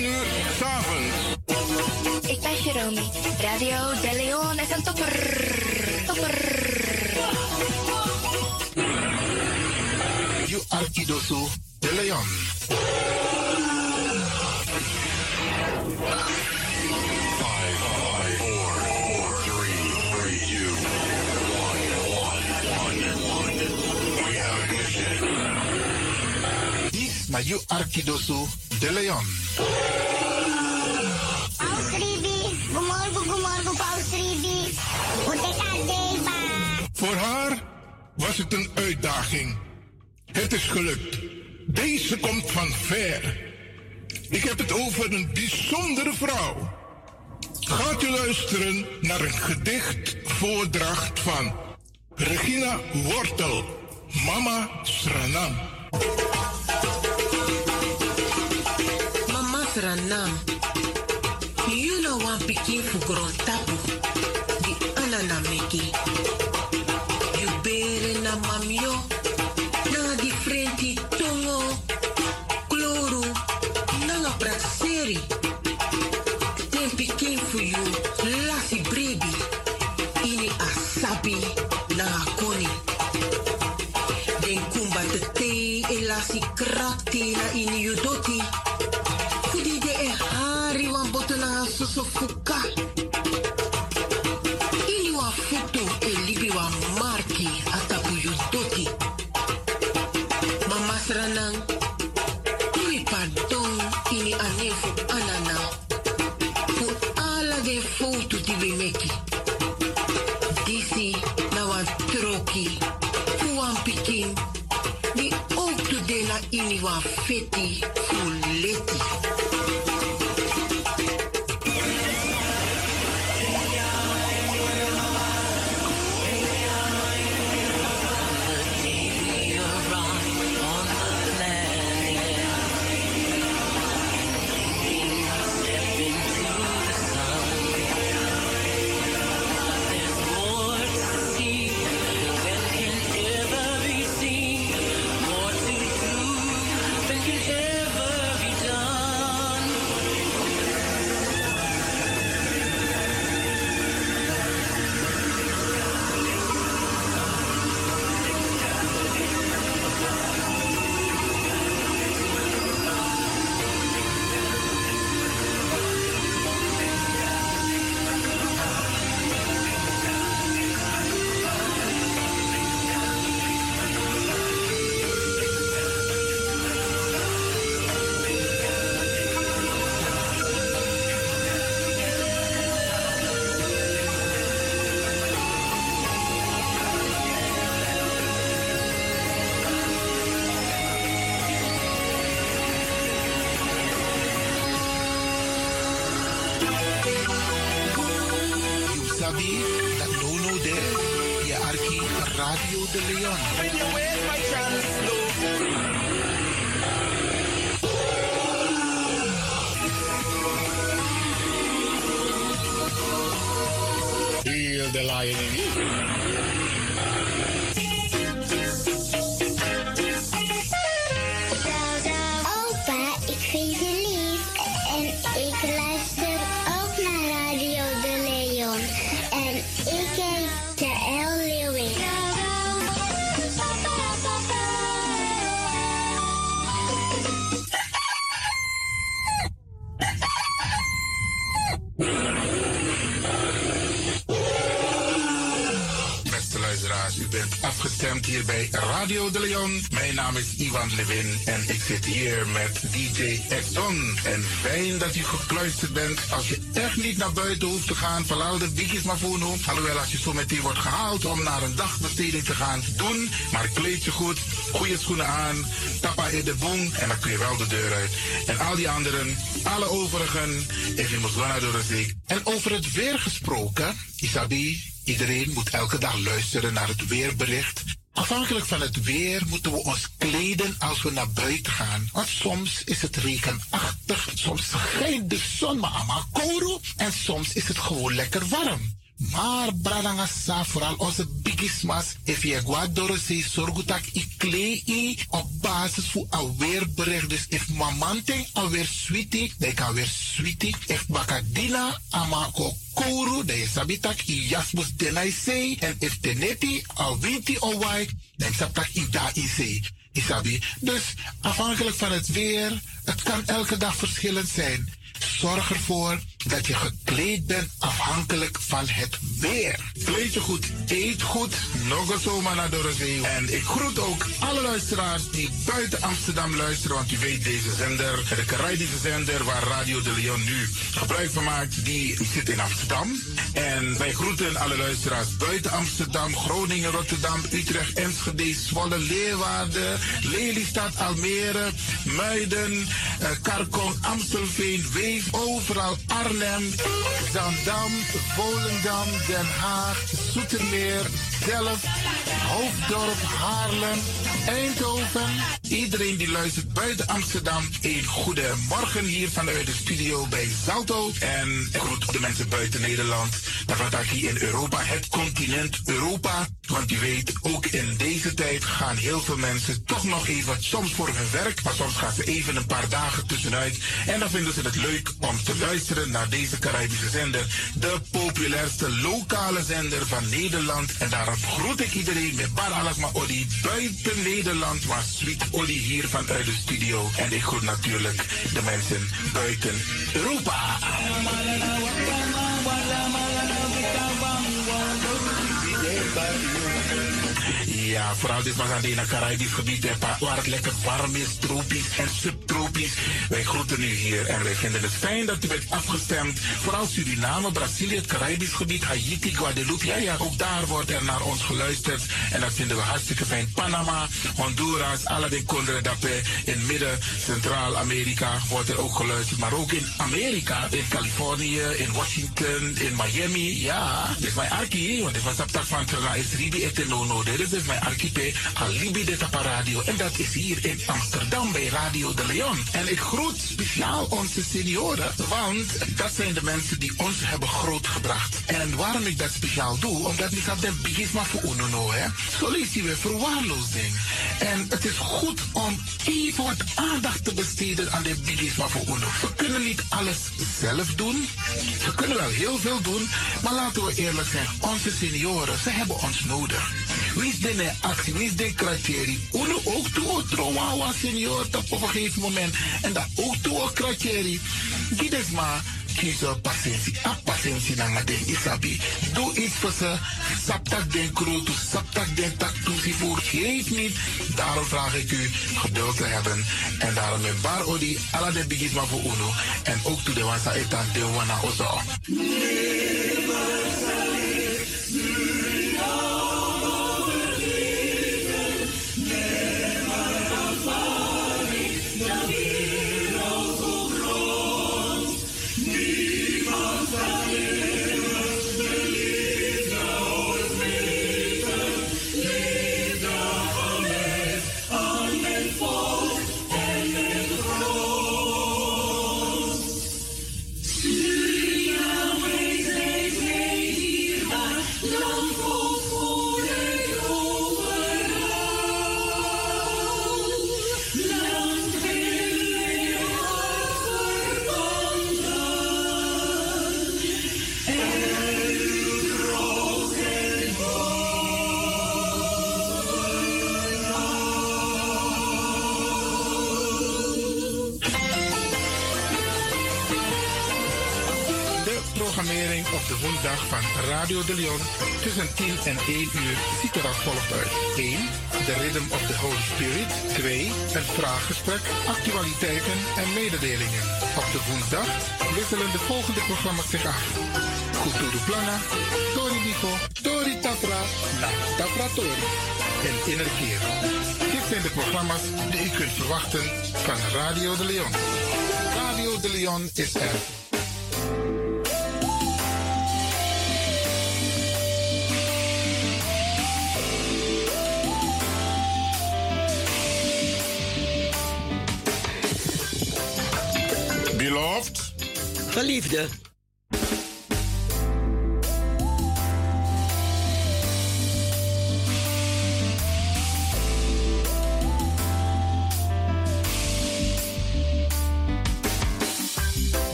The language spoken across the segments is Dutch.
7 uur s avonds. Ik ben Jerome. Radio De Leon is een topper. Topper. You Arkidosu de Leon. Five, five, four, four, three, three, two, one, one, one, one. We have ignition. This naar you Arkidosu de Leon. Voor haar was het een uitdaging. Het is gelukt. Deze komt van ver. Ik heb het over een bijzondere vrouw. Gaat u luisteren naar een gedichtvoordracht van Regina Wortel, Mama Sranam. Mama Sranam, you know one pikin for grown Ivan Levin en ik zit hier met DJ Exxon. En fijn dat u gekluisterd bent. Als je echt niet naar buiten hoeft te gaan, verlaal de biggies maar voor nu. Alhoewel, als je zo meteen wordt gehaald om naar een dagbesteding te gaan, doen. Maar kleed je goed, goede schoenen aan, tappa in de boom en dan kun je wel de deur uit. En al die anderen, alle overigen, you must go naar de. En over het weer gesproken, Isabi, iedereen moet elke dag luisteren naar het weerbericht. Afhankelijk van het weer moeten we ons kleden als we naar buiten gaan. Want soms is het regenachtig, soms schijnt de zon maar allemaal kouro en soms is het gewoon lekker warm. Maar bradangasa, vooral onze bigismas, if je se sorgutak i klei op basis voor alweerbericht. Dus if mamante alweer sweetie, dan kan weer sweetie. If bakadina amako kouru, dan sabitak i jasmus denai se. En if teneti winti owai, dan sabitak i da i se. Isabi. Dus afhankelijk van het weer, het kan elke dag verschillend zijn. Zorg ervoor dat je gekleed bent afhankelijk van het weer. Kleed je goed, eet goed, nog een zomaar naar Dorozee. En ik groet ook alle luisteraars die buiten Amsterdam luisteren, want u weet deze zender, de Caribische zender waar Radio de Leon nu gebruik van maakt, die zit in Amsterdam. En wij groeten alle luisteraars buiten Amsterdam, Groningen, Rotterdam, Utrecht, Enschede, Zwolle, Leeuwarden, Lelystad, Almere, Muiden, uh, Karkong, Amstelveen, Overal Arnhem, Zandam, Volendam, Den Haag, Zoetermeer, Delft, Hoofddorp, Haarlem, Eindhoven. Iedereen die luistert buiten Amsterdam, een goede morgen hier vanuit de studio bij Zalto. En ik groet de mensen buiten Nederland. Maar wat hier in Europa, het continent Europa. Want u weet, ook in deze tijd gaan heel veel mensen toch nog even, soms voor hun werk, maar soms gaan ze even een paar dagen tussenuit. En dan vinden ze het leuk om te luisteren naar deze Caribische zender. De populairste lokale zender van Nederland. En daarom groet ik iedereen met Bar Alasma Odi buiten Nederland, maar Sweet Odi hier vanuit de studio. En ik groet natuurlijk de mensen buiten Europa. Ja, vooral dit was aan het Caribisch gebied, waar het lekker warm is, tropisch en subtropisch. Wij groeten u hier en wij vinden het fijn dat u bent afgestemd. Vooral Suriname, Brazilië, het Caribisch gebied, Haiti, Guadeloupe. Ja, ja, ook daar wordt er naar ons geluisterd. En dat vinden we hartstikke fijn. Panama, Honduras, alle de Dape, in Midden, Centraal-Amerika wordt er ook geluisterd. Maar ook in Amerika, in Californië, in Washington, in Miami. Ja, dit is mijn archie, want dit was op tak van is Ribi. Dit is dus mijn archipel Alibi de Tapa Radio. En dat is hier in Amsterdam bij Radio de Leon. En ik groet speciaal onze senioren, want dat zijn de mensen die ons hebben grootgebracht. En waarom ik dat speciaal doe, omdat ik dat de bigisma voor UNO, hè. Zo weer verwaarloosding. En het is goed om even wat aandacht te besteden aan de bigisma voor UNO. We kunnen niet alles zelf doen. We kunnen wel heel veel doen, maar laten we eerlijk zijn, onze senioren, ze hebben ons nodig. Wie is de actie, wie is de criteria? Uno ook toe, trouwawa senior, op een gegeven moment. En dat ook toe. Dit is maar kiezen patiëntie. A patiëntie na nga den isabi. Doe iets voor ze. Saptak den kroto, saptak den tak voor. Geef niet. Daarom vraag ik u geduld te hebben. En daarom met bar odi, ala de bigisma voor uno. En ook toe de wansa etan de wana ozo. programmering de woensdag van Radio de Leon tussen 10 en 1 uur ziet er als volgt uit. 1. The Rhythm of the Holy Spirit. 2. Een vraaggesprek, actualiteiten en mededelingen. Op de woensdag wisselen de volgende programma's zich af. Kulturu Plana, Tori Nico, Tori Tafra, Na Tafra Tori en Innerkeer. Dit zijn de programma's die u kunt verwachten van Radio de Leon. Radio de Leon is er. Beloved, Geliefde,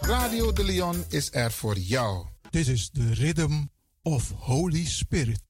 Radio de Leon is er voor jou. This is the rhythm of Holy Spirit.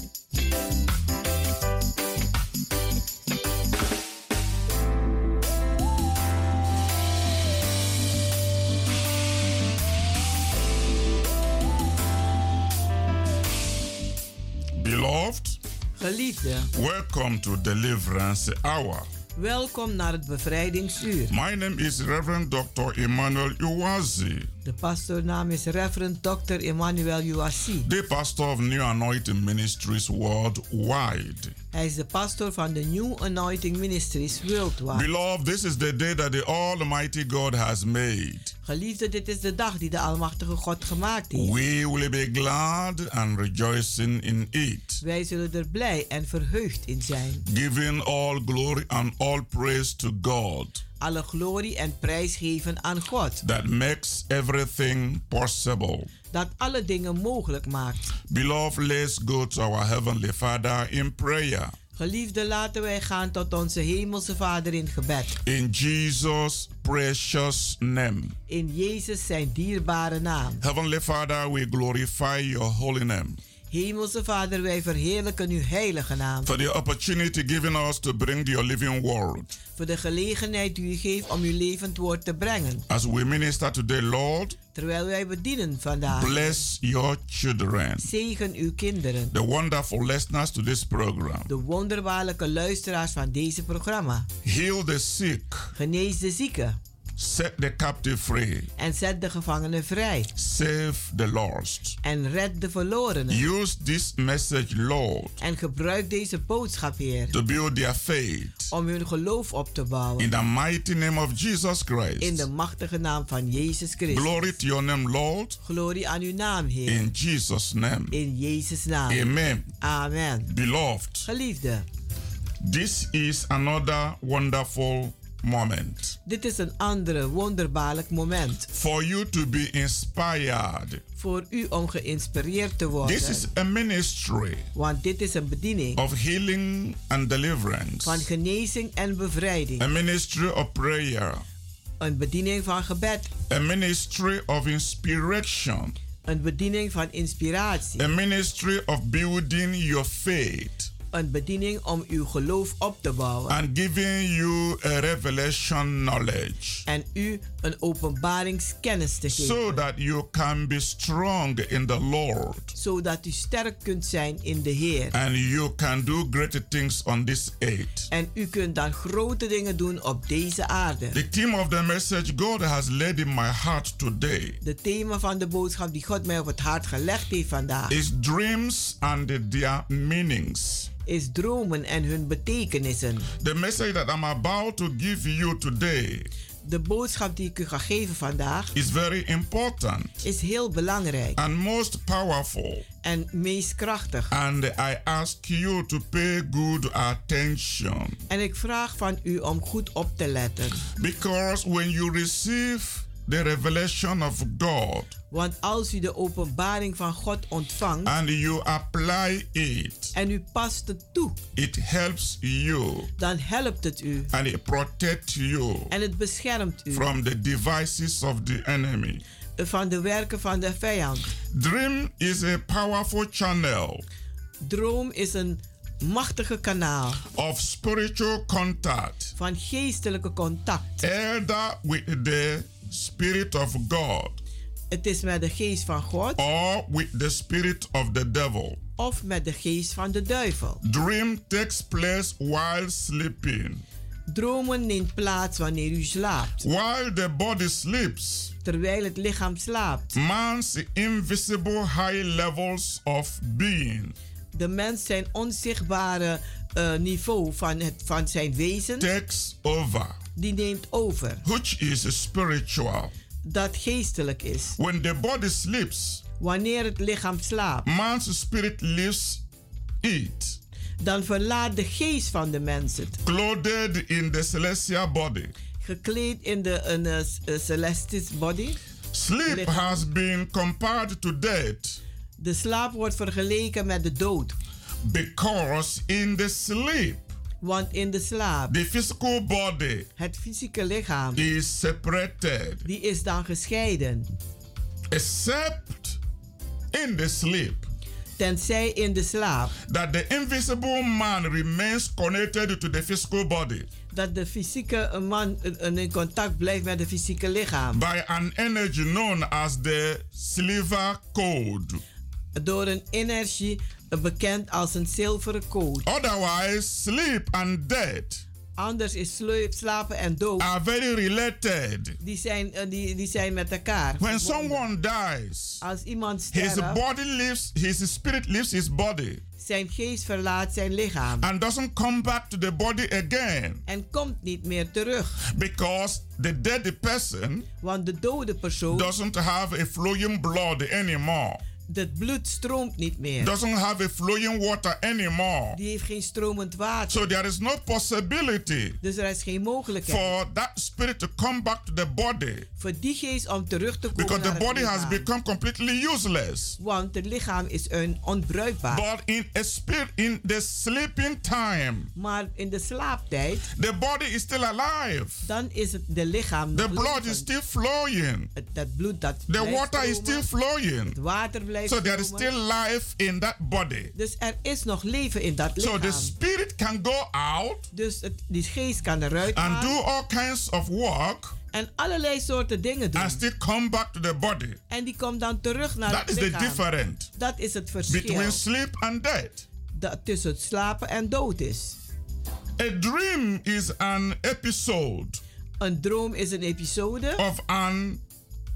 Geliefde, welcome to Deliverance Hour. welkom naar het bevrijdingsuur. My name is Reverend Dr. Emmanuel Uwazi, De pastoornaam is Reverend Dr. Emmanuel Uassi. the pastor of New Anointing Ministries worldwide. Hij is de pastor van de New Anointing Ministries Worldwide. Beloved, this is the day that the Almighty God has made. Geliefde, dit is de dag die de Almachtige God gemaakt heeft. We will be glad and rejoicing in it, Wij zullen er blij en verheugd in zijn. giving all glory and all praise to God Alle glorie en prijs geven aan God, that makes everything possible. dat alle dingen mogelijk maakt. Beloved, let's go to our Heavenly Father in prayer. Geliefde, laten wij gaan tot onze Hemelse Vader in gebed. In Jesus' precious name. In Jezus zijn dierbare naam. Heavenly Father, we glorify your holy name Hemelse Vader, wij verheerlijken uw heilige naam. for the opportunity given us to bring your living word. Voor de gelegenheid die u geeft om uw levend woord te brengen. As we minister today, Lord, Terwijl wij bedienen vandaag. bless your children, Zegen uw kinderen. the wonderful listeners to this program. De wonderbaarlijke luisteraars van deze programma. Heal the sick, Genees de zieken. Set the captive free, En zet de gevangenen vrij. save the lost. En red de verlorenen. Use this message, Lord, En gebruik deze boodschap, Heer. to build their faith. Om hun geloof op te bouwen. In the mighty name of Jesus In de Christ. machtige naam van Jezus Christus. Glory to your name, Lord. Glorie aan uw naam, Heer. In Jesus' name. In Jezus' naam. Amen. Amen. Beloved, Geliefde, this is another wonderful moment dit is een andere wonderbaarlijk moment. for you to be inspired. Voor u om geïnspireerd te This is worden. a ministry Want dit is een bediening of healing and deliverance, van genezing en bevrijding. a ministry of prayer, Een bediening van gebed. a ministry of inspiration, Een bediening van inspiratie. a ministry of building your faith Een bediening om uw geloof op te bouwen. and giving you a revelation knowledge En u een openbaringskennis te geven. so that you can be strong in the Lord Zodat u sterk kunt zijn in de Heer. and you can do great things on this earth. En u kunt dan grote dingen doen op deze aarde. The theme of the message God has laid in my heart today De thema van de boodschap die God mij op het hart gelegd heeft vandaag is dreams and their meanings. is dromen en hun betekenissen. The message that I'm about to give you today De boodschap die ik u ga geven vandaag is very important is heel belangrijk and most powerful. en meest krachtig. And I ask you to pay good attention En ik vraag van u om goed op te letten. because when you receive the revelation of God Want als u de openbaring van God ontvangt and you apply it, en u past het toe, it helps you dan helpt het u and it protects you en het beschermt u from the devices of the enemy. van de werken van de vijand. Dream is a powerful channel Droom is een machtige kanaal of spiritual contact, van geestelijke contact. either with the Spirit of God Het is met de geest van God or with the Spirit of the devil. of met de geest van de duivel. Dream takes place while sleeping. Dromen neemt plaats wanneer u slaapt. While the body sleeps, Terwijl het lichaam slaapt. man's invisible high levels of being De mens zijn onzichtbare eh, niveau van, het, van zijn wezen, takes over, die neemt over. which is spiritual. Dat geestelijk is. When the body sleeps, Wanneer het lichaam slaapt, man's spirit leaves it, dan verlaat de geest van de mens het. clothed in the celestial body. Gekleed in de een, eh, s- eh, celestis body. Sleep Lichaam. has been compared to death De slaap wordt vergeleken met de dood. Because in the sleep, Want in de slaap, the physical body het fysieke lichaam, is separated, die is dan gescheiden. except in the sleep. Tenzij in de slaap that the invisible man remains connected to the physical body dat de fysieke man in contact blijft met het fysieke lichaam. by an energy known as the silver code. Door een energie bekend als een zilveren code. Otherwise, sleep and death Anders is sle- slapen en dood. are very related. Die zijn, eh, die, die zijn met elkaar. When someone dies, Als iemand his sterft, body leaves, his spirit leaves his body zijn geest verlaat zijn lichaam. and doesn't come back to the body again En komt niet meer terug. because the dead person Want de dode persoon, doesn't have a flowing blood anymore, het bloed stroomt niet meer. doesn't have a flowing water anymore. Die heeft geen stromend water. So there is no possibility Dus er is geen mogelijkheid for that spirit to come back to the body voor die geest om terug te komen because the naar het body has become completely useless. Want het lichaam is een onbruikbaar. But in a spirit in the sleeping time, Maar in de slaaptijd, the body is still alive. dan is het de lichaam The blood is still flowing. Het- Dat bloed dat The water is stromen. still flowing. Het water blijft So there is still life in that body. Dus er is nog leven in dat So lichaam. the spirit can go out dus het, die geest kan eruit and gaan do all kinds of work en allerlei soorten dingen doen. and still come back to the body. En die komt dan terug naar That het is the lichaam. difference Dat is het verschil between sleep and death. dat tussen het slapen en dood is. A dream is an episode Een droom is een episode of an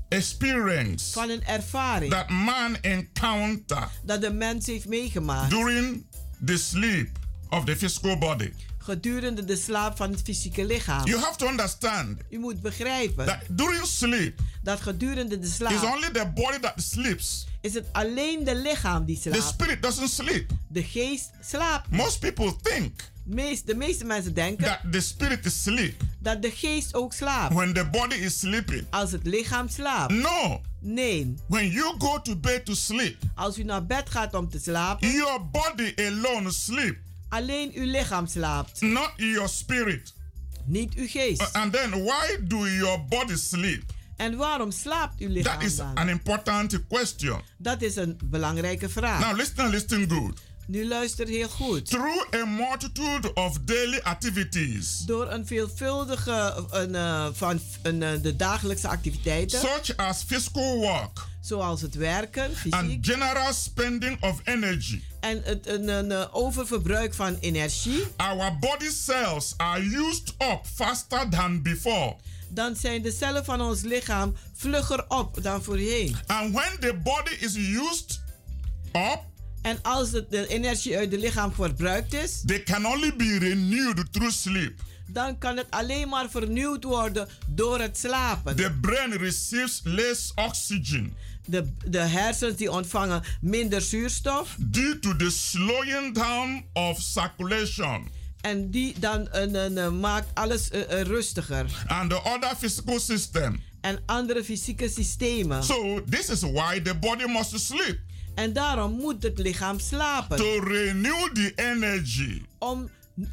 experience van een ervaring that man encounter dat de mens heeft meegemaakt during the sleep of the physical body. Gedurende de slaap van het fysieke lichaam. You have to understand U moet begrijpen that during sleep dat gedurende de slaap only the body that sleeps. is het alleen de lichaam die The slaapt. spirit doesn't sleep. De geest slaapt. Most people think Meest, de meeste mensen denken that the spirit is sleep dat de geest ook slaapt when the body is sleeping. als het lichaam slaapt. No. Nee, When you go to bed to sleep, als u naar bed gaat om te slapen, your body alone sleep, alleen uw lichaam slaapt, not your spirit. niet uw geest. Uh, and then why do your body sleep? En waarom slaapt uw lichaam That is dan? an important question. Dat is een belangrijke vraag. Now listen listen good. Nu luister heel goed. Through a multitude of daily activities, Door een veelvuldige een, eh, van een, eh, de dagelijkse activiteiten, such as physical work zoals het werken, fysiek, and general spending of energy, en het, een, een, eh, oververbruik van energie, our body cells are used up faster than before. dan zijn de cellen van ons lichaam vlugger op dan voorheen. And when the body is used up, En als het, de energie uit het lichaam verbruikt is, they can only be renewed through sleep. dan kan het alleen maar vernieuwd worden door het slapen. The brain receives less oxygen De, de hersens die ontvangen minder zuurstof due to the slowing down of circulation en die dan eh, eh, maakt alles eh, eh, rustiger. and the other physical system. En andere fysieke systemen. So this is why the body must sleep En daarom moet het lichaam slapen. to renew the energy Om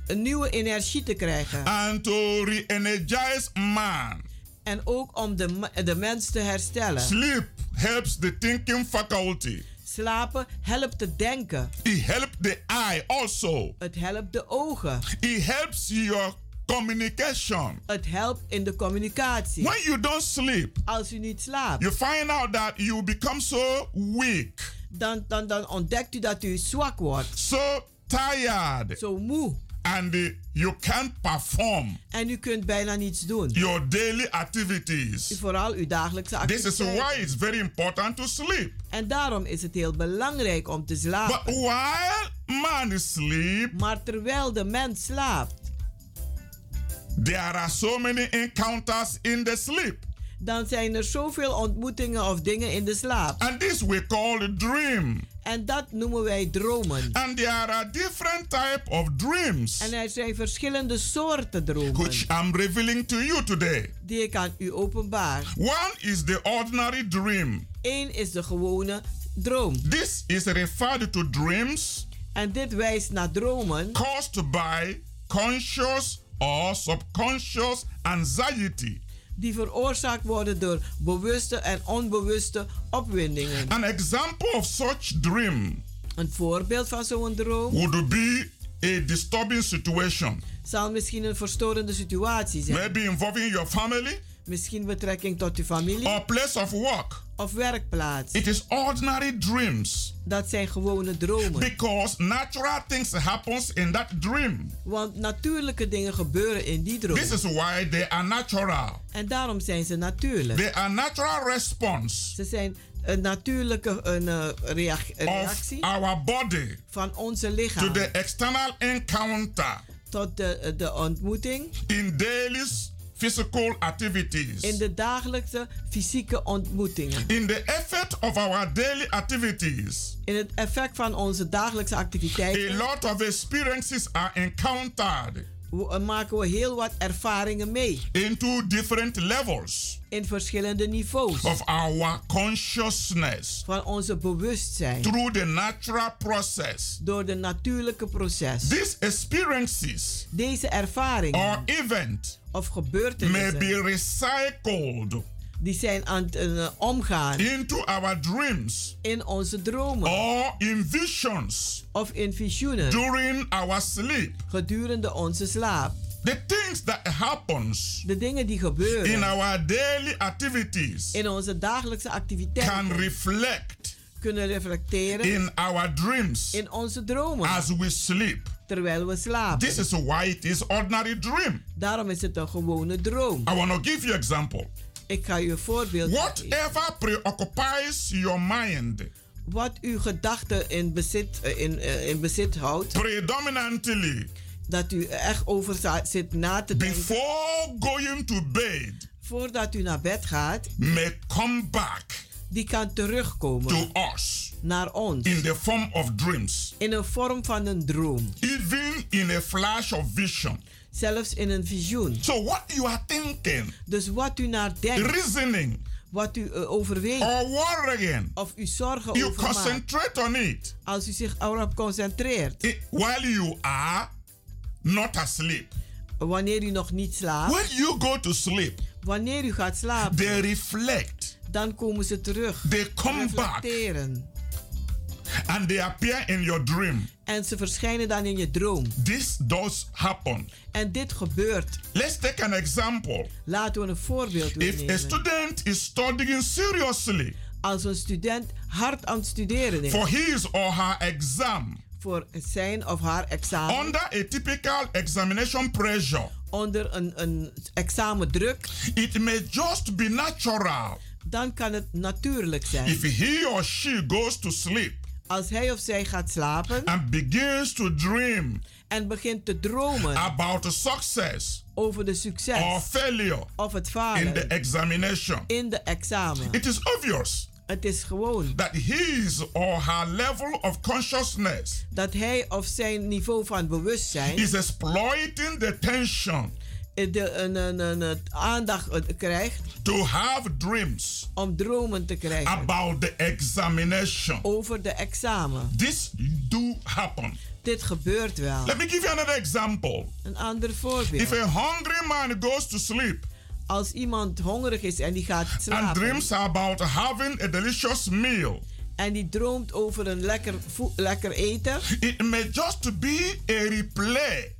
een nieuwe energie te krijgen. and to re-energize man. En ook om de, de mens te herstellen. Sleep helps the thinking faculty. Slapen helpt te denken. It helps the eye also. Het helpt de ogen. It helps your communication. Het helpt in de communicatie. When you don't sleep, Als u niet slaapt, you find out that you become so weak, dan, dan, dan ontdekt u dat u zwak wordt. so tired, Zo moe. and you can't perform En u kunt bijna niets doen. your daily activities. Vooral uw dagelijkse This is activiteiten. why it's very important to sleep. En daarom is het heel belangrijk om te But slapen. while man sleep, Maar terwijl de mens slaapt, there are so many encounters in the sleep. Dan zijn er zoveel ontmoetingen of dingen in de slaap. And this we call a dream. En dat noemen wij dromen. And there are different type of dreams En er zijn verschillende soorten dromen which I'm revealing to you today. die ik aan u openbaar. One is the ordinary dream. Eén is de gewone droom. This is referred to dreams En dit wijst naar dromen caused by conscious or subconscious anxiety. Die veroorzaakt worden door bewuste en onbewuste opwindingen. An example of such dream Een voorbeeld van zo'n droom would be a disturbing situation, zal misschien een verstorende situatie zijn. maybe involving your family Misschien betrekking tot uw familie or place of work. of werkplaats. It is ordinary dreams Dat zijn gewone dromen. because natural things happens in that dream. Want natuurlijke dingen gebeuren in die droom. This is why they are natural. En daarom zijn ze natuurlijk. They are natural response Ze zijn een natuurlijke een, eh, reac- of reactie our body van onze to lichaam the external encounter tot de, de ontmoeting in daily physical activities. in de dagelijkse fysieke ontmoetingen. In the effect of our daily activities, In het effect van onze dagelijkse a activiteiten lot of experiences are encountered we- eh, maken we heel wat ervaringen mee into different levels in verschillende niveaus of our consciousness van onze bewustzijn through the natural process. door de natuurlijke proces. These experiences Deze ervaringen or event of may gebeurtenissen be recycled die zijn aan het eh, omgaan into our dreams in onze dromen or in visions of in visioenen during our sleep. gedurende onze slaap. The things that happens De dingen die in gebeuren our daily activities in onze dagelijkse activiteiten can reflect kunnen reflecteren in our dreams in onze dromen as we sleep. Terwijl we slapen. This is why it is ordinary dream. Daarom is het een gewone droom. I want to give you example. Ik ga u een voorbeeld geven. Whatever preoccupies your mind Wat uw gedachten in bezit, eh, in, eh, in bezit houdt, predominantly dat u echt over zit na te denken before going to bed voordat u naar bed gaat, may come back die kan terugkomen to us naar ons. In the form of dreams, in een vorm van een droom, even in a flash of vision. zelfs in een visioen. So, what you are thinking, Dus wat u naar denkt, reasoning, wat u eh, overweegt. or worrying, of u zorgen you over maakt, concentrate on it. Als u zich erop concentreert, while you are not asleep. wanneer u nog niet slaapt, When you go to sleep, wanneer u gaat slapen, they reflect, dan komen ze terug. they come back. And they appear in your dream. En ze verschijnen dan in je droom. This does happen. En dit gebeurt. Let's take an example. Laten we een voorbeeld If a nemen. student is studying seriously Als een student hard aan het studeren is for his or her exam voor zijn of haar examen, under a typical examination pressure, onder een, een examendruk, it may just be natural dan kan het natuurlijk zijn. if he or she goes to sleep Als hij of zij gaat slapen and begins to dream en begint te dromen about success over de succes or failure of het in falen the examination. in de examen. It is obvious Het is gewoon that his or her level of consciousness dat hij of zijn niveau van bewustzijn is exploiting the tension een, een, een, een aandacht eh, krijgt to have dreams om dromen te krijgen about the examination. over de examen. This do happen. Dit gebeurt wel. Let me give you another example. Een ander voorbeeld. If a hungry man goes to sleep Als iemand hongerig is en die gaat and slapen dreams about having a delicious meal, en die droomt over een lekker, lekker eten, it may just be a replay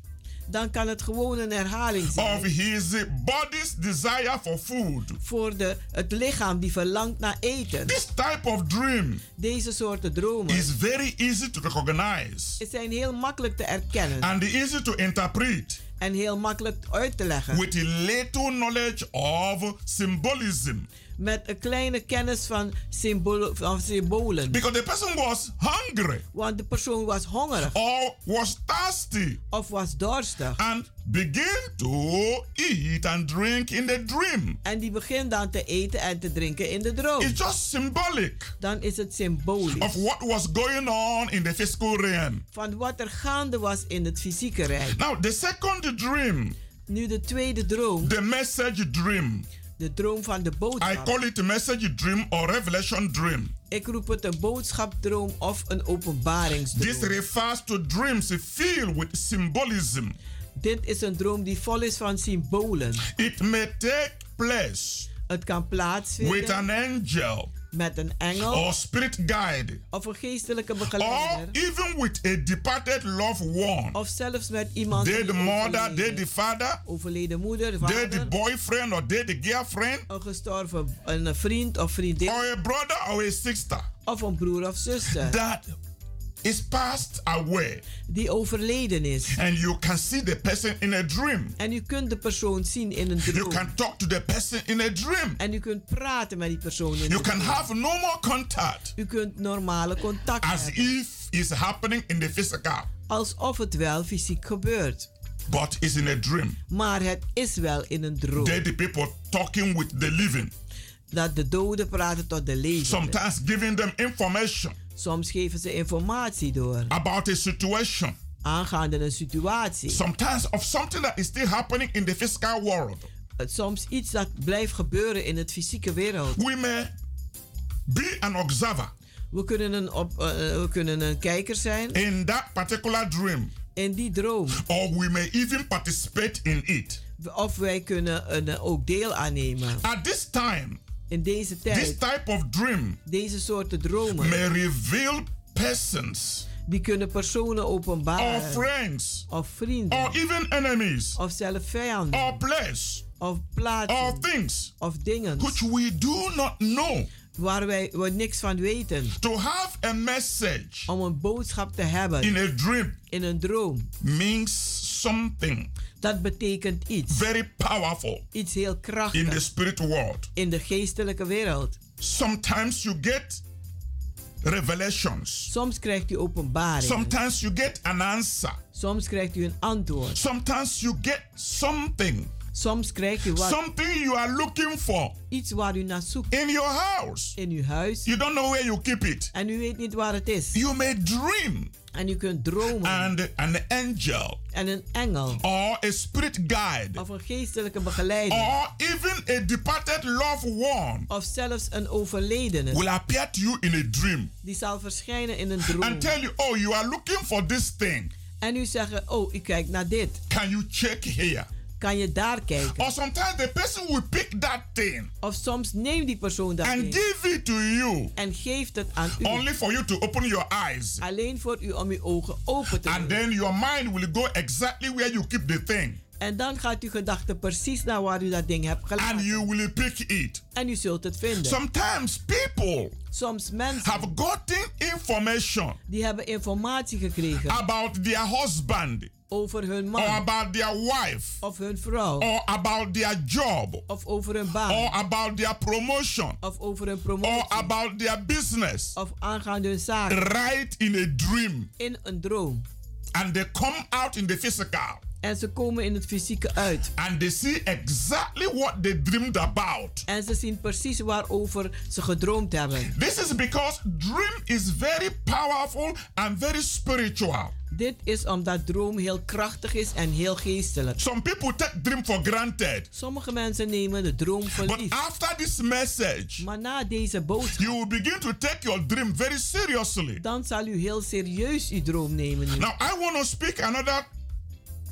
dan kan het gewoon een herhaling of zijn his body's desire for food. voor de, het lichaam die verlangt naar eten. This type of dream Deze soorten dromen is very easy to recognize zijn heel makkelijk te erkennen and easy to interpret en heel makkelijk uit te leggen. with a little knowledge of symbolism. Met een kleine kennis van, symbolen, van symbolen. Because the person was hungry Want de persoon was hongerig or was thirsty of was dorstig. and begin to eat and drink in the dream. En die begint dan te eten en te drinken in de droom. It's just symbolic Dan is het symbolisch of what was going on in the physical realm. van wat er gaande was in het fysieke rijk. Now, the second dream, Nu de tweede droom, the message dream. De droom van de I boodschap. call it a message dream or revelation dream. Ik roep het een boodschapdroom of een This openbaringsdroom. refers to dreams filled with symbolism. Dit is een droom die vol is van symbolen. It may take place Het kan with plaatsvinden an angel met een engel or spirit guide. of een geestelijke or begeleider. even with a departed loved one. Of zelfs met iemand Dead die mother, overleden, dead father, overleden moeder, dead vader, boyfriend or dead girlfriend, een gestorven een vriend of vriendin. Or a brother or a sister. Of een broer of zuster. That is passed away. die overleden is. And you can see the person in a dream. En u kunt de persoon zien in een droom. You can talk to the person in a dream. En u kunt praten met die persoon in de You can droom. have normal contact U kunt normale contact as hebben. if it's happening in the physical, Alsof het wel fysiek gebeurt. but it's in a dream. Maar het is wel in een droom. Dead people talking with the living, Dat de doden praten tot de levenden. sometimes giving them information Soms geven ze informatie door. about a situation, Aangaande een situatie. sometimes of something that is still happening in the physical world. Soms iets dat blijft gebeuren in het fysieke wereld. We may be an observer We kunnen een, op, eh, we kunnen een kijker zijn in that particular dream, in die droom. or we may even participate in it. Of wij kunnen een, eh, ook deel aannemen. At this time, In deze this tijd. type of dream Deze soorten dromen. may reveal persons Die kunnen personen or openbaren. friends Of vrienden. or even enemies Of zelf vijanden. or place Of or plaatsen. things Of dingen. which we do not know. Waar wij waar niks van weten. To have a message Om een boodschap te hebben. in a dream In een droom. means something Dat betekent iets. very powerful Iets heel in the spirit world. In de geestelijke wereld. Sometimes you get revelations. Soms krijgt u openbaring. Sometimes you get an answer. Soms krijgt u een antwoord. Sometimes you get something. Soms krijgt u wat. Something you are looking for Iets waar u naar zoekt. in your house. In uw huis. You don't know where you keep it. En u weet niet waar het is. You may dream En u kunt dromen. and an angel En een engel. or a spirit guide Of een geestelijke begeleider. or even a departed loved one Of zelfs een overledene. will appear to you in a dream Die zal verschijnen in een droom. and tell you, oh, you are looking for this thing. En u zeggen, oh, u kijkt naar dit. Can you check here? Kan je daar kijken? Or sometimes the person will pick that thing Of soms neemt die persoon dat and ding give it to you en geeft het aan u. only for you to open your eyes. Alleen voor u om uw ogen open te And doen. then your mind will go exactly where you keep the thing. En dan gaat uw gedachte precies naar waar u dat ding hebt And gelaten. you will pick it. En u zult het vinden. Sometimes people Soms mensen have gotten information die hebben informatie gekregen about their husband over hun or about their wife. Of hun vrouw or about their job. Of over hun or about their promotion. Of over hun or about their business. Of aangaande hun zaak. Right in a dream. In een droom. and they come out in the physical En ze komen in het fysieke uit. and they see exactly what they dreamed about. En ze zien precies waarover ze gedroomd hebben. This is because dream is very powerful and very spiritual. Dit is omdat droom heel krachtig is en heel geestelijk. Some people take dream for granted. Sommige mensen nemen de droom voor But lief. after this message, Maar na deze boodschap, you will begin to take your dream very seriously. dan zal u heel serieus uw droom nemen nu. Now, I want to speak another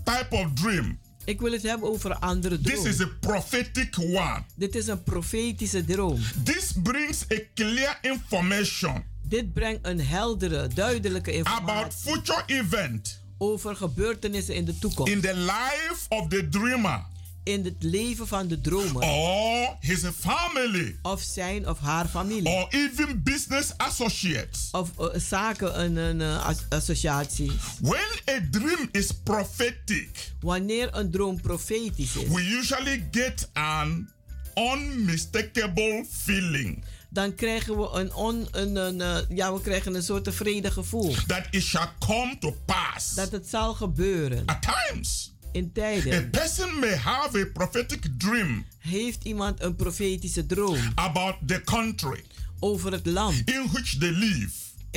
type of dream. Ik wil het hebben over andere This droom. is a prophetic one. Dit is een profetische droom. This brings a clear information Dit brengt een heldere, duidelijke about informatie future event over gebeurtenissen in de toekomst. in the life of the dreamer In het leven van de dromer. or his family Of zijn of haar familie. or even business associates. Of eh, zaken, een, een eh, as- associatie. When a dream is prophetic, Wanneer een droom profetisch is, we usually get an unmistakable feeling dan krijgen we een, on, een, een, eh, ja, we krijgen een soort tevreden gevoel. that it shall come to pass. Dat het zal gebeuren. At times, In a tijden person may have a prophetic dream heeft iemand een profetische droom about the country over het land in which they live,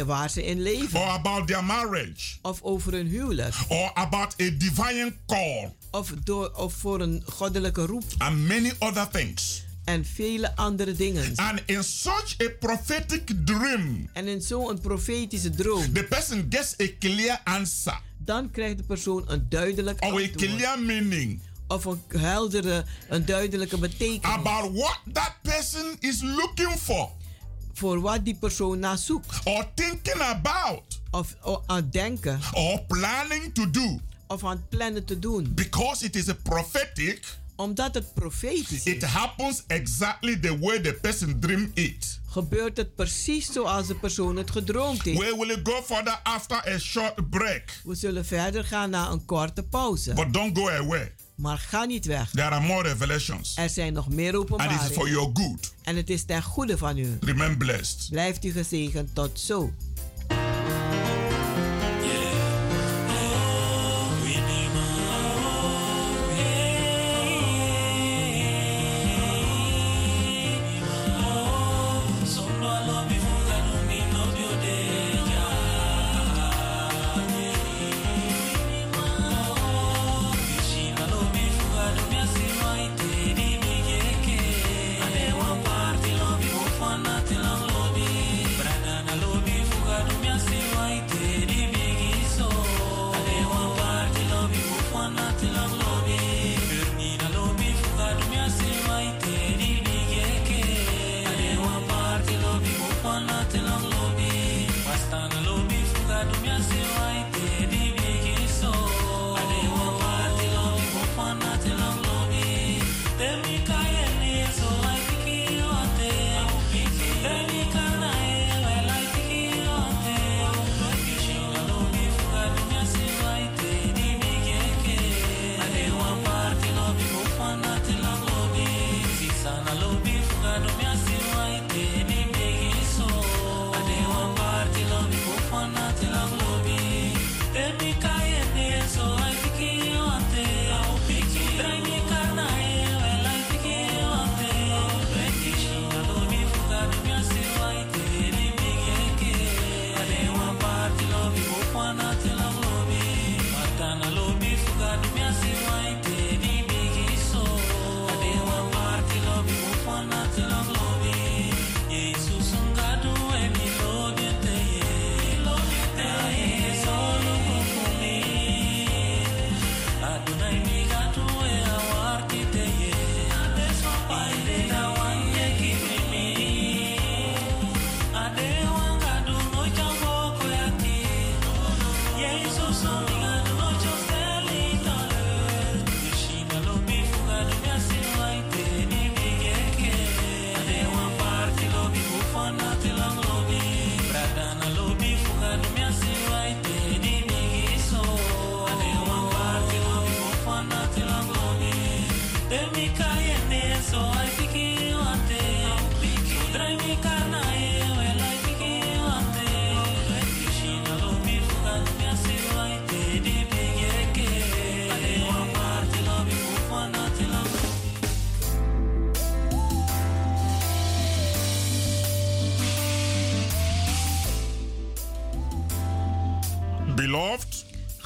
waar ze in leven. or about their marriage, Of over een huwelijk. or about a divine call, Of, door, of voor een goddelijke roep. and many other things. En vele andere dingen. And in such a prophetic dream, En in zo'n profetische droom. the person gets a clear answer Dan krijgt de persoon een duidelijk antwoord. Of een heldere, een duidelijke betekenis. about what that person is looking for Voor wat die persoon naar zoekt. or thinking about Of, of aan het denken. or planning to do. Of aan het plannen te doen. Because it is a prophetic, Omdat het profetisch it is. happens exactly the way the person dreamed it. Gebeurt het precies zoals de persoon het gedroomd heeft. We will go further after a short break. We zullen verder gaan na een korte pauze. But don't go away. Maar ga niet weg. There are more revelations. Er zijn nog meer And it is for openbaringen. your good. En het is ten goede van u. Remain blessed. Blijft u gezegend tot zo.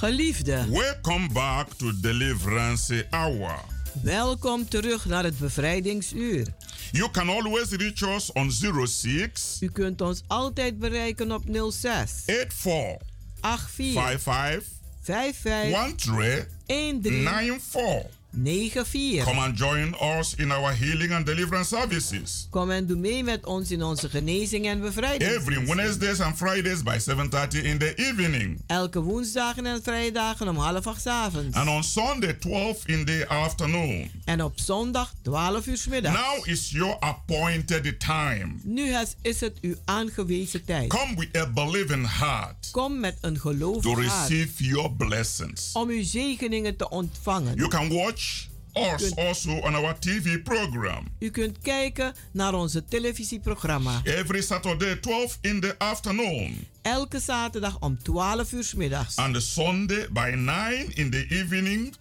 Geliefde, welcome back to Deliverance Hour. welkom terug naar het bevrijdingsuur. You can always reach us on 06 U kunt ons altijd bereiken op 06 84 84 55 55 13 13 94. 94. Come and join us in our healing and deliverance services. Kom en doe mee met ons in onze genezing en bevrijding. Every Wednesdays and Fridays by 7:30 in the evening. Elke woensdagen en vrijdagen om half acht avonds. And on Sunday 12 in the afternoon. En op zondag 12 uur 's middags. Now is your appointed time. Nu is- is het uw aangewezen tijd. Come with a believing heart Kom met een to gelovig hart receive your blessings. om uw zegeningen te ontvangen. You can watch us also on our TV program U kunt kijken naar onze televisieprogramma. every Saturday 12 in the afternoon Elke zaterdag om 12 uur 's middags. and Sunday by 9 in the evening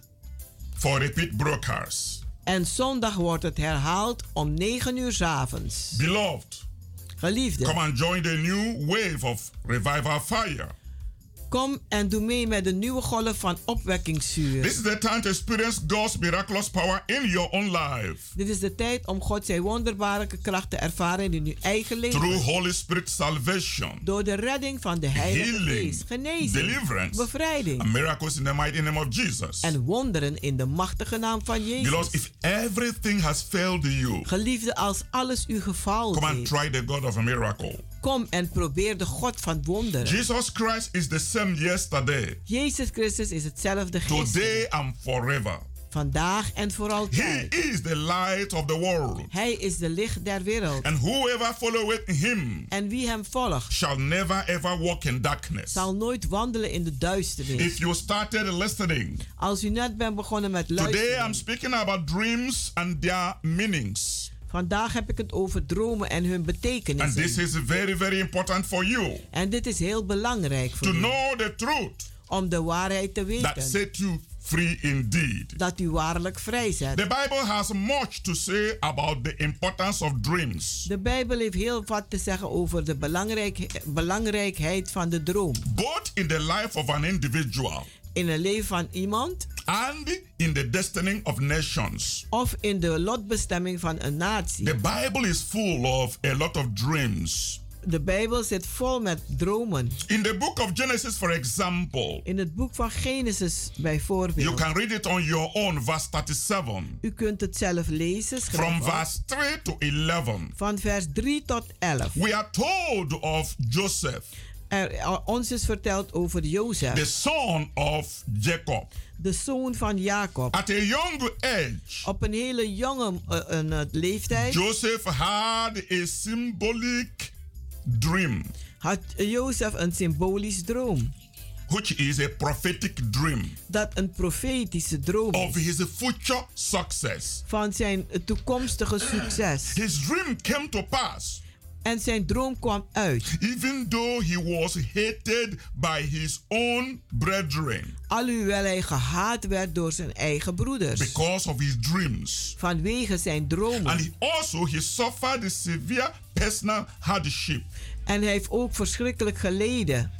for repeat broadcasts. En zondag wordt het herhaald om 9 uur 's avonds. Beloved, Geliefde, come and join the new wave of revival fire. Kom en doe mee met de nieuwe golf van opwekkingsvuur. This is the time to experience God's miraculous power in your own life Dit is de tijd om God zijn wonderbare kracht te ervaren in uw eigen leven. through Holy Spirit salvation, Door de redding van de Heilige Healing, Geest, genezing, deliverance, bevrijding and miracles in the mighty name of Jesus. en wonderen in de machtige naam van Jezus. Beloved, if everything has failed you, Geliefde, als alles u gefaald come and heeft, try the God of a miracle. Kom en probeer de God van wonderen. Jesus Christ is the same yesterday, Jezus Christus is hetzelfde gisteren, today, and forever. vandaag en voor He altijd. is the light of the world, Hij is de licht der wereld. and whoever followeth him En wie hem volgt, shall never ever walk in darkness. zal nooit wandelen in de duisternis. If you started listening, Als u net bent begonnen met today I'm luisteren. speaking about dreams and their meanings. Vandaag heb ik het over dromen en hun And this is very, very important for you En dit is heel belangrijk to voor u. know the truth Om de waarheid te that weten. set you free indeed. Dat u waarlijk vrij The zet. Bible has much to say about the importance of dreams, De Bijbel heeft heel wat te zeggen over de belangrijk, belangrijkheid van de droom. both in the life of an individual In het leven van iemand and in the destiny of nations. of in de lotbestemming van een natie. The Bible is full of a lot of dreams. De Bijbel zit vol met dromen. In the book of Genesis, for example, In het boek van Genesis you bijvoorbeeld. can read it on your own, verse 37. U kunt het zelf lezen. schrijf From verse 3 to 11, Van vers 3 tot 11. we are told of Joseph, Er, ons is verteld over the Jozef, son of Jacob. de zoon van Jacob. At a young age, Op een hele jonge eh, een, eh, leeftijd Joseph had a symbolic dream, had Jozef een symbolisch droom. which is a prophetic dream Dat een profetische droom of is his future success. van zijn toekomstige succes. His dream came to pass, En zijn droom kwam uit. even though he was hated by his own brethren Alhoewel hij gehaat werd door zijn eigen broeders. because of his dreams. Vanwege zijn And dromen. he also he suffered severe personal hardship. En hij heeft ook verschrikkelijk geleden.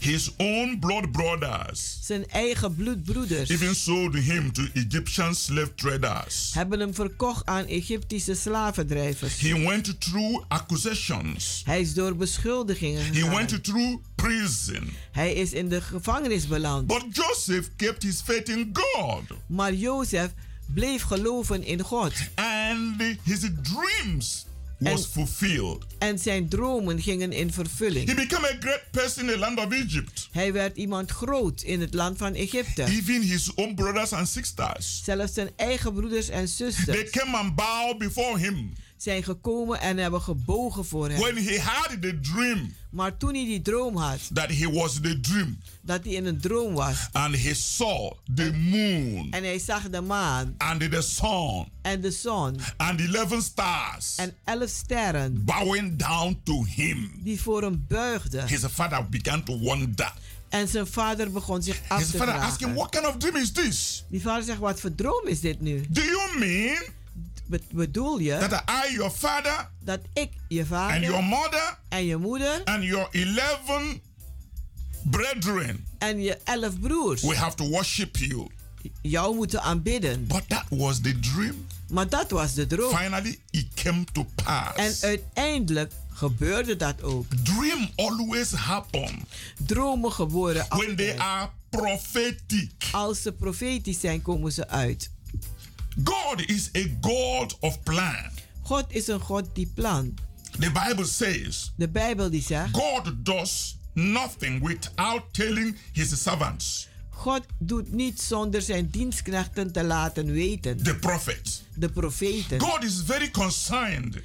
His own blood brothers Zijn eigen bloedbroeders even sold him to Egyptian slave traders. hebben hem verkocht aan Egyptische slavendrijvers. He went through accusations. Hij is door beschuldigingen He gegaan. went through prison. Hij is in de gevangenis beland. But Joseph kept his faith in God. Maar Jozef bleef geloven in God. And his dreams was And- fulfilled. En zijn dromen gingen in He vervulling. became a great person in the land of Egypt. Hij werd iemand groot in het land van Egypte. Even his own brothers and sisters. Zelfs zijn eigen broeders en They zusters came and bowed before him. Zijn gekomen en hebben gebogen voor hem. When he had the dream Maar toen hij die droom had, that he was the dream, dat hij in een droom was. and he saw the moon En hij zag de maan and the sun en de zon and 11 stars en elf sterren bowing down to him. die voor hem buigden. His father began to wonder. En zijn vader begon zich af His te father asked him, vragen. What kind of dream is this? Die vader zegt, wat voor droom is dit nu? Do you mean bedoel je that I, your father, dat ik, je and your vader mother, en je moeder and your 11 brethren, en je elf broers we have to worship you. jou moeten aanbidden. But that was the dream. Maar dat was de droom. Finally, it came to En pass. uiteindelijk gebeurde dat ook. Dream always happen Dromen geboren when they are prophetic. Als ze profetisch zijn, komen ze uit. God is a God of plan. God is een God die plan. The Bible says De Bijbel die zegt, God does nothing without telling his servants, God doet niet zonder zijn dienstknechten te laten weten. the prophets. De profeten. God is very concerned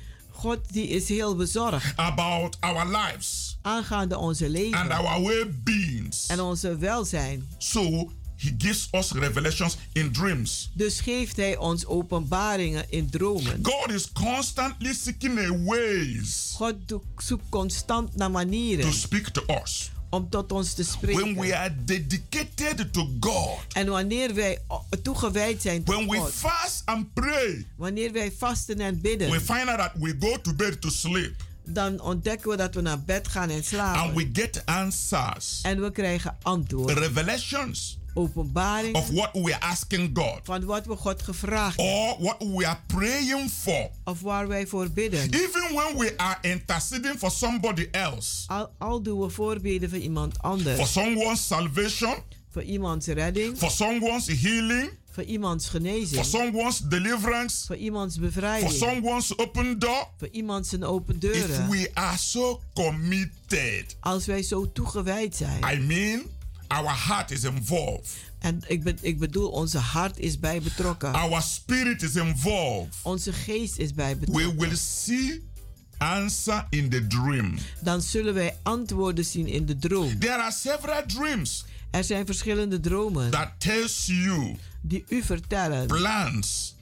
God die is heel bezorgd about our lives aangaande onze and leven our well-beings. en onze welzijn. So he gives us revelations in dreams. Dus geeft hij ons openbaringen in dromen. God is constantly seeking a ways God zoekt constant naar to manieren speak to us. om tot ons te When we spreken. are dedicated to God, En wanneer wij o- toegewijd zijn tot when we God, fast and pray, wanneer wij vasten en we bidden, find out that we go to bed to sleep dan ontdekken we dat we naar bed gaan en and slapen. we get answers, En we krijgen antwoorden, revelations openbaringen of what we are asking God. van wat we God gevraagd hebben. Or what we are praying for. of waar wij voor bidden. Even when we are interceding for somebody else, Al, al doen we voorbeden voor iemand for anders, someone's salvation, voor iemands redding, for someone's healing, voor iemands for genezing, someone's deliverance, voor iemands for bevrijding, someone's open door. voor iemands een open If deuren. we are so committed, Als wij zo toegewijd zijn. I mean, our heart is involved, En ik, be- ik bedoel, onze hart is bij betrokken. our spirit is involved. Onze geest is bij We betrokken. will see answer in the dream. Dan zullen wij antwoorden zien in de droom. There are several dreams Er zijn verschillende dromen that tells you die u vertellen. plans,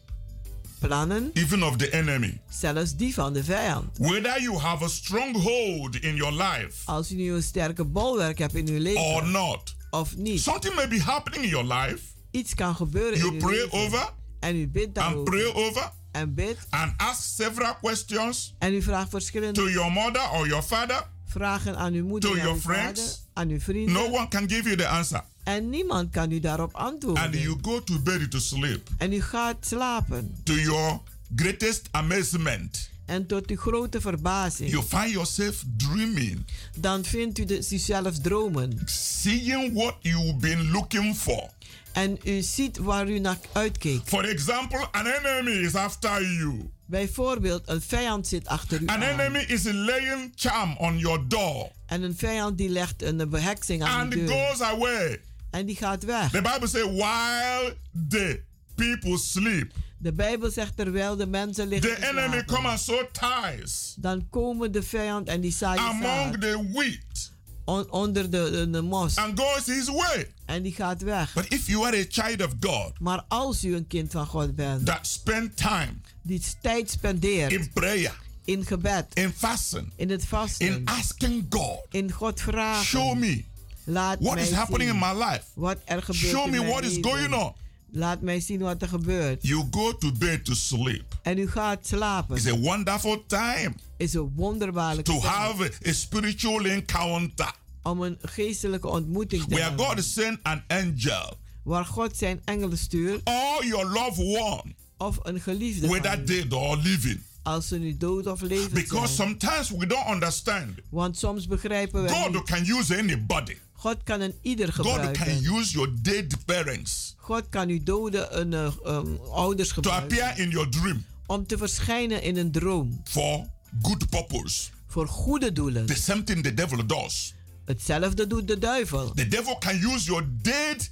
Plannen, even of the enemy. zelfs die van de vijand. Whether you have a stronghold in your life Als u nu een sterke bolwerk hebt in uw or leven not, of niet. something may be happening in your life. Iets kan gebeuren You in pray leven. over En u bidt and pray daarover. over En bidt. and ask several questions En u vraagt verschillende to your mother or your father. vragen aan uw moeder To en your uw vader. friends. Aan uw vrienden. No one can give you the answer. En niemand kan u daarop And antwoorden. you go to bed to sleep. En u gaat slapen. To your greatest amazement, En tot uw grote verbazing. you find yourself dreaming, dan vindt u de, uzelf dromen. seeing what you've been looking for. En u ziet waar u naar uitkeek. For example, an enemy is after you. Bijvoorbeeld, een vijand zit achter u An aan. enemy is laying charm on your door En een vijand die legt een beheksing aan and de deur. goes away. En die gaat weg. The Bible says, while the people sleep, De Bijbel zegt terwijl de mensen liggen the enemy come and sow ties Dan komen de vijand en die zaaien among zaad the wheat on- onder de, de, de mos. and goes his way. En die gaat weg. But if you are a child of God Maar als u een kind van God bent, that spend time die tijd spendeert in prayer, in gebed, in fasting, in het vasten, in asking God, in God vragen. show me Laat what is happening zien in my life. wat er gebeurt Show in me mijn what is leven. going on. Laat mij zien wat er gebeurt. You go to bed to sleep. En u gaat slapen. It's a wonderful time Is een wonderbaarlijke to tijd have a, spiritual encounter om een geestelijke ontmoeting te where hebben. God sent an angel Waar God zijn engelen stuurt. or your loved one, Of een geliefde whether dead or living. Als ze nu dood of levend Because zijn. sometimes we don't understand. Want soms begrijpen wij God niet. can use anybody. God kan een ieder God can gebruiken. use your dead parents God kan uw dode een, eh, um, ouders to gebruiken. appear in your dream Om te verschijnen in een droom. for good purpose. Voor goede doelen. The same thing the devil does. Hetzelfde doet de duivel. The devil can use your dead,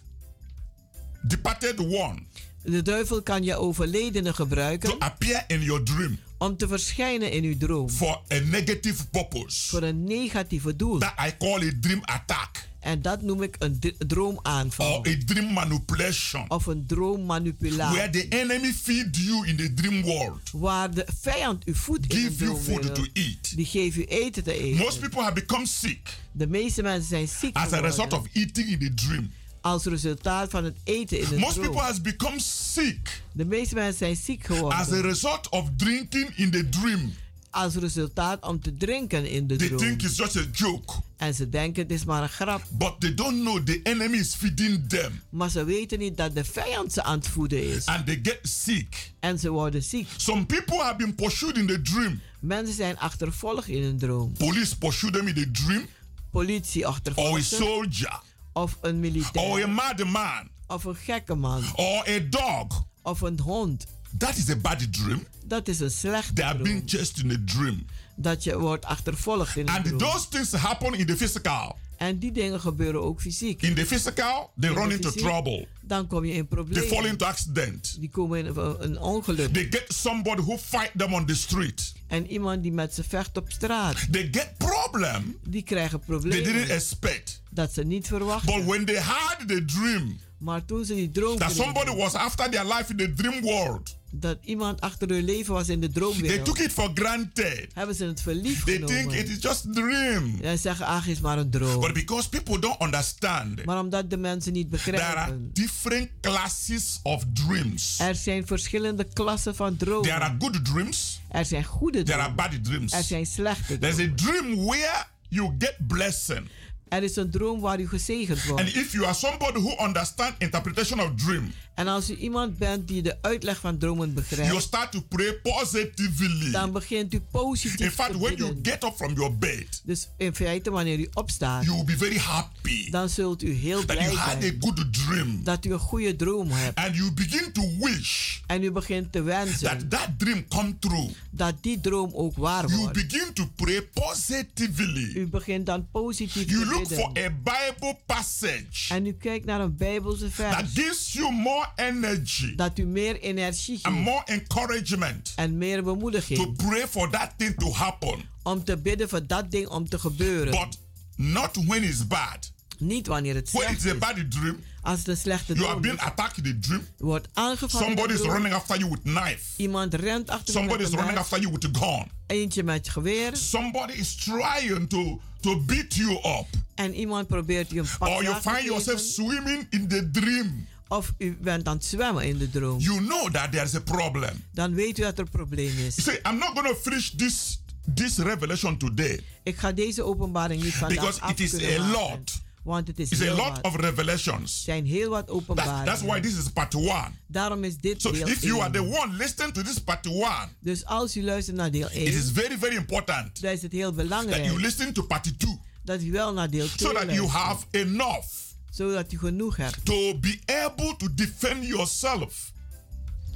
departed one De duivel kan je overledene gebruiken to appear in your dream om te verschijnen in uw droom. for a negative purpose. Voor een negatieve doel. That I call a dream attack En dat noem ik een droomaanval. or a dream manipulation. Of een droommanipulatie. Where the enemy feed you in the dream world, Waar de vijand u voedt in give een you food to eat. Die geeft u eten te eten. Most people have become sick De meeste mensen zijn ziek as a result of eating in the dream. Als resultaat van het eten in een Most droom. people has become sick De meeste mensen zijn ziek as a geworden. result of drinking in the dream. Als resultaat om te drinken in de They droom. think it's just a joke. En ze denken het is maar een grap. But they don't know the enemy is feeding them. Maar ze weten niet dat de vijand ze aan het voeden is. And they get sick. En ze worden ziek. Some people have been pursued in the dream. Mensen zijn achtervolgd in een droom. Police pursue them in the dream. Politie Or a achtervolgt soldier. Of een Or a militair. mad man. Of een gekke man. Or a dog. Of een hond. That is a bad dream. Dat is een slechte They droom. being chased in a dream. Dat je wordt achtervolgd in een And droom. those things happen in the physical. En die dingen gebeuren ook fysiek. In the physical, they In run into fysiek, trouble. Dan kom je in They fall problemen. into accident. Die komen in een, ongeluk. They get somebody who fight them on the street. En iemand die met ze vecht op straat. They get problem Die krijgen they didn't problemen. expect. Dat ze niet But verwachten. when they had the dream Maar toen ze die droom that somebody was after their life in the dream world, dat iemand achter hun leven was in de they took droomwereld, it for granted. hebben ze het verliefd They think it genomen. is just a dream. En zeggen, ach, is maar een droom. But because people don't understand, Maar omdat de mensen niet there are begrijpen. different classes of dreams. Er zijn verschillende klassen van There are dromen. good dreams, Er zijn goede there are dromen. bad dreams. Er zijn slechte There's a dromen. dream where you get blessing. Er is een droom waar u gezegend And wordt. if you are somebody who understand interpretation of dream, En als u iemand bent die de uitleg van dromen you begrijpt, start to pray positively. dan begint u positief In fact, te when you get up from your bed, Dus in feite, wanneer u opstaat, you will be very happy dan zult u heel that blij you had a zijn good dream. dat u een goede droom hebt. And you begin to wish En u begint te wensen that that dream come true. dat die droom ook waar You wordt. begin to pray positively. U begint dan positief You te look for bidden. a Bible passage En u kijkt naar een Bijbelse that vers gives you more energy dat u meer energie and geeft more encouragement en meer to bemoediging pray for that thing to happen. om te bidden voor dat ding om te gebeuren. But not when it's bad. Niet wanneer het When slecht it's a is. bad dream, Als een slechte you are droom being is, attacked in the dream. wordt aangevallen. de Somebody is droom. running after you with knife. Iemand rent achter je Somebody met is running after you with a gun. eentje met geweer Somebody is trying to, to beat you up. en iemand probeert je een pak Or you find yourself swimming in the dream. Of u bent aan het zwemmen in de droom. You know that there's a problem. Dan weet u dat er een probleem You is. say, I'm not going to finish this this revelation today Ik ga deze openbaring niet vandaag because af it is a maken, lot. Want het is It's a heel lot wat. of revelations. zijn heel wat That's, openbaringen. that's why this is part one. Daarom is dit So deel if you are the 1. one listening to this part one, Dus als u luistert naar deel it 1, is very, very important dan is het heel that you belangrijk listen to part two dat u wel naar deel 2 so that you luistert. have enough Zodat u genoeg hebt to be able to defend yourself.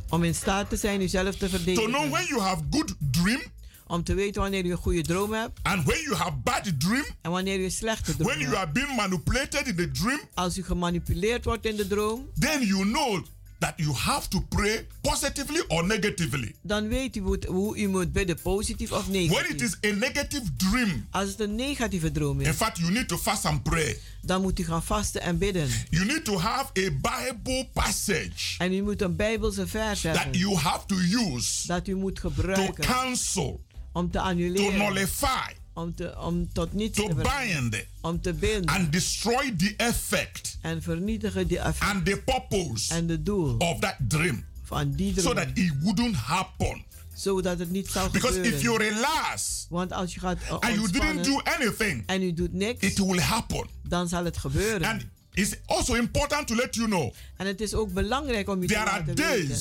om in staat te zijn uzelf te To know verdedigen. when you have good dream Om te weten wanneer u een goede droom hebt and when you have bad dream, en wanneer een slechte droom when you hebt. are being manipulated in the dream, Als u gemanipuleerd wordt in de droom, then you know that you have to pray positively or negatively. dan weet u hoe, hoe u moet bidden, positief of When it is a negative dream, Als het een negatieve droom in fact, you need to fast and pray. dan moet u gaan vasten en bidden. You need to have a Bible passage En u moet een Bijbelse vers that you have to use dat u moet to gebruiken cancel, om te to annuleren, nullify, om, te, om tot niets to bind, om te binden and destroy the effect en vernietigen die effect and the purpose en de doel of that dream van die so droom, that it wouldn't happen. zodat het niet zal Because if you gebeuren. relax Want als je gaat uh, and you didn't do anything, en u doet niks, it will happen. dan zal het gebeuren. And it's also important to let you know En het is ook belangrijk om u te are laten weten.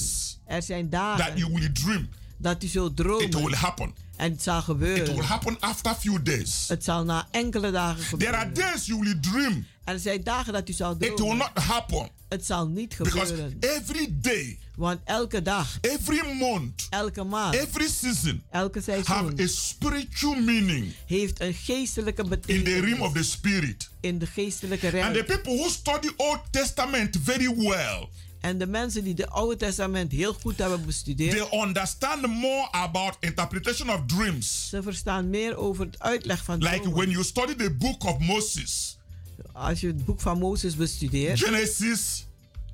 Er zijn that dagen you will dream. dat u zult It dromen will happen. En het zal It will gebeuren. happen after few days. Het zal na enkele dagen There are gebeuren. days you will dream. Er zijn dagen dat u zal It will dromen. not happen. Het zal niet Because gebeuren. every day, Want elke dag, every month, elke maand, every season elke have seizoen a spiritual meaning heeft een geestelijke in the realm betekenis of the spirit. in de geestelijke And the people who study Old Testament very well, En de mensen die de Oude Testament heel goed hebben bestudeerd, they understand more about interpretation of dreams. ze verstaan meer over het uitleg van Like dromen. when you study the book of Moses, Als je het boek van Mozes bestudeert, Genesis,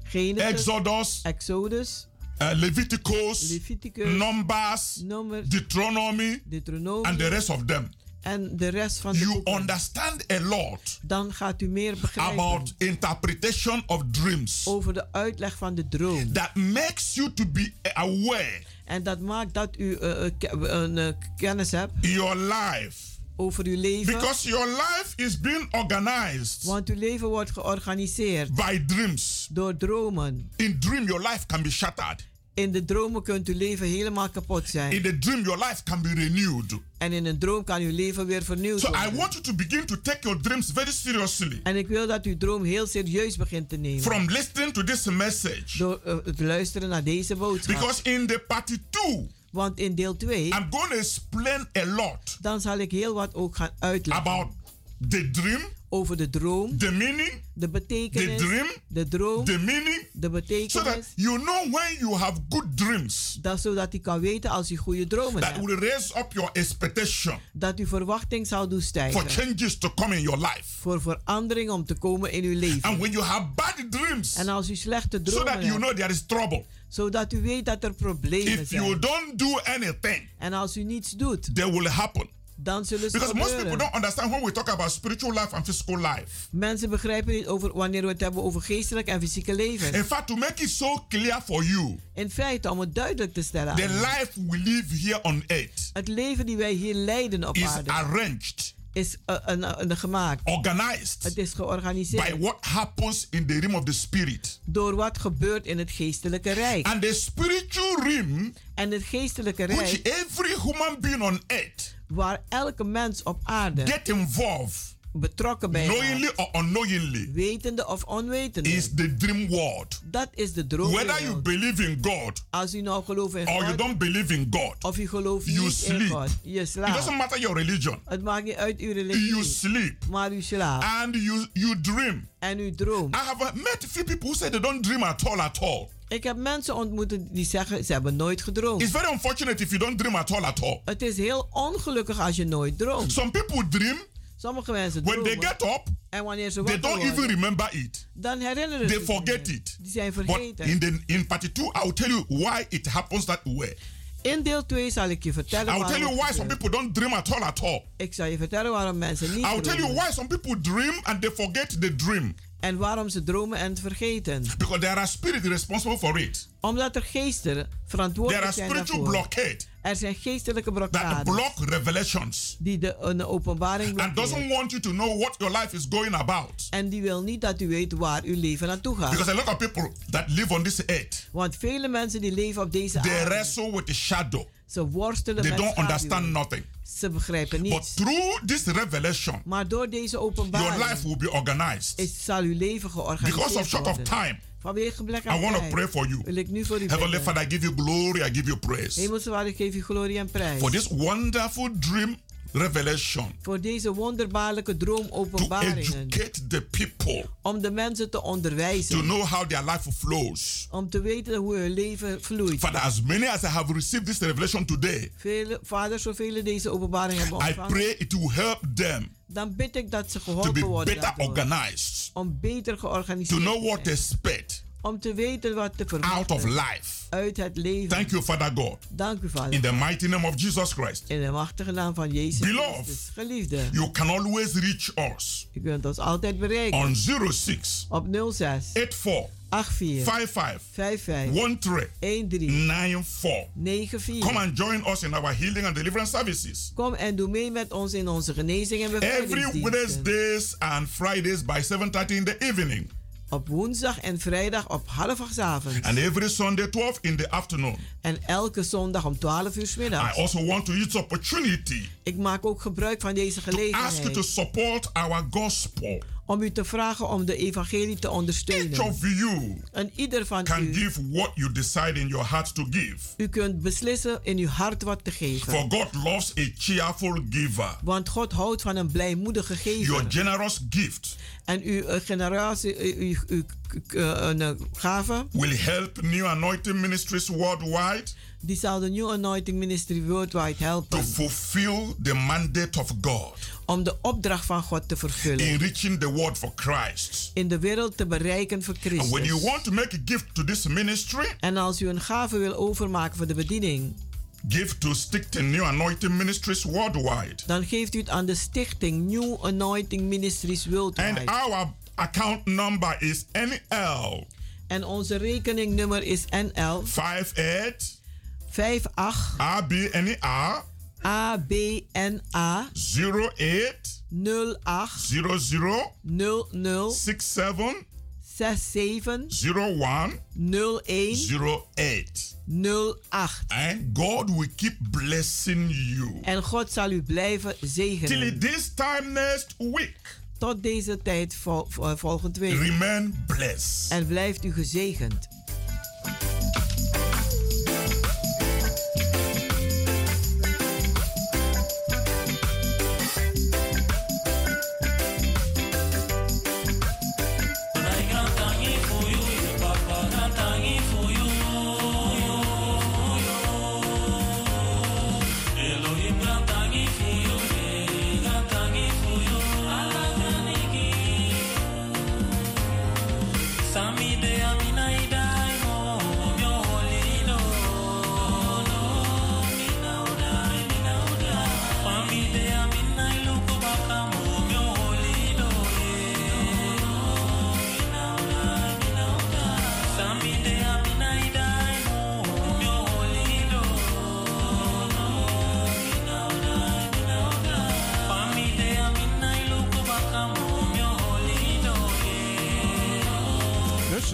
Genesis, Exodus, Exodus, uh, Leviticus, Leviticus, Numbers, Nummers, Deuteronomy, Deuteronomie and the rest of them. En de rest van de You boeken. understand a lot Dan gaat u meer begrijpen about interpretation of dreams over de uitleg van de droom. that makes you to be aware En dat maakt dat u eh, eh, ke- een eh, kennis hebt your life over uw leven. Because your life is being organized Want uw leven wordt georganiseerd by dreams. door dromen. In dream, your life can be shattered. In de dromen kunt uw leven helemaal kapot In zijn. the dream, your life can be renewed. En in een droom kan uw leven weer vernieuwd So I worden. want you to begin to take your dreams very seriously. En ik wil dat uw droom heel serieus begint te nemen. From listening to this message. Door eh, het luisteren naar deze boodschap. Because in the part two, Want in deel 2, I'm going to explain a lot dan zal ik heel wat ook gaan uitleggen. about the dream, over de droom, the meaning, de betekenis, the dream, de droom, the meaning, de so betekenis. that you know when you have good dreams Dat zodat u kan weten als u goede dromen that hebt. will raise up your expectation Dat uw verwachting zal doen for stijgen. changes to come in your life. Voor verandering om te komen in uw leven. And when you have bad dreams, En als u slechte so dromen that you hebt, know there is trouble. zodat u weet dat er problemen If you zijn. don't do anything, En als u niets doet, they will happen. Dan zullen ze Because most people gebeuren. don't understand when we talk about spiritual life and physical life. Mensen begrijpen niet over wanneer we het hebben over geestelijk en fysieke leven. In fact, to make it so clear for you, In feite, om het duidelijk te stellen, the life we live here on earth het leven die wij hier leiden op is aarde arranged, is uh, een, een, gemaakt. organized Het is by georganiseerd what happens in the realm of the spirit. door wat gebeurt in het geestelijke rijk. And the spiritual realm, En het geestelijke which rijk, every human being on earth waar elke mens op aarde get involved, betrokken bij knowingly or unknowingly, wetende of onwetende, is the dream world. dat is de Whether you droom. believe in God Als u nou gelooft in or you God, don't believe in God, of u gelooft you niet in sleep. God, je It doesn't slaapt. matter your religion. Het maakt niet uit uw You religie, sleep maar u slaapt and you you dream. en u droomt. I have met few people who say they don't dream at all at all. Ik heb mensen ontmoet die zeggen ze hebben nooit gedroomd. It's very unfortunate if you don't dream at all at all. Het is heel ongelukkig als je nooit droomt. Some people dream Sommige mensen when they get up, en wanneer ze they don't even worden, remember it. dan herinneren They ze forget niet. it. Die zijn But vergeten. in the in part two, I will tell you why it happens that way. In deel 2 zal ik je vertellen I will tell you why some people don't dream at all at all. Ik zal je vertellen waarom mensen niet I will tell you why some people dream and they forget the dream. En waarom ze dromen en het vergeten. Because there are spirits responsible for it. Omdat er geesten There verantwoordelijk are zijn spiritual daarvoor. blockade Er zijn geestelijke that blokkades block revelations die de, een openbaring and doesn't blokkeren. want you to know what your life is going about. En die wil niet dat u weet waar uw leven naartoe gaat. Because a lot of people that live on this earth, Want vele mensen die leven op deze they aarde, wrestle with the shadow. ze worstelen They met don't understand schaduwen. nothing. Ze begrijpen But niets. through this revelation, Maar door deze your openbaring life will be organized. is, zal uw leven Because of georganiseerd short of worden. time, Vanwege gebrek I aan want to tijd pray for you. wil ik nu voor u Heavenly. Father, I give you glory, I give you praise. Hemelse Vader, ik geef u glorie en prijs. For this wonderful dream revelation Voor deze wonderbaarlijke to droomopenbaringen. educate the people Om de mensen te to onderwijzen. know how their life flows. Om te weten hoe hun leven vloeit. Father, as many as I have received this revelation today, Vele, vader, zoveel deze openbaring hebben I ontvangen. pray it will help them Dan bid ik dat ze to geholpen be worden. better daardoor. organized, Om beter georganiseerd to know te what to zijn. expect Om te weten wat te out of verwachten. life. Uit het leven. Thank you, Father God. Dank u, Vader. In the mighty name of Jesus Christ. In de machtige naam van Jezus Beloved. Christus. Geliefde, You can always reach us u kunt ons altijd bereiken. on 06 Op 06 84 84 55 55 13 13 94. 94. Come and join us in our healing and deliverance services. Kom en doe mee met ons in onze genezing en Every bevrijdingsdiensten. Wednesdays and Fridays by 7:30 in the evening. Op woensdag en vrijdag op half acht avonds. And every Sunday 12 in the afternoon. En elke zondag om 12 uur 's I also want to use opportunity Ik maak ook gebruik van deze to ask you to gelegenheid support our gospel. Om u te vragen om de evangelie te Each ondersteunen. of you En ieder van can u, give what you decide in your heart to give. u kunt beslissen in uw hart wat te geven. For God loves a cheerful giver. Want God houdt van een blijmoedige Your gever. generous gift En uw eh, generatie, eh, uw, uw, uw, eh, gave, will help New Anointing Ministries worldwide die zal de New Anointing Ministry Worldwide to helpen. fulfill the mandate of God Om de opdracht van God te vervullen. in reaching the world for Christ. In de wereld te bereiken voor And when you Christus. want to make a gift to this ministry, En als u een gave wil overmaken voor de bediening, give to Stickton New Anointing Ministries worldwide. dan geeft u het aan de stichting New Anointing Ministries And Worldwide. our account number is NL En onze rekeningnummer is NL 58 58 RBNER ABNA 08 08 00 00 67 67 01 01 08. 08. And God will keep blessing you. En God zal u blijven Till zegenen. this time next week. Tot deze tijd vol, week. Remain blessed. En blijft u gezegend.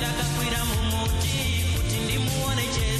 Ndakakwira mumuti kuti ndimuone jesu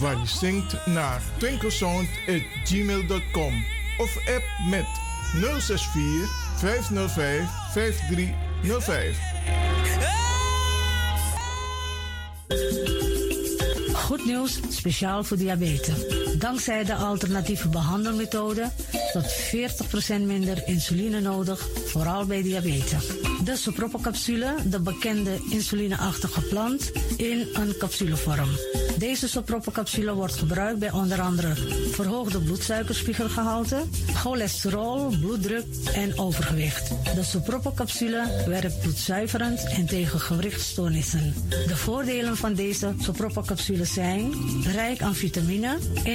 waar je zingt naar twinklesound.gmail.com of app met 064 505 5305. Goed nieuws, speciaal voor diabetes. Dankzij de alternatieve behandelmethode tot 40% minder insuline nodig, vooral bij diabetes. De soproppencapsule, de bekende insulineachtige plant, in een capsulevorm. Deze soproppencapsule wordt gebruikt bij onder andere verhoogde bloedsuikerspiegelgehalte, cholesterol, bloeddruk en overgewicht. De soproppencapsule werkt bloedzuiverend en tegen gewrichtstoornissen. De voordelen van deze soproppencapsules zijn rijk aan vitamine,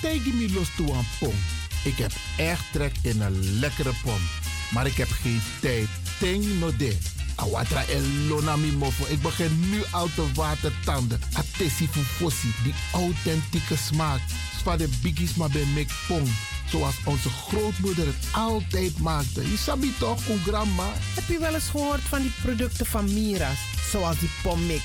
Tegen los toe aan pom. Ik heb echt trek in een lekkere pom. Maar ik heb geen tijd. Ting no de. Awatra elona mi mofo. Ik begin nu al te watertanden. Atesi fufosi. Die authentieke smaak. Van de biggies maar bij mek pong. Zoals onze grootmoeder het altijd maakte. Je sabi toch, grandma? Heb je wel eens gehoord van die producten van Mira's? Zoals die pommix.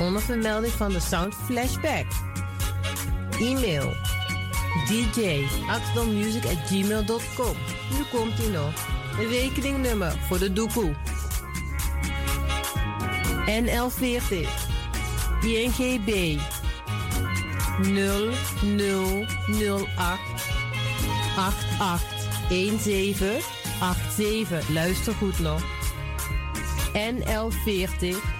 Onder vermelding van de Sound Flashback. E-mail dj at gmail.com. Nu komt ie nog. Rekeningnummer voor de doekoe. NL40 INGB 0008 8817 87. Luister goed nog. NL40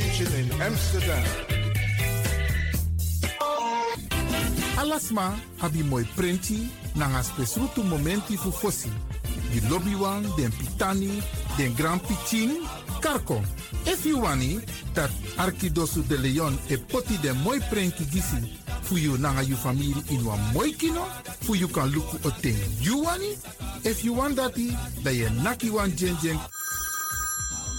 Station in Amsterdam. Alasma abi moi prenti nanga spesrutu momenti fu fosi. Di lobby wan, den pitani, den grand pitin, karko. If you wani, dat Arkidosu de Leon e poti den moi prenti gisi fu you nanga you family in wan moi kino, fu you kan luku o ten you wani. If you want dati, da ye naki wan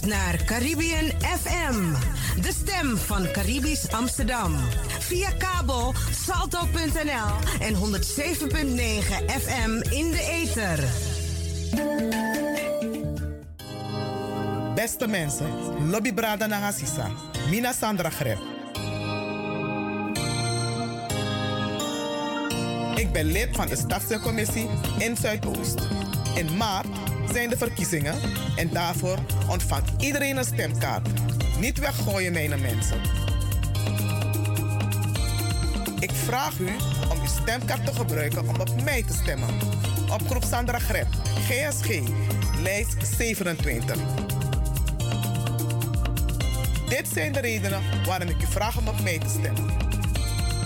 Naar Caribbean FM, de stem van Caribisch Amsterdam. Via kabel salto.nl en 107.9 FM in de ether. Beste mensen, Lobby Brada Nagasisa, Mina Sandra Greb. Ik ben lid van de Stadscommissie in Zuidoost. In maart zijn de verkiezingen en daarvoor ontvangt iedereen een stemkaart. Niet weggooien, mijn mensen. Ik vraag u om uw stemkaart te gebruiken om op mij te stemmen. Op groep Sandra Greb, GSG, lijst 27. Dit zijn de redenen waarom ik u vraag om op mij te stemmen.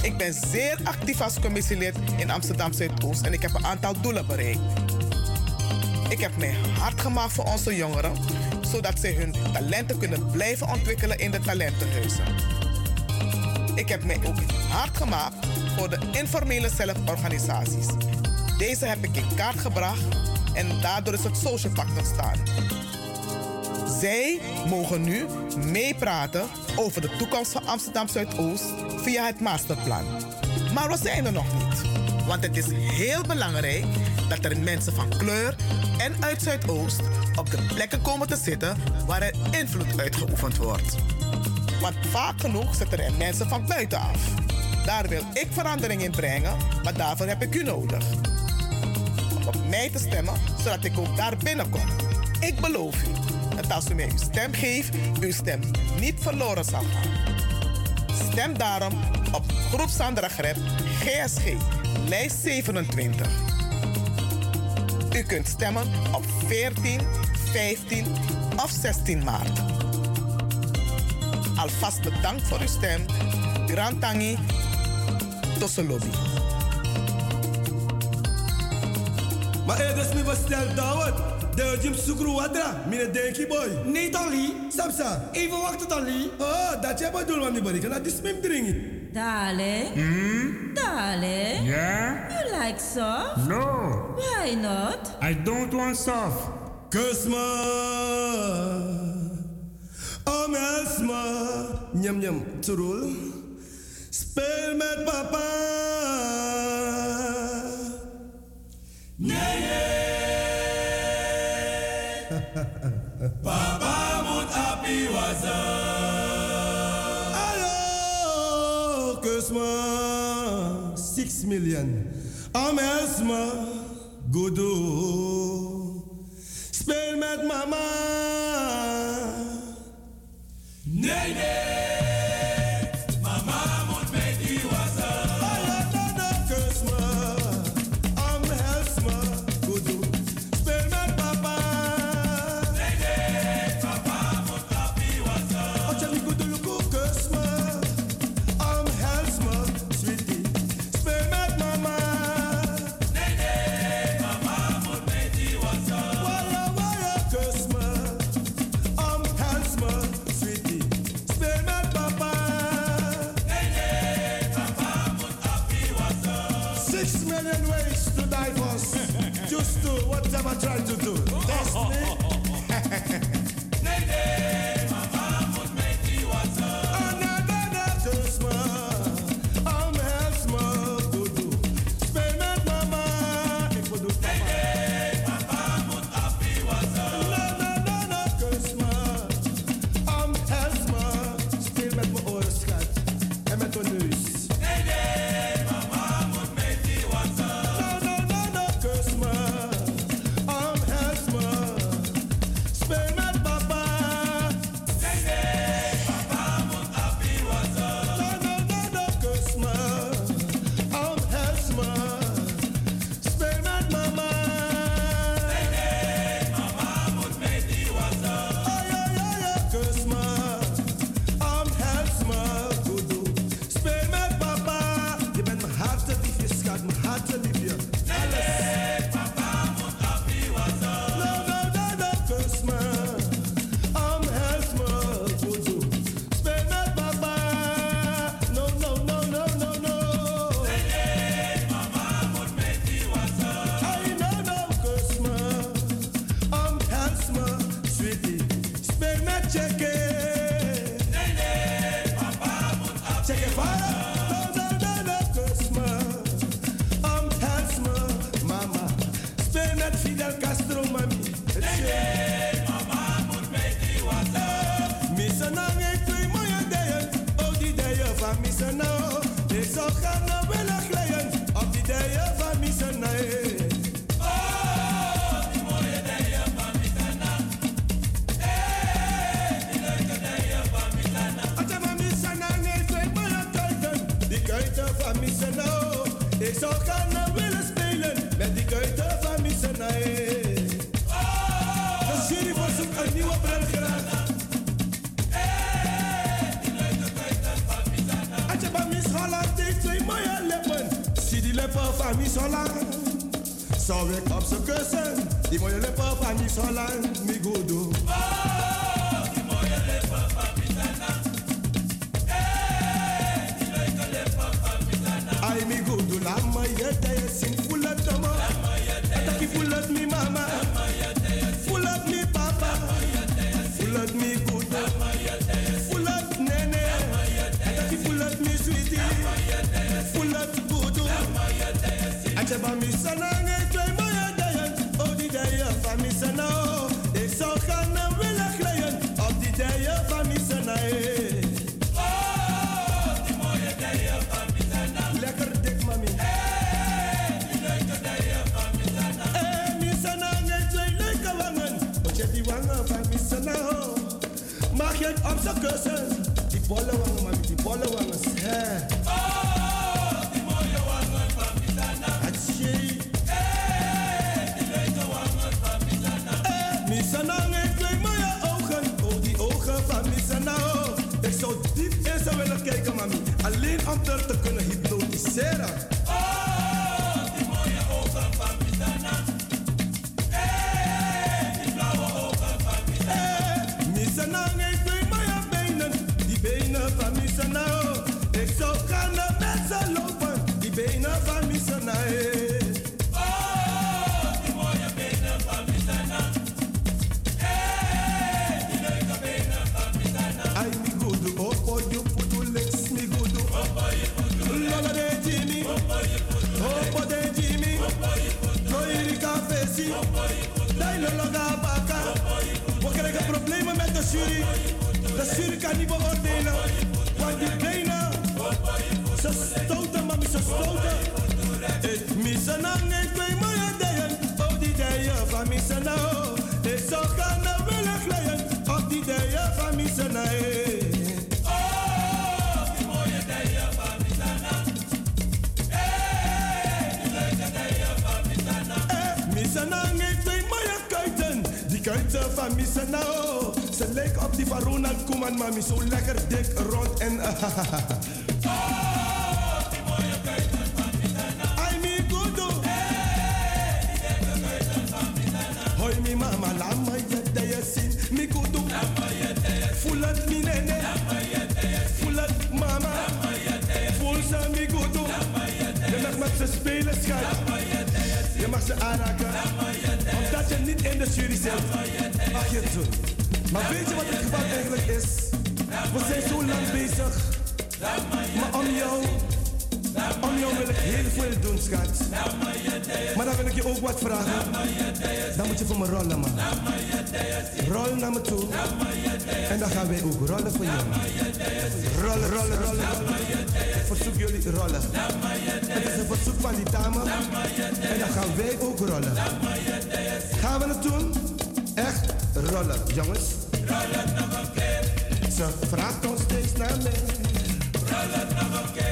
Ik ben zeer actief als commissielid in Amsterdam Zuidoost en ik heb een aantal doelen bereikt. Ik heb mij hard gemaakt voor onze jongeren, zodat zij hun talenten kunnen blijven ontwikkelen in de talentenhuizen. Ik heb mij ook hard gemaakt voor de informele zelforganisaties. Deze heb ik in kaart gebracht en daardoor is het social pact ontstaan. Zij mogen nu meepraten over de toekomst van Amsterdam Zuidoost via het masterplan. Maar we zijn er nog niet. Want het is heel belangrijk dat er mensen van kleur en uit Zuidoost op de plekken komen te zitten waar er invloed uitgeoefend wordt. Want vaak genoeg zitten er mensen van buitenaf. Daar wil ik verandering in brengen, maar daarvoor heb ik u nodig. Om op mij te stemmen, zodat ik ook daar binnenkom. Ik beloof u dat als u mij uw stem geeft, uw stem niet verloren zal gaan. Stem daarom op Groep Sandra GSG, lijst 27. U kunt stemmen op 14, 15 of 16 maart. Alvast bedankt voor uw stem. Grand Tangi, Tosselobi. Maar er is niet besteld, Dawet. De Jim Sukru Wadra, mine Denki boy. Nee, Tali. Samsa. Even wachten, Tali. Oh, dat je bedoelt, want die. Kan dat is dringen. Darling. Hmm? Darling. Yeah? You like soft? No. Why not? I don't want soft. Kusma. Oh, Melsma. Nyam nyam. Turul. Speel met papa. Nee, Papa million. Am elsma. Goedo. Speel met mama. Nee, nee. Lama ya daya sin full of dama. Ataki full of me Je het op zijn kussen? Die bolle wangen mami, die bolle wangen. Hè. die mooie wangen van mi sana. Atje. Misana heeft twee mooie ogen. Oh, die ogen van Misana. Oh. Ik zou diep in ze willen kijken, mami. Alleen om te kunnen hypnotiseren. Problemen met de jury. De jury kan niet beoordelen. Want die benen, ze stoten, mami, ze stoten. Ik mis een hang, ik weet maar een dijen. Oh, die dijen van mis een hang. Ik zou gaan naar willen glijden. Op die dijen van mis een Die kuiten van mis een hang. Ze lijken op die van Ronald Koeman, mami. Zo lekker dik, rond en... Mi gudu. Hoi mi mama, lama yedda yasin, mi gudu. Fulat mi nene. Fulat mama. Voel ze mi gudu. Je mag met ze spelen, schat. Je mag ze aanraken. Omdat je niet in de jury zit. Mag je doen. Maar weet je wat het geval eigenlijk is? We zijn zo lang bezig. Maar om jou om jou wil ik heel veel doen, schat. Maar dan wil ik je ook wat vragen. Dan moet je voor me rollen, man. Rol naar me toe. En dan gaan wij ook rollen voor jou. Rollen, rollen, rollen. Ik verzoek jullie te rollen. Het is een verzoek van die dame. En dan gaan wij ook rollen. Gaan we het doen? Echt rollen, jongens. Ze vraagt ons steeds naar mij.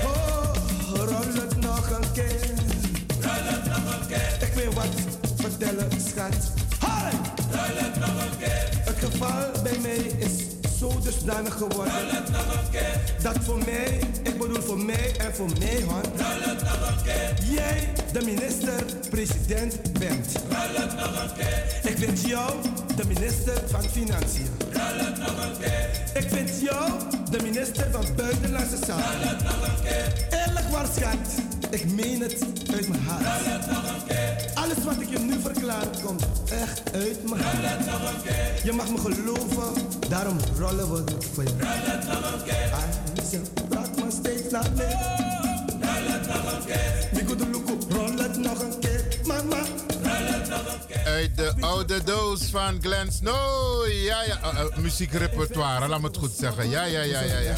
Oh, rol het nog een keer. Ik wil wat vertellen, schat. Hoi! Het geval bij mij is dusdanig geworden. Dat voor mij, ik bedoel voor mij en voor mij, hond. Jij de minister-president bent. Ik vind jou de minister van Financiën. Ik vind jou de minister van Buitenlandse Zaken. Eerlijk waar, schat. Ik meen het uit mijn hart. Alles wat ik je nu verklaar komt echt uit mijn hart. Je mag me geloven, daarom rollen we het voor je. Ze praat maar steeds naar mij. Rol het nog een keer, mama. Uit de oude doos van Glenn Snow. Ja, ja. Uh, uh, muziekrepertoire, laat me het goed zeggen. Ja, ja, ja, ja. ja.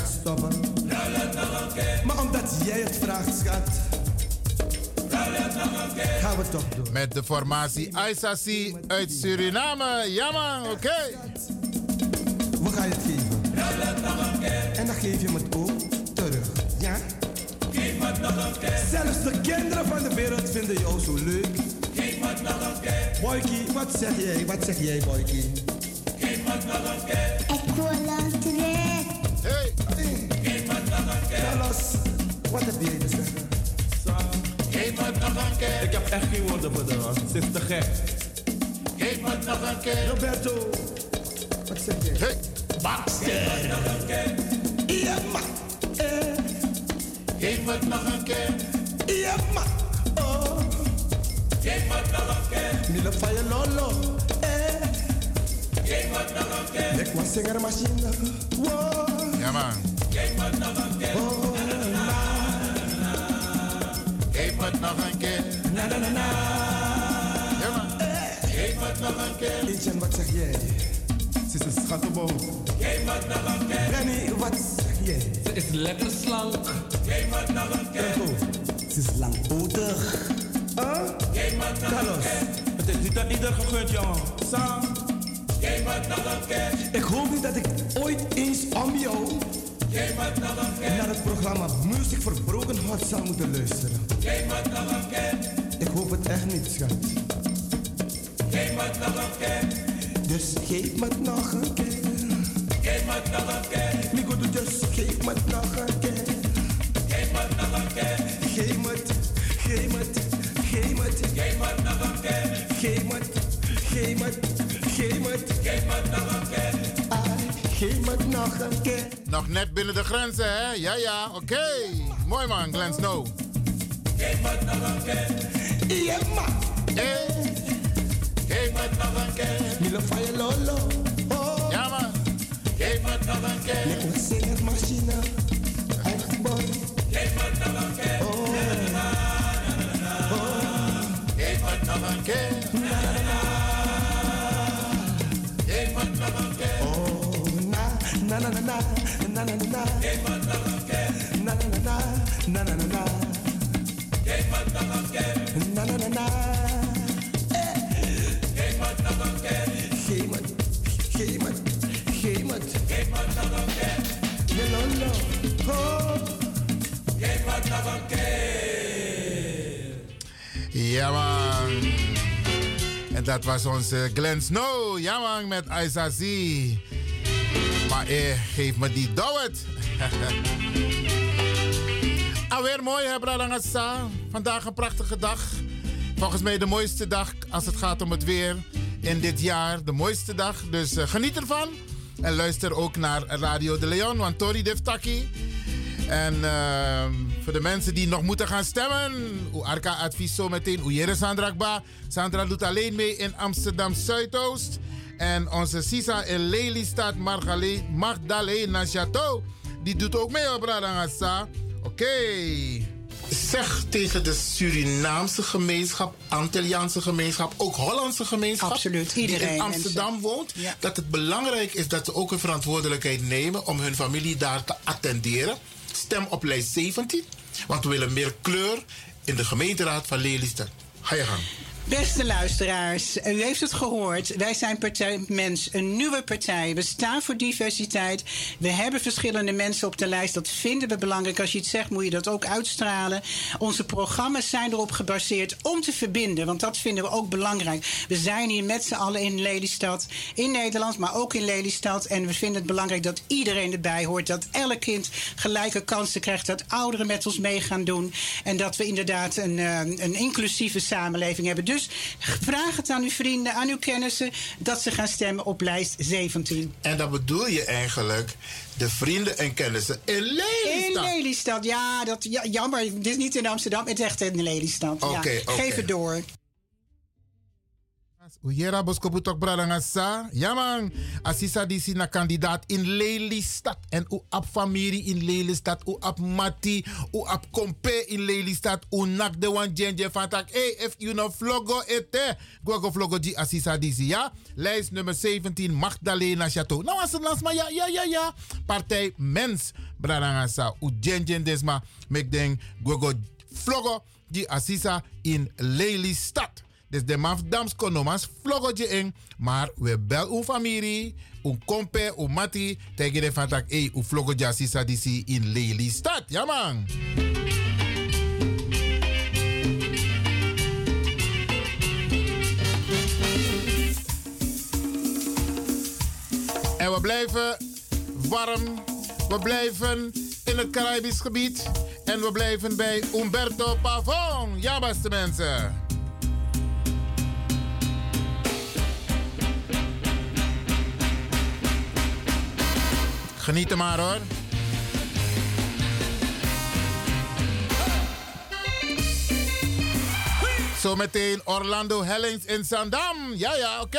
Maar omdat jij het vraagt, schat. Gaan we toch doen. Met de formatie Aisasi uit Suriname. Ja man, oké. We gaan je het geven. En dan geef je het ook terug. Ja? Zelfs de kinderen van de wereld vinden jou zo leuk. Boykie, wat zeg jij? Wat zeg jij, Boykie? Ik wil een trek. Hey! Carlos, wat heb jij te zeggen? keer. Ik heb echt geen woorden voor de rest. Het is te gek. Geef me nog een keer. Roberto. Wat zeg je? Hey. Bakster. Geef me nog een keer. Ja, ma. Eh. Geef me nog een keer. Ja, ma. Oh. Geef me nog een keer. Mille fire lolo. Eh. Geef me een keer. Ik was zingen machine. Ja, man. Geef me nog een keer. Oh. Na na na na. Ja, man. Geef het nog een keer. Etienne, wat zeg jij? Ze is een schattenboom. Geef het nog een keer. Rennie, wat zeg jij? Ze is lekker slank. Geef het nog een keer. Ze is langpotig. Huh? Geef het nog Carlos. Het is niet aan ieder gegund, jongen. Sam. Geef het nog een keer. Ik hoop niet dat ik ooit eens om jou Keer. naar het programma Muziek voor Broken Heart zou moeten luisteren. Ik hoop het echt niet, schat. Dus geef me het nog een keer. Geef me het nog een keer. Dus geef me het nog een keer. Geef me het nog een keer. Geef me het, geef me het, geef me het. Geef me het nog een keer. Geef me het, geef me het, geef me het. Geef me het nog een keer. Geef me nog een keer. Nog net binnen de grenzen, hè? Ja, ja, oké. Mooi man, Glenn Snow. Geef me nog een keer. Ja, ma. Hey. Geef me nog een keer. Milo fire lolo. Oh. Ja, man. Geef me nog een keer. Singer machine. Boy. Geef me nog een keer. Oh. Geef me nog een keer. Dat was onze Glenn Snow. Ja, man, met Aizazi. Maar eh, geef me die dowet. Alweer mooi, hè, Bradangasa. Vandaag een prachtige dag. Volgens mij de mooiste dag als het gaat om het weer in dit jaar. De mooiste dag. Dus eh, geniet ervan. En luister ook naar Radio de Leon, want Tori Deftaki. En ehm, voor de mensen die nog moeten gaan stemmen, Arka advies zo meteen. Oejere Sandra. Sandra doet alleen mee in Amsterdam Zuidoost. En onze Sisa in Lelystad, Magdalena Chateau, die doet ook mee op Radangasa. Oké. Zeg tegen de Surinaamse gemeenschap, Antilliaanse gemeenschap, ook Hollandse gemeenschap. Absoluut, Die iedereen, in Amsterdam mensen. woont. Ja. Dat het belangrijk is dat ze ook een verantwoordelijkheid nemen om hun familie daar te attenderen. Stem op lijst 17, want we willen meer kleur in de gemeenteraad van Lelystad. Ga je gang. Beste luisteraars, u heeft het gehoord. Wij zijn Partij Mens, een nieuwe partij. We staan voor diversiteit. We hebben verschillende mensen op de lijst. Dat vinden we belangrijk. Als je iets zegt, moet je dat ook uitstralen. Onze programma's zijn erop gebaseerd om te verbinden. Want dat vinden we ook belangrijk. We zijn hier met z'n allen in Lelystad, in Nederland, maar ook in Lelystad. En we vinden het belangrijk dat iedereen erbij hoort. Dat elk kind gelijke kansen krijgt. Dat ouderen met ons mee gaan doen. En dat we inderdaad een, eh, een inclusieve samenleving hebben. Dus vraag het aan uw vrienden, aan uw kennissen, dat ze gaan stemmen op lijst 17. En dan bedoel je eigenlijk de vrienden en kennissen in In Lelystad. Lelystad, ja, dat, ja, jammer. Dit is niet in Amsterdam, het is echt in Lelystad. ja. Oké, oké. Geef het door. Ujera boskopu tok bradangasa. Ja man. Asisa disi na kandidaat in Lelystad. En u ap familie in Lelystad. U ap mati. U ap kompe in Lelystad. U nak de wan jenje van tak. Hey, if you no vlogo ete. Gogo vlogo di asisa disi ja. Lijst nummer 17 Magdalena Chateau. Nou was het maar ja, ja, ja, ja. Partij Mens bradangasa. U jenje desma. Mek denk gogo vlogo di asisa in Lelystad. Dus de maf dams konomas vlogotje in. Maar we bel uw familie, uw kompe, uw mati. Tegen de van tak, hey, uw vlogotje in Lelystad. Ja man. En we blijven warm. We blijven in het Caribisch gebied. En we blijven bij Umberto Pavon. Ja, beste mensen. Genieten maar hoor. Zometeen Orlando Hellings in Zandam. Ja, ja, oké.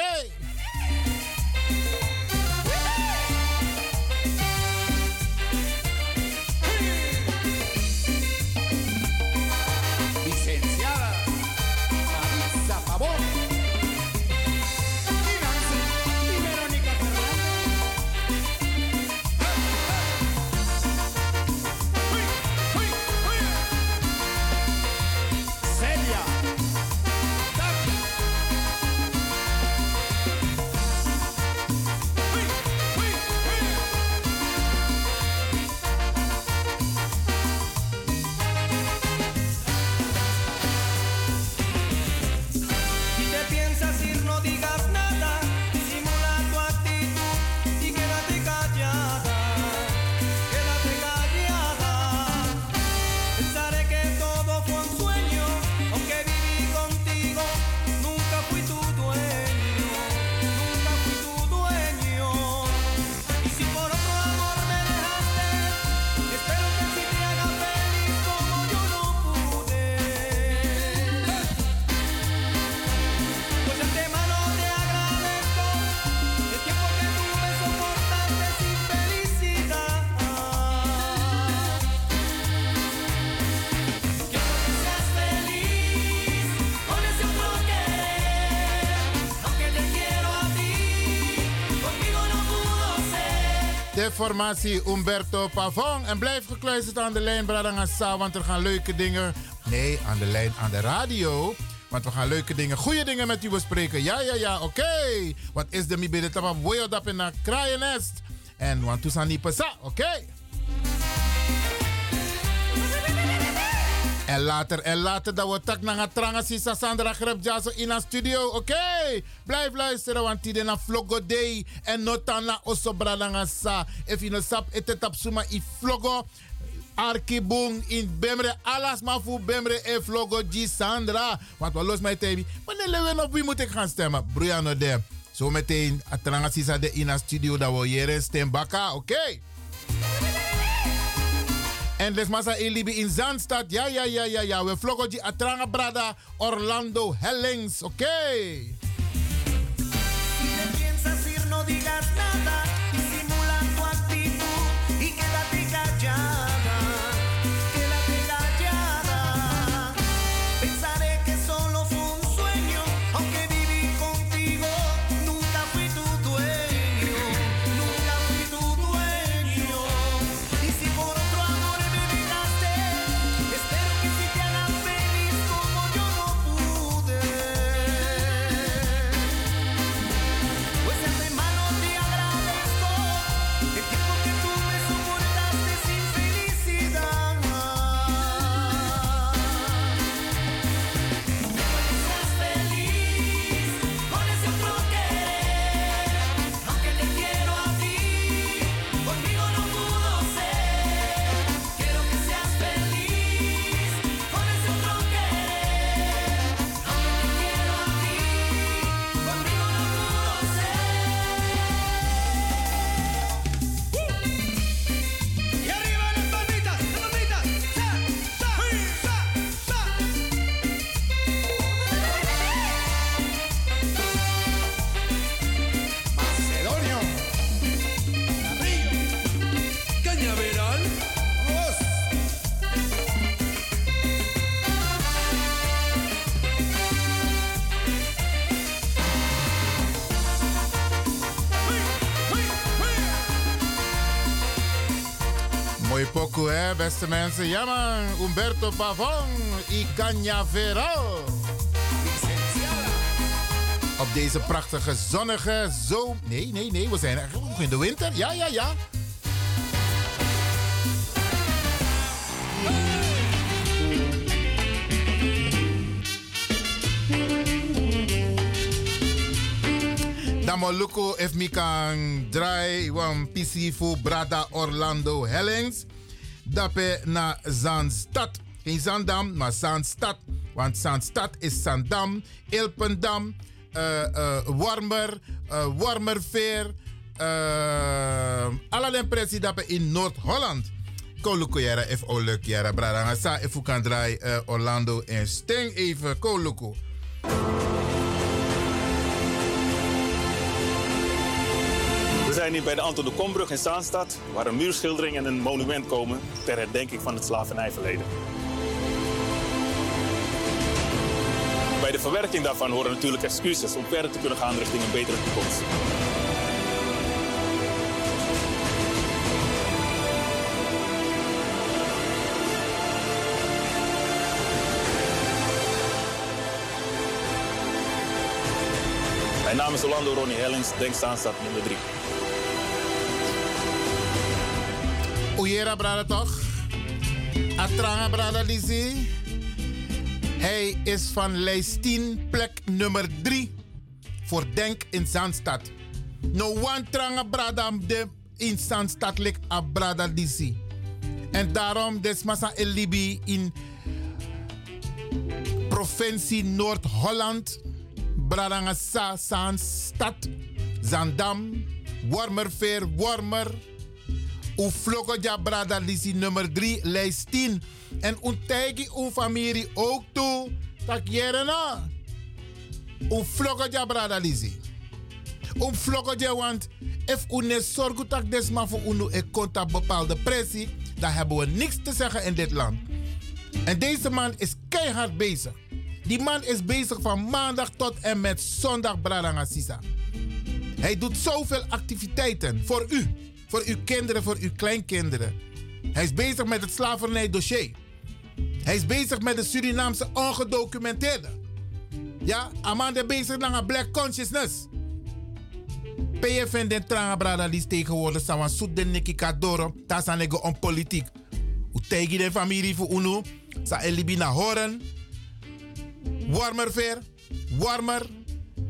Formatie Umberto Pavon. En blijf gekluisterd aan de lijn, Bradangasa, want er gaan leuke dingen. Nee, aan de lijn, aan de radio. Want we gaan leuke dingen, goede dingen met u bespreken. Ja, ja, ja, oké. Wat is de mi tapa boyo in een kraaiennest? En want toen zijn die oké. En later, en later, dat we tak naar tranga sisa Sandra Grebjaso in een studio. Oké, blijf luisteren, want die na vlogo day en notana osobra sa. If you no sap ete tap suma i vlogo. Arkibung in Bemre, alas maar voor Bemre en vlogo G Sandra. Want we los mij tebi. Wanneer lewen op wie moet ik gaan stemmen? Briano de. Zometeen, atranga sisa de in een studio dat we hier stem baka. Oké. En les masa ilibi in Zandstad. Ja, ja, ja, ja, ja. We vloggen die Atranga Brada Orlando Hellings. Oké. Pokoe, hè, beste mensen. Ja, man. Umberto Pavon y Cañaveral. Op deze prachtige zonnige zomer. Nee, nee, nee. We zijn eigenlijk nog in de winter. Ja, ja, ja. Dan Moluko if kan draai wan PC voor Brada Orlando Hellings. Dape na Zandstad. Geen Zandam, maar Zandstad. Want Zandstad is Zandam, Ilpendam, eh eh Warmer, eh Warmerveer. eh allerlei in Noord-Holland. Koluko Yara F. Oluk Yara Brada Sa If kan draai uh, Orlando en Sting even Koluko. Zijn hier bij de Anton de Kombrug in Zaanstad, waar een muurschildering en een monument komen ter herdenking van het slavernijverleden. Bij de verwerking daarvan horen natuurlijk excuses om verder te kunnen gaan richting een betere toekomst. Mijn naam is Orlando Ronnie Hellings, Denk Zaanstad nummer 3. Oejera brada toch? Atranga brada Lizzie. Hij is van lijst 10, plek nummer 3 voor Denk in Zandstad. No one tranga brada de in Zandstad lik a brada Lizzie. En daarom desmasa elibi in provincie Noord-Holland. Bradanga Sa Zaanstad, Zandam, Wormerveer, Wormer. Uflokoja brada lisi nummer 3, lijst 10. En untegi un familie ook toe. Tak jerena. Uflokoja brada lisi. Uflokoja want if une zorgu tak desma voor unu e konta bepaalde pressie, dan hebben we niks te zeggen in dit land. En deze man is keihard bezig. Die man is bezig van maandag tot en met zondag Sisa. Hij doet zoveel activiteiten voor u, voor uw kinderen, voor uw kleinkinderen. Hij is bezig met het slavernijdossier. Hij is bezig met de Surinaamse ongedocumenteerde. Ja, Amanda bezig naar black consciousness. PFN den tranga brada lis tegenwoordig sawan soet den neki kadoro tasanego om politiek. U tegi de familie voor unu, sa elibi na horen. Warmerveer, Warmer,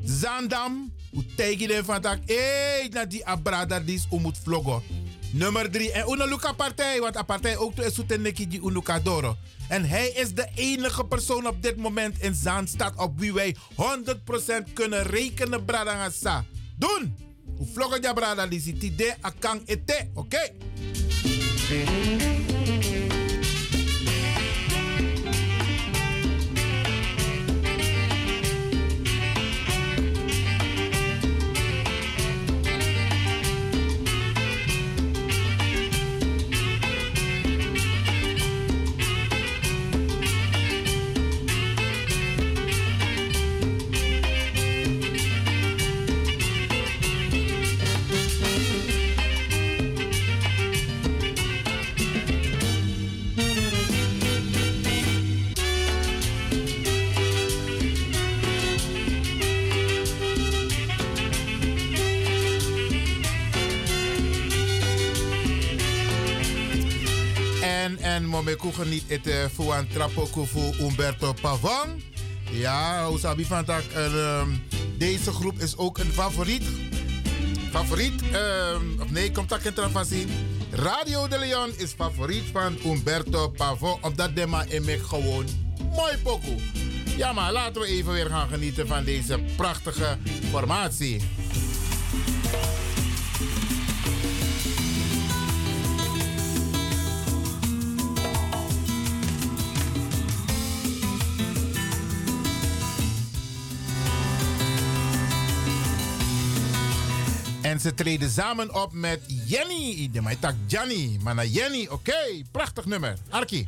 Zandam. U de van tak, hey, na die abrada dis umut vlogo. Nummer 3. En una luka partij, want partij ook to is neki die unuka doro. En hij is de enige persoon op dit moment in Zaanstad op wie wij 100% kunnen rekenen, Bradangasa. Doen! U vloggen ja, brada, lisi. Tide akang ete, oké? En, en momeku geniet het uh, voor een trappoko voor Umberto Pavon. Ja, hoe je van dat? ehm, deze groep is ook een favoriet. Favoriet, ehm, of nee, komt dat in van zien. Radio de Leon is favoriet van Umberto Pavon. Omdat de man emek gewoon mooi pokoe. Ja, maar laten we even weer gaan genieten van deze prachtige formatie. En ze treden samen op met Jenny. De mij tak Jenny. Maar naar Jenny, oké. Prachtig nummer. Arki.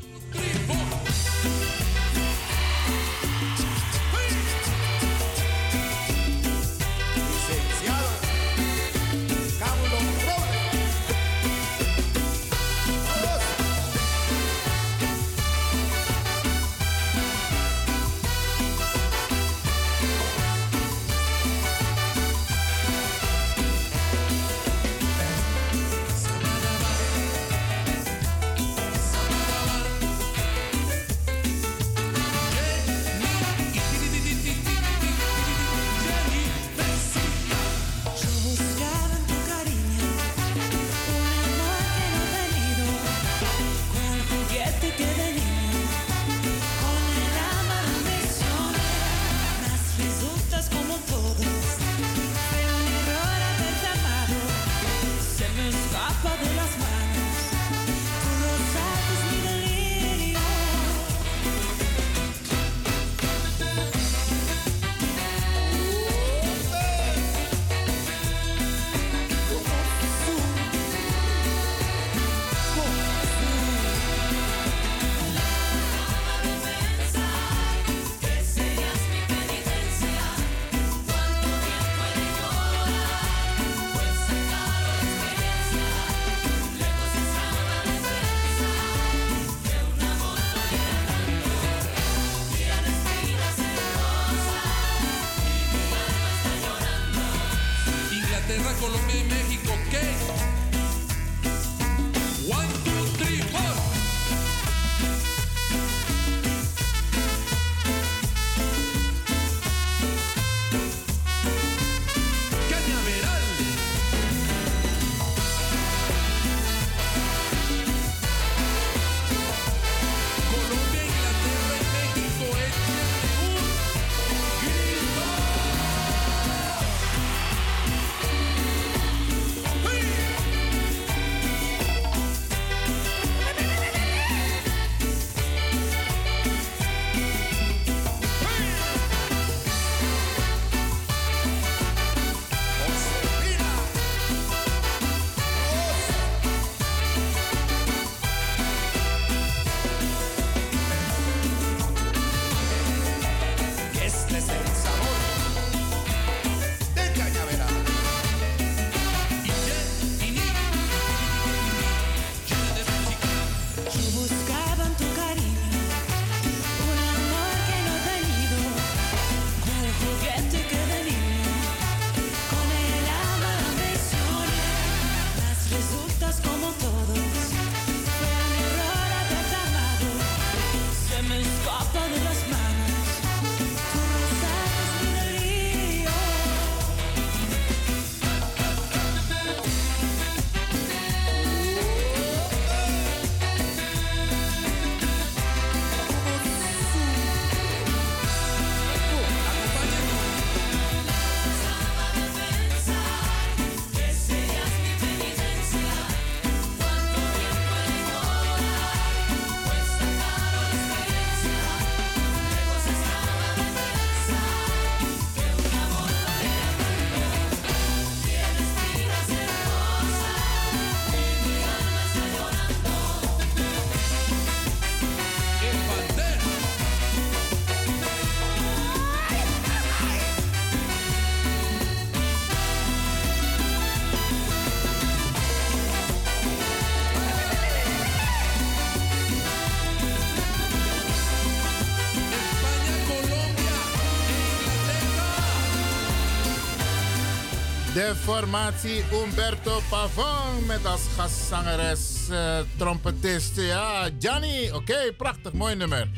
Formatie Umberto Pavon met als gastzangeres, eh, trompetist. Ja, Gianni. Oké, prachtig, mooi nummer.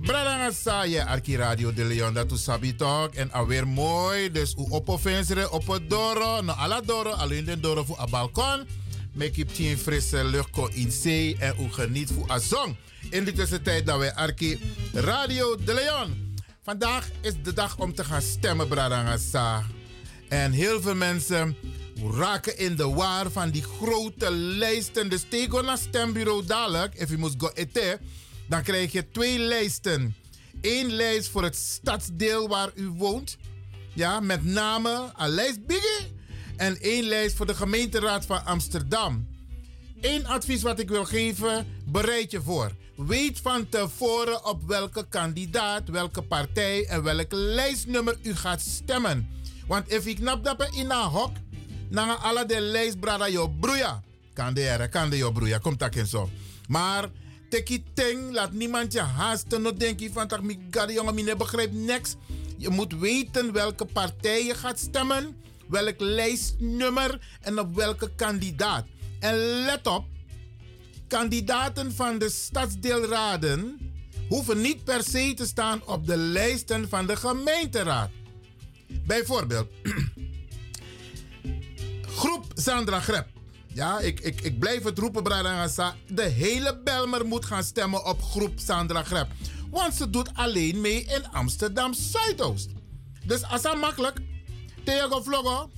Bradanga Saye, Arki Radio de Leon, dat u sabi toch. En alweer mooi, dus u op het doro. No, alla doro, alleen de doro voor a balkon. Make it tien frisse lucht in zee en u geniet voor a zon. In de tussentijd dat wij Arki Radio de Leon. Vandaag is de dag om te gaan stemmen, Bradanga. En heel veel mensen raken in de war van die grote lijsten. Dus tegen naar stembureau dadelijk, if je moet go eten, dan krijg je twee lijsten. Eén lijst voor het stadsdeel waar u woont, ja, met name een lijst biggie. En één lijst voor de gemeenteraad van Amsterdam. Eén advies wat ik wil geven, bereid je voor. Weet van tevoren op welke kandidaat, welke partij en welk lijstnummer u gaat stemmen. Want if ik knap dat in een hok, dan alle de lijst brada yo broeia. Kan de ere, kan de broeia, komt dat in zo. Maar teki ting, laat niemand je haasten. No denk je van, mi gade jongen, mi begrijpt niks. Je moet weten welke partij je gaat stemmen, welk lijstnummer en op welke kandidaat. En let op, kandidaten van de stadsdeelraden hoeven niet per se te staan op de lijsten van de gemeenteraad. Bijvoorbeeld, groep Sandra Grep. Ja, ik, ik, ik blijf het roepen, Bradangasa. De hele Belmer moet gaan stemmen op groep Sandra Grep. Want ze doet alleen mee in Amsterdam Zuidoost. Dus als dat makkelijk, tegen vloggen,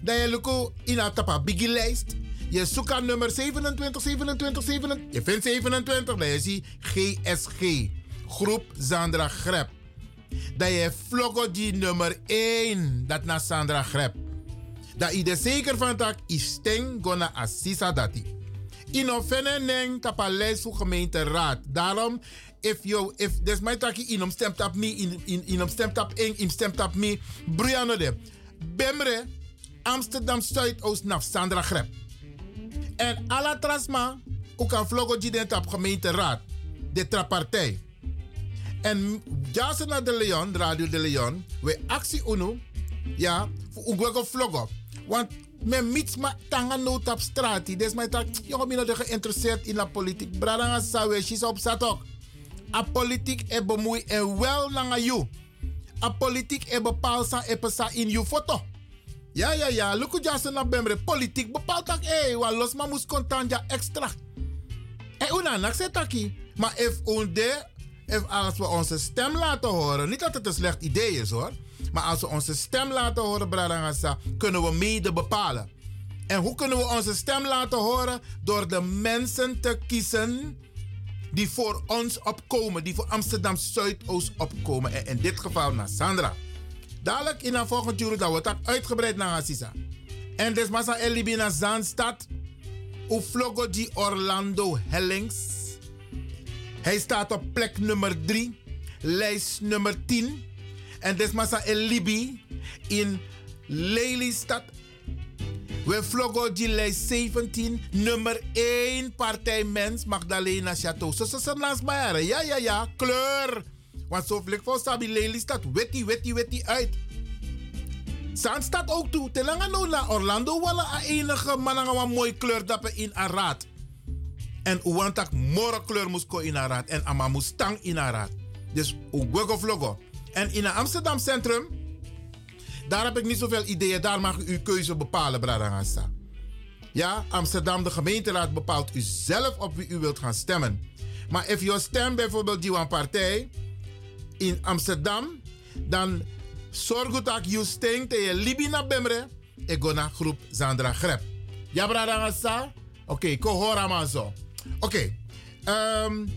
dat je in een biggie lijst. Je zoekt aan nummer 27, 27, 27. Je vindt 27, dan je ziet GSG. Groep Sandra Grep. Dat je vloggen die nummer 1, dat naar Sandra Grep. Dat je er zeker van dat je sting gonna assisa dati. In ofene neng tapa lijst voor gemeenteraad. Daarom, if you, if des mij tak je in stemt op me, in, in, in stemt op in, in stemt op me, Brianna de. Bemre, Amsterdam Zuidoost naar Sandra Grep. En alla trasma, ook kan vloggen die den op gemeenteraad. De trapartij. En Jason naar de Leon, Radio de Leon, we actie uno, ja, voor Ugwego vloggen. Want men mits ma tanga nood op straat. Dus mij tak, jongen, ben je geïnteresseerd in de politiek. Bradanga sawe, she's op zat ook. A politiek e bemoei en wel langa you. A politiek e bepaal sa e pesa in you foto. Ja, ja, ja. Luku jase na bemre. Politiek bepaalt dat, eh, wa los ma mus kontan ja extra. En una nak se taki. Maar if onde, als we onze stem laten horen, niet dat het een slecht idee is hoor. Maar als we onze stem laten horen, kunnen we mede bepalen. En hoe kunnen we onze stem laten horen? Door de mensen te kiezen die voor ons opkomen, die voor Amsterdam Zuidoost opkomen. En in dit geval naar Sandra. Dadelijk in een volgende uur dat wordt dat uitgebreid naar Assisa. En des massa elibi naar Zaanstad. Uflogo di Orlando Hellings. Hij staat op plek nummer 3, lijst nummer 10. En des massa elibi in Lelystad. We vloggen die lijst 17, nummer 1 partij mens Magdalena Chateau. Ze langs mij. Ja, ja, ja, kleur. Want zo vlik voor Sabi Lelystad, wetty, wetty, wetty uit. Zand staat ook toe. Telanga no na Orlando wala enige mananga wa mooi kleur dappen in een raad. En uwantak moro kleur moest ko raad. En ama moest een raad. Dus ugwego vlogo. En in Amsterdam centrum, daar heb ik niet zoveel ideeën. Daar mag u uw keuze bepalen, Bradangasa. Ja, Amsterdam, de gemeenteraad bepaalt u zelf op wie u wilt gaan stemmen. Maar if je stem bijvoorbeeld die een partij in Amsterdam, dan zorg dat je stemt en je libi naar Bemre. Ik ga naar groep Zandra Grep. Ja, Bradangasa? Oké, okay, hoor maar zo. Oké. Um,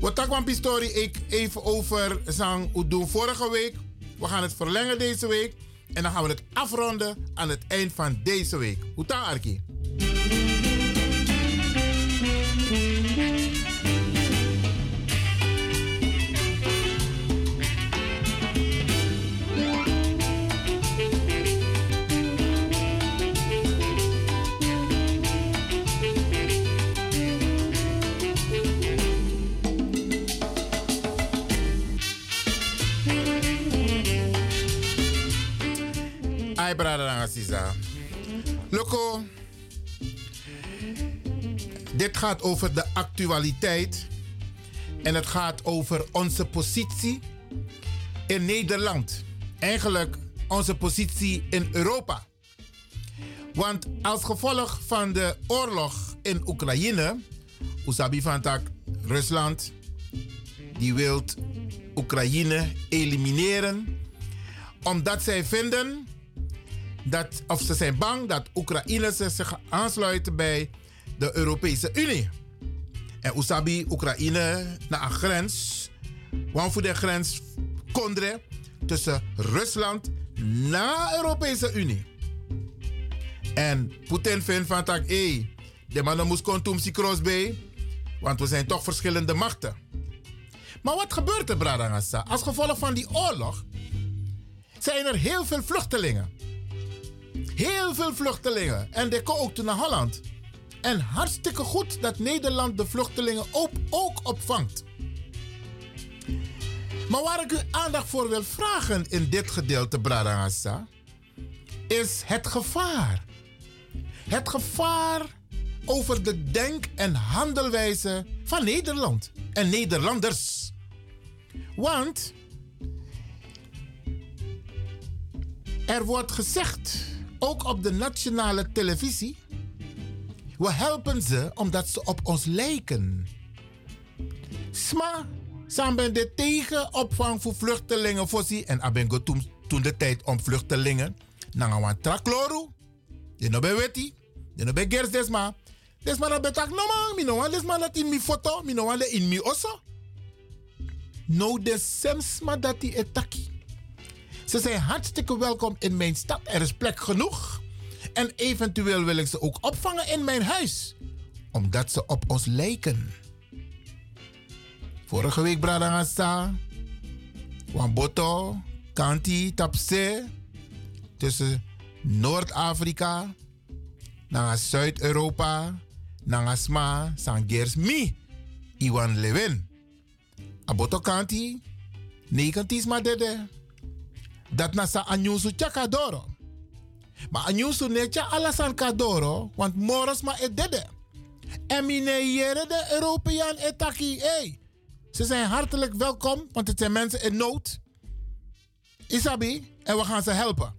wat tak van story ik even over zang doen vorige week. We gaan het verlengen deze week. En dan gaan we het afronden aan het eind van deze week. Hoe dan, Assisa. Loco, dit gaat over de actualiteit. En het gaat over onze positie in Nederland. Eigenlijk onze positie in Europa. Want als gevolg van de oorlog in Oekraïne, Usabi van tak, Rusland, die wil Oekraïne elimineren, omdat zij vinden dat, of ze zijn bang dat Oekraïne zich aansluiten bij de Europese Unie. En Usabi, Oekraïne, naar een grens, want voor de grens Kondre, tussen Rusland de Europese Unie. En Poetin vindt van tak, hé, de mannen moest kontumsi crossbay, want we zijn toch verschillende machten. Maar wat gebeurt er, Bradangasa? Als gevolg van die oorlog zijn er heel veel vluchtelingen. Heel veel vluchtelingen. En die komen ook naar Holland. En hartstikke goed dat Nederland de vluchtelingen ook, ook opvangt. Maar waar ik u aandacht voor wil vragen in dit gedeelte, Bradangasa, is het gevaar. Het gevaar over de denk- en handelwijze van Nederland en Nederlanders. Want er wordt gezegd, ook op de nationale televisie, we helpen ze omdat ze op ons lijken. Sma, zijn ben de tegen opvang voor vluchtelingen voorzien en abengo toen, toen de tijd om vluchtelingen een trakloru. Je no be weti, je no be gers desma. Desma na betak no man, mi no wan desma dat in mi foto, mi no wan in mi osso. No de semsma dat die etaki. Ze zijn hartstikke welkom in mijn stad. Er is plek genoeg. En eventueel wil ik ze ook opvangen in mijn huis. Omdat ze op ons lijken. Vorige week Bradangasa. Wamboto. Kanti. Tapse. Tussen Noord-Afrika. Naar Zuid-Europa. Naar Sma. Sangers Mi. Iwan Lewin. Aboto Kanti. Negantisma dede. Dat nasa anyusu chakadoro. Maar anyusu netja alasan kadoro, want moros ma edede. En de Europeaan etaki. Hey, ze zijn hartelijk welkom, want het zijn mensen in nood. Isabi, en we gaan ze helpen.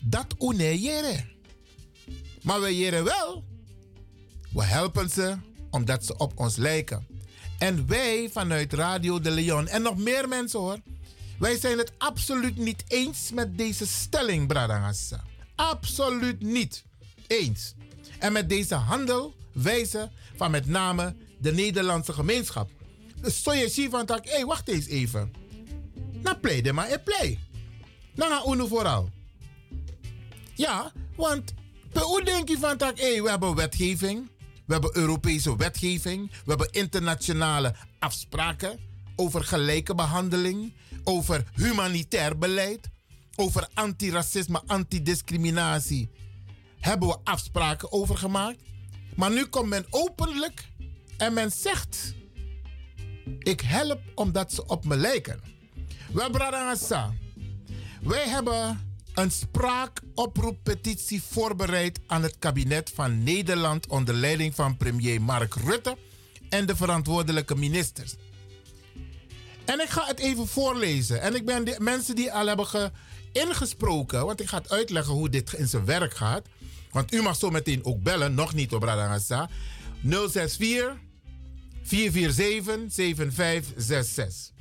Dat uneiere. Maar we jeren wel. We helpen ze omdat ze op ons lijken. En wij vanuit Radio de Leon en nog meer mensen hoor. Wij zijn het absoluut niet eens met deze stelling, Bradangassa. Absoluut niet eens. En met deze handelwijze van met name de Nederlandse gemeenschap. Dus ziet van tak, hé, wacht eens even. Nou, play de maar, play. Nou, ga uno vooral. Ja, want hoe denk je van tak, hé, we hebben wetgeving. We hebben Europese wetgeving. We hebben internationale afspraken over gelijke behandeling, over humanitair beleid, over antiracisme, antidiscriminatie. Hebben we afspraken over gemaakt. Maar nu komt men openlijk en men zegt: Ik help omdat ze op me lijken. Wel, wij hebben een spraakoproeppetitie voorbereid aan het kabinet van Nederland onder leiding van premier Mark Rutte en de verantwoordelijke ministers. En ik ga het even voorlezen. En ik ben de mensen die al hebben ge ingesproken, want ik ga het uitleggen hoe dit in zijn werk gaat. Want u mag zo meteen ook bellen, nog niet op Radagasa. 064 447 7566.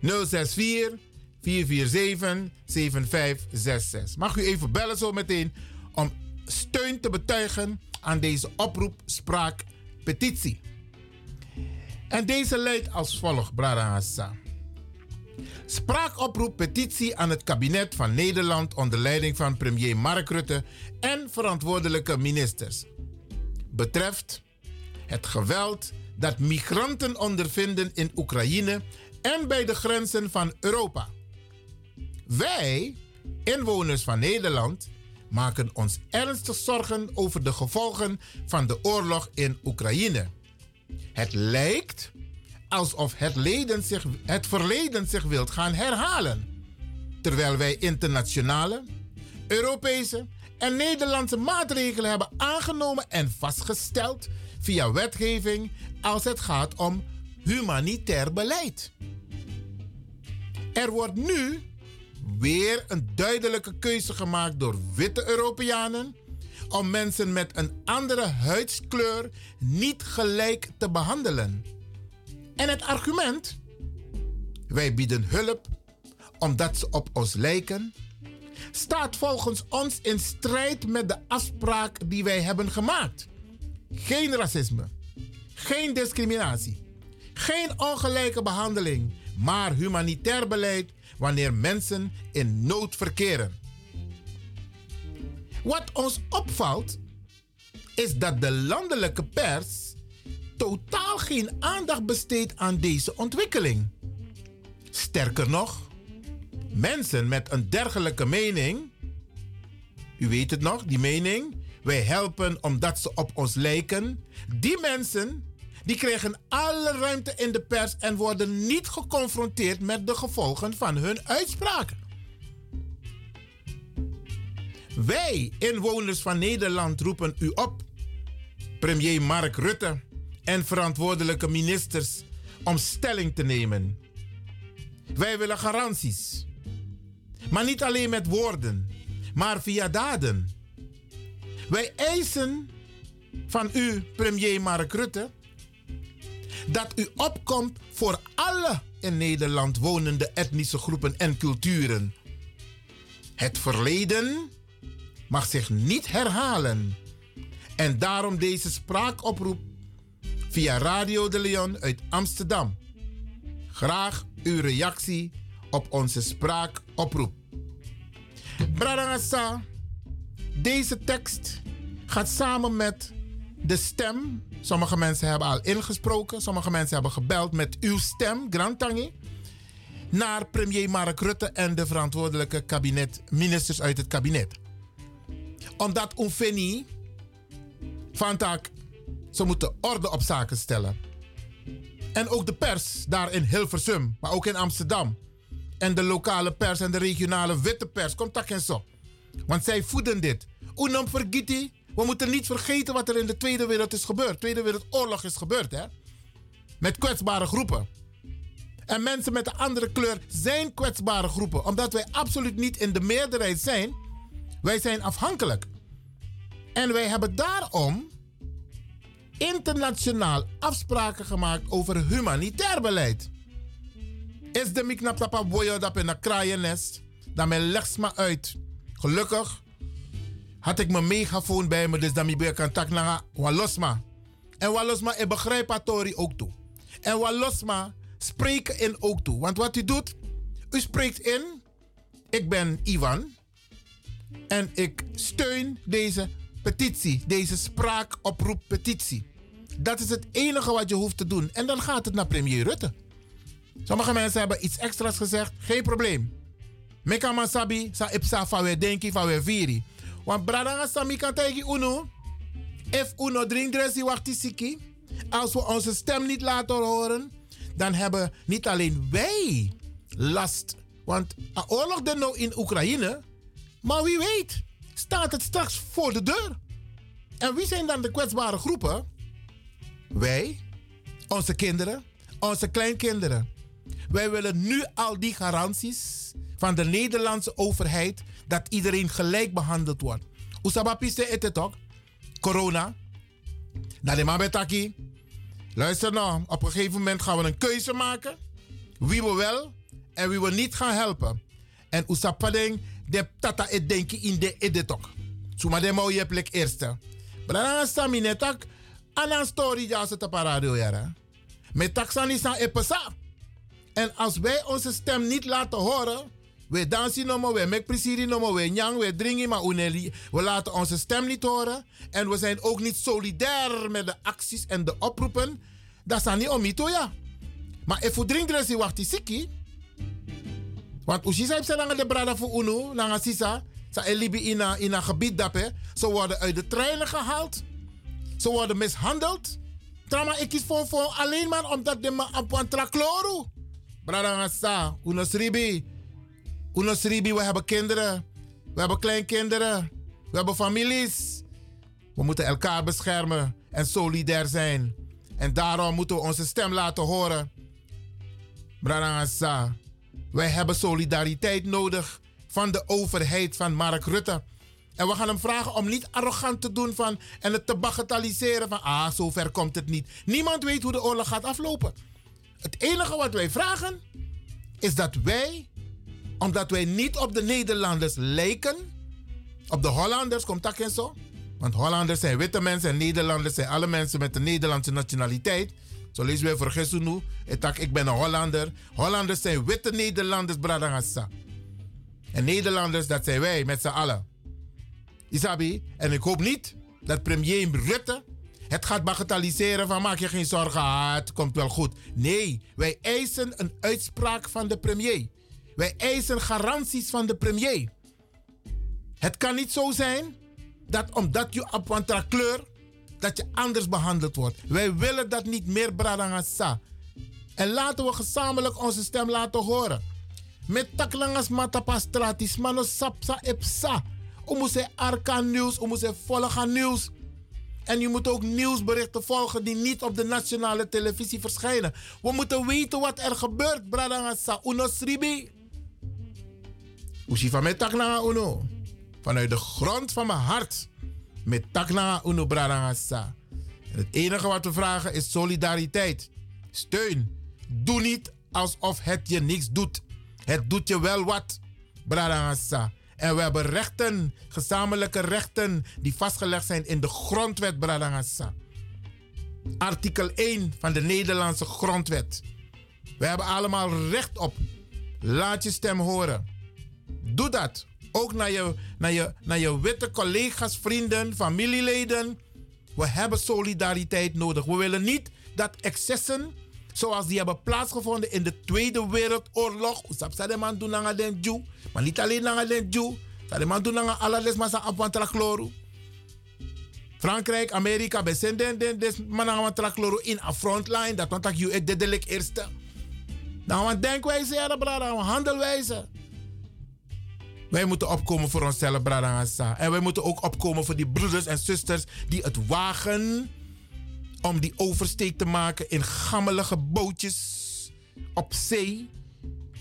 064 447 7566. Mag u even bellen zo meteen om steun te betuigen aan deze oproepspraakpetitie. En deze leidt als volgt, Bradangasa. Spraakoproep petitie aan het kabinet van Nederland onder leiding van premier Mark Rutte en verantwoordelijke ministers. Betreft het geweld dat migranten ondervinden in Oekraïne en bij de grenzen van Europa. Wij, inwoners van Nederland, maken ons ernstig zorgen over de gevolgen van de oorlog in Oekraïne. Het lijkt alsof het, zich, het verleden zich wilt gaan herhalen. Terwijl wij internationale, Europese en Nederlandse maatregelen hebben aangenomen en vastgesteld via wetgeving als het gaat om humanitair beleid. Er wordt nu weer een duidelijke keuze gemaakt door witte Europeanen om mensen met een andere huidskleur niet gelijk te behandelen. En het argument? Wij bieden hulp omdat ze op ons lijken, staat volgens ons in strijd met de afspraak die wij hebben gemaakt. Geen racisme, geen discriminatie, geen ongelijke behandeling, maar humanitair beleid wanneer mensen in nood verkeren. Wat ons opvalt is dat de landelijke pers totaal geen aandacht besteedt aan deze ontwikkeling. Sterker nog, mensen met een dergelijke mening, u weet het nog, die mening, wij helpen omdat ze op ons lijken, die mensen die krijgen alle ruimte in de pers en worden niet geconfronteerd met de gevolgen van hun uitspraken. Wij, inwoners van Nederland, roepen u op, premier Mark Rutte en verantwoordelijke ministers, om stelling te nemen. Wij willen garanties. Maar niet alleen met woorden, maar via daden. Wij eisen van u, premier Mark Rutte, dat u opkomt voor alle in Nederland wonende etnische groepen en culturen. Het verleden mag zich niet herhalen. En daarom deze spraakoproep via Radio de Leon uit Amsterdam. Graag uw reactie op onze spraakoproep. Bradangasa, deze tekst gaat samen met de stem. Sommige mensen hebben al ingesproken, sommige mensen hebben gebeld met uw stem, Grantangi. Naar premier Mark Rutte en de verantwoordelijke kabinet, ministers uit het kabinet. Omdat Oefeni van tak, ze moeten orde op zaken stellen. En ook de pers daar in Hilversum, maar ook in Amsterdam. En de lokale pers en de regionale witte pers, komt tak en zo. Want zij voeden dit. Unam vergiti. We moeten niet vergeten wat er in de Tweede Wereld is gebeurd. Tweede Wereldoorlog is gebeurd, hè? Met kwetsbare groepen. En mensen met een andere kleur zijn kwetsbare groepen. Omdat wij absoluut niet in de meerderheid zijn. Wij zijn afhankelijk. En wij hebben daarom internationaal afspraken gemaakt over humanitair beleid. Is de miknap tapa boyo dat in een kraaiennest? Dan mij legs me uit. Gelukkig had ik mijn megafoon bij me, dus dan ik bij contact naar Walosma. En Walosma, ik begrijp het Tori ook toe. En Walosma spreken in ook toe. Want wat u doet, u spreekt in. Ik ben Ivan. En ik steun deze petitie, deze spraakoproeppetitie. Dat is het enige wat je hoeft te doen. En dan gaat het naar premier Rutte. Sommige mensen hebben iets extra's gezegd, geen probleem. Meka man sabi, sa ipsa fa we denki fa we viri. Want bradanga sami kan tegen uno. If uno drink wachti siki. Als we onze stem niet laten horen, dan hebben niet alleen wij last. Want een oorlog in Oekraïne, maar wie weet, staat het straks voor de deur. En wie zijn dan de kwetsbare groepen? Wij, onze kinderen, onze kleinkinderen. Wij willen nu al die garanties van de Nederlandse overheid dat iedereen gelijk behandeld wordt. Usabapiste het ook. Corona. Na de mabetaki. Luister nou, op een gegeven moment gaan we een keuze maken. Wie we wel en wie we niet gaan helpen. En usapadeng de tata et denki in de edetok. Suma de je plek eerste. Brana sami netak anan story ja se tapa radio yara. Met taxani san epesa. En als wij onze stem niet laten horen, we dansen nog we mek prisiri nog we nyang, we dringen maar uneli. We laten onze stem niet horen en we zijn ook niet solidair met de acties en de oproepen. Dat is niet om ja. Maar if we drinken wacht siki. Want zei ze lang de brada voor unu, lang sisa, sa elibi in een in een gebied dape. Ze worden uit de treinen gehaald. Ze worden mishandeld. Trama ik kies voor, voor alleen maar omdat de ma op een trakloru. Brada ngasa, unos ribi. Unos ribi, we hebben kinderen. We hebben kleinkinderen. We hebben families. We moeten elkaar beschermen en solidair zijn. En daarom moeten we onze stem laten horen. Brada ngasa, wij hebben solidariteit nodig van de overheid van Mark Rutte. En we gaan hem vragen om niet arrogant te doen van, en het te bagatelliseren van, ah, zover komt het niet. Niemand weet hoe de oorlog gaat aflopen. Het enige wat wij vragen is dat wij, omdat wij niet op de Nederlanders lijken, op de Hollanders komt dat en zo. Want Hollanders zijn witte mensen en Nederlanders zijn alle mensen met de Nederlandse nationaliteit. Zo lezen wij voor Gesunu. Ik ben een Hollander. Hollanders zijn witte Nederlanders, Bradangassa. En Nederlanders, dat zijn wij met z'n allen. Isabi, en ik hoop niet dat premier Rutte het gaat bagatelliseren van maak je geen zorgen, het komt wel goed. Nee, wij eisen een uitspraak van de premier. Wij eisen garanties van de premier. Het kan niet zo zijn dat omdat je op kleur, dat je anders behandeld wordt. Wij willen dat niet meer, Bradangasa. En laten we gezamenlijk onze stem laten horen. Met taklangas matapastratis, mano sapsa epsa. Moeten arka nieuws, moeten volgen nieuws. En je moet ook nieuwsberichten volgen die niet op de nationale televisie verschijnen. We moeten weten wat er gebeurt, Bradangasa. Uno sribi. Van met uno. Vanuit de grond van mijn hart. Met Bradangasa. En het enige wat we vragen is solidariteit. Steun. Doe niet alsof het je niks doet. Het doet je wel wat, Bradangasa. En we hebben rechten, gezamenlijke rechten, die vastgelegd zijn in de grondwet Bradangasa. Artikel 1 van de Nederlandse grondwet. We hebben allemaal recht op. Laat je stem horen. Doe dat. Ook naar je, naar je, naar je witte collega's, vrienden, familieleden. We hebben solidariteit nodig. We willen niet dat excessen zoals die hebben plaatsgevonden in de Tweede Wereldoorlog. Usap sa de man doen aan den Jew. Maar niet alleen aan Jew. De man doen chloru. Frankrijk, Amerika, bij zijn den den des man aan chloru in a frontline. Dat want je het dedelijk eerste. Nou, want denkwijze, ja, brada, handelwijze. Wij moeten opkomen voor onszelf, Bradangasa. En wij moeten ook opkomen voor die broeders en zusters die het wagen om die oversteek te maken in gammelige bootjes op zee.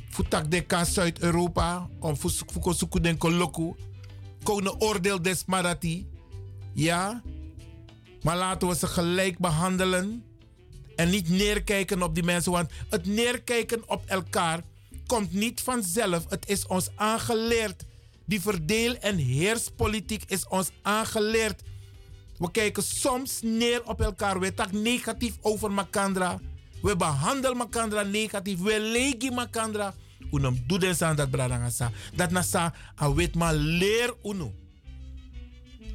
Futak de kan Zuid-Europa, om Fuko Suku den Koloku. Konen oordeel des Marati. Ja, maar laten we ze gelijk behandelen. En niet neerkijken op die mensen. Want het neerkijken op elkaar komt niet vanzelf. Het is ons aangeleerd. Die verdeel- en heerspolitiek is ons aangeleerd. We kijken soms neer op elkaar. We tak negatief over Makandra. We behandelen Makandra negatief. We legi Makandra. Unum doe den aan dat bradangasa. Dat nasa a weet maar leer unu.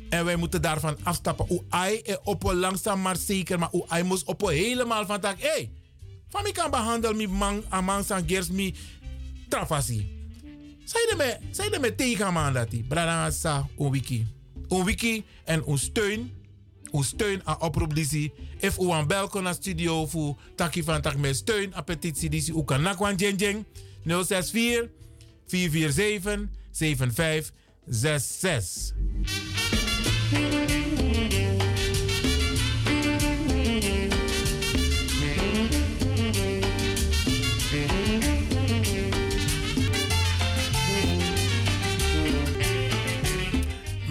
En wij moeten daarvan afstappen. Oei, ai e oppo langzaam maar zeker. Maar oei, ai moest helemaal van tak. Hé, hey, van kan behandelen mi man, amang gers mi trafasi. Zij me, zij me tegen man dat die. Bradangasa, un wiki. Un wiki en un steun. Un steun aan oproep disi. If u aan belko naar studio voor taki van tak met steun aan petitie disi. U kan nakwan jeng jeng. 064 447 7566.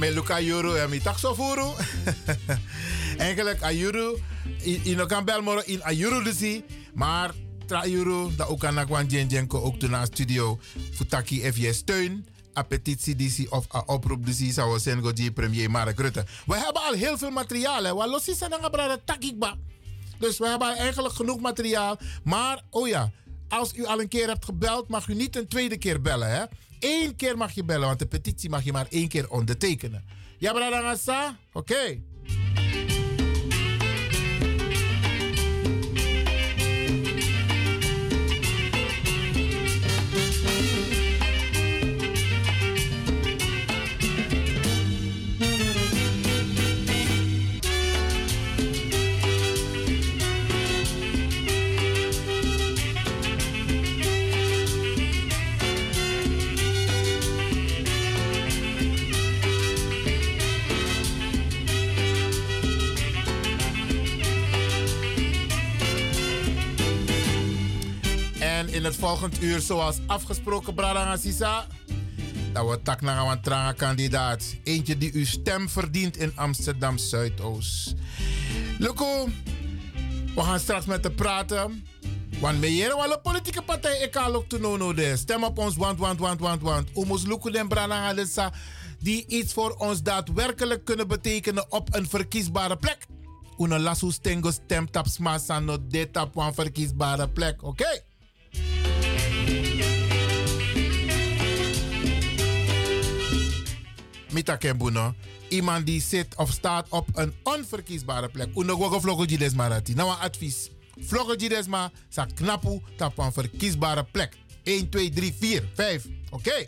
Me luka yoro en mi takso. Eigenlijk ayuru. In kan bel moro in ayuru disi. Maar tra yuru da ook kan nakwan jen jen ko ook na studio. Futaki if je steun. A petitie disi of a oproep disi zou zijn go premier Mark Rutte. We hebben al heel veel materiaal. hè. Wat los is en dan takikba. Dus we hebben eigenlijk genoeg materiaal. Maar, oh ja, als u al een keer hebt gebeld, mag u niet een tweede keer bellen. Hè? Eén keer mag je bellen, want de petitie mag je maar één keer ondertekenen. Ja, Bradangasa? Oké. In het volgend uur, zoals afgesproken, Bradanga Sisa, dat we tak naar een tranga kandidaat. Eentje die uw stem verdient in Amsterdam Zuidoost. Luko, we gaan straks met hem praten. Want meer wel een politieke partij, ik kan ook te no de. Stem op ons, want, want, want, want, want. Omus Luko den Lissa, die iets voor ons daadwerkelijk kunnen betekenen op een verkiesbare plek. Una lasu stengo stem tap smasa no de tap een verkiesbare plek, oké? Mita Kembuno. Iemand die zit of staat op een onverkiesbare plek. Uno gogo vlogo jides marati. Nou een advies. Vlogo jides ma sa knapu tap een verkiesbare plek. 1, 2, 3, 4, 5. Oké.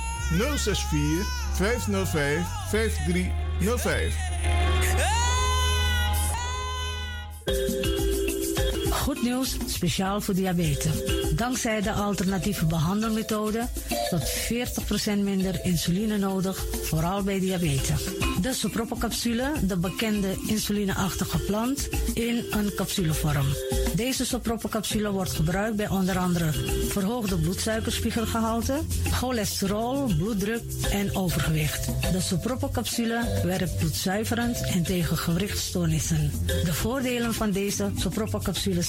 064 505 5305. Goed nieuws, speciaal voor diabetes. Dankzij de alternatieve behandelmethode tot 40% minder insuline nodig, vooral bij diabetes. De soproppencapsule, de bekende insulineachtige plant, in een capsulevorm. Deze soproppencapsule wordt gebruikt bij onder andere verhoogde bloedsuikerspiegelgehalte, cholesterol, bloeddruk en overgewicht. De soproppencapsule werkt bloedzuiverend en tegen gewrichtstoornissen. De voordelen van deze soproppencapsule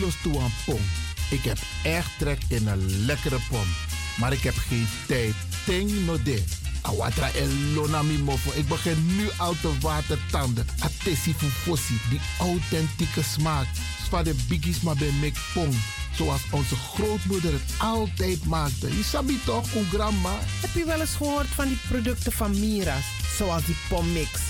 Los toe pom. Ik heb echt trek in een lekkere pom. Maar ik heb geen tijd. Ting no de. Awatra elona mi mofo. Ik begin nu al te watertanden. Atesi fufosi. Die authentieke smaak. Van de biggies maar bij mek pom. Zoals onze grootmoeder het altijd maakte. Je sabi toch, grandma? Heb je wel eens gehoord van die producten van Mira's? Zoals die pommix.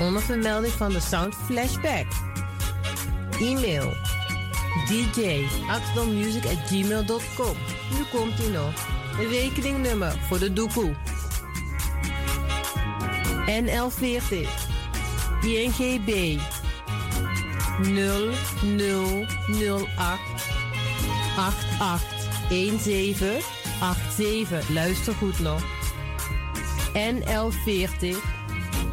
Onder vermelding van de Sound Flashback. E-mail dj at gmail.com. Nu komt ie nog. Rekeningnummer voor de doekoe. NL40 INGB 0008 881787. Luister goed nog. NL40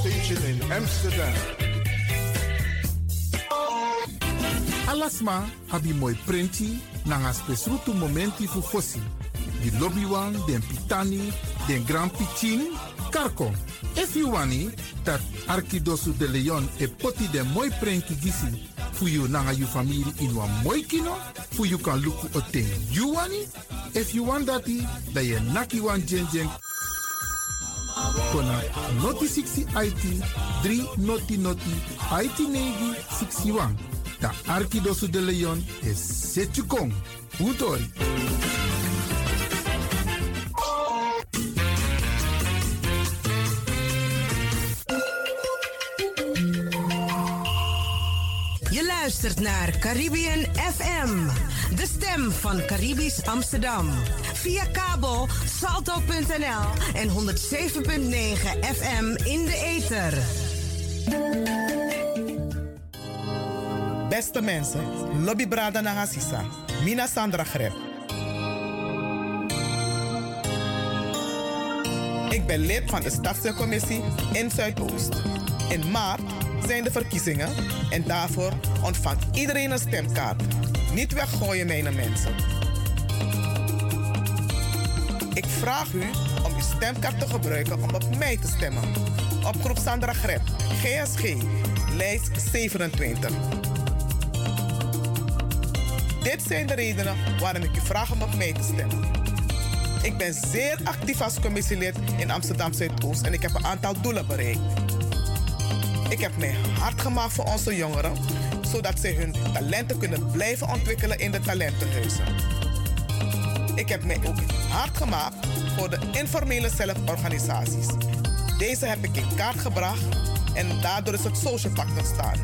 Station in Amsterdam. Alasma abi moi prenti nanga spesrutu momenti fu fosi. Di lobby wan, den pitani, den grand pitin, karko. If you wani, dat Arkidosu de Leon e poti den moi prenki gisi fu you nanga you family in wan moi kino, fu you kan luku o ten you wani. If you want dati, da ye naki wan jen kona noti 60 IT 3 noti noti IT negi 61. Da Arkidosu de Leon is Setjukong. Utori. Luistert naar Caribbean FM, de stem van Caribisch Amsterdam. Via kabel salto.nl en 107.9 FM in de ether. Beste mensen, Lobby Brada Nagasisa, Mina Sandra Greb. Ik ben lid van de Stadscommissie in Zuidoost. In maart zijn de verkiezingen en daarvoor ontvangt iedereen een stemkaart. Niet weggooien, mijn mensen. Ik vraag u om uw stemkaart te gebruiken om op mij te stemmen. Op groep Sandra Greb, GSG, lijst 27. Dit zijn de redenen waarom ik u vraag om op mij te stemmen. Ik ben zeer actief als commissielid in Amsterdam Zuidoost en ik heb een aantal doelen bereikt. Ik heb mij hard gemaakt voor onze jongeren, zodat zij hun talenten kunnen blijven ontwikkelen in de talentenhuizen. Ik heb mij ook hard gemaakt voor de informele zelforganisaties. Deze heb ik in kaart gebracht en daardoor is het Social Pact ontstaan.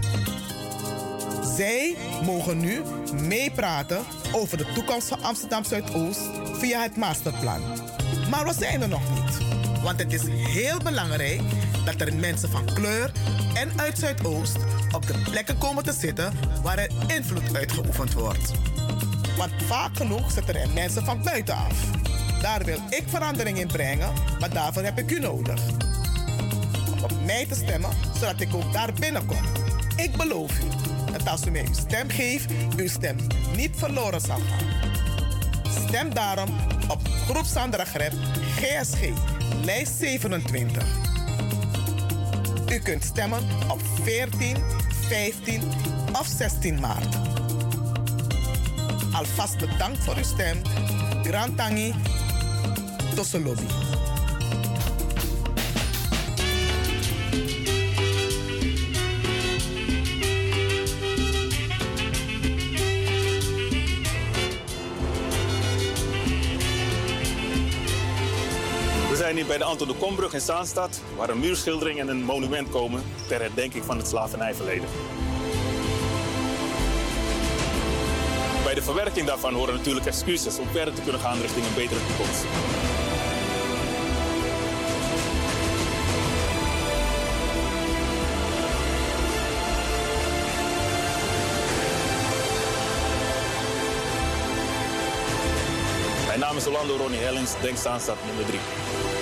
Zij mogen nu meepraten over de toekomst van Amsterdam Zuidoost via het masterplan. Maar we zijn er nog niet. Want het is heel belangrijk dat er mensen van kleur en uit Zuidoost op de plekken komen te zitten waar er invloed uitgeoefend wordt. Want vaak genoeg zitten er mensen van buitenaf. Daar wil ik verandering in brengen, maar daarvoor heb ik u nodig. Om op mij te stemmen, zodat ik ook daar binnenkom. Ik beloof u dat als u mij uw stem geeft, uw stem niet verloren zal gaan. Stem daarom op Groep Sandra GSG, lijst 27. U kunt stemmen op 14, 15 of 16 maart. Alvast bedankt voor uw stem. Grand Tangi, Tosselobi. We hier bij de Anton de Kombrug in Zaanstad, waar een muurschildering en een monument komen ter herdenking van het slavernijverleden. Bij de verwerking daarvan horen natuurlijk excuses om verder te kunnen gaan richting een betere toekomst. Mijn naam is Orlando Ronnie Hellings, Denk Zaanstad nummer 3.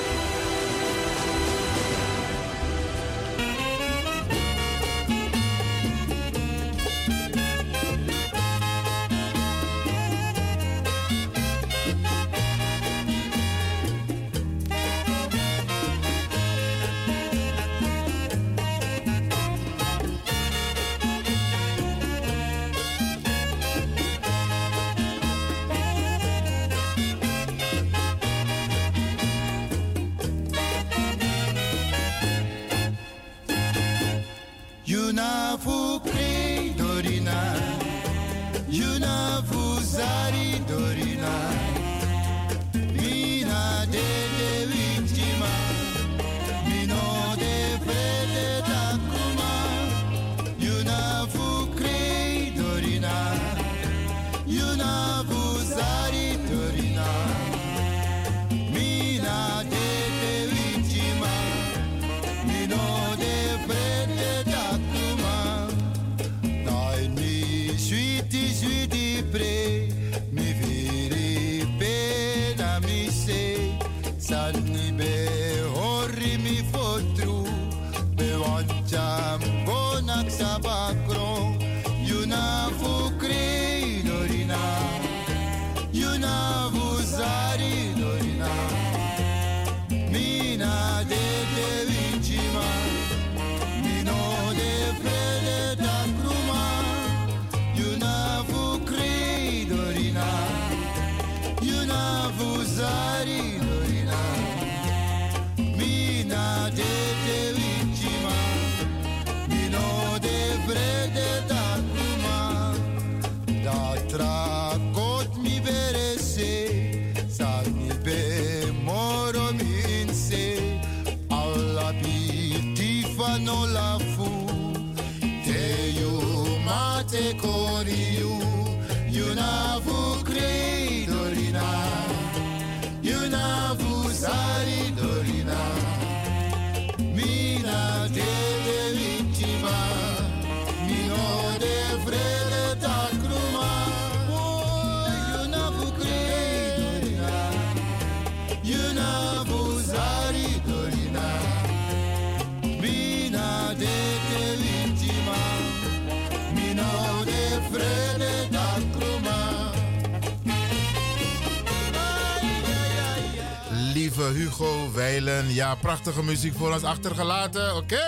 Ja, prachtige muziek voor ons achtergelaten. Oké.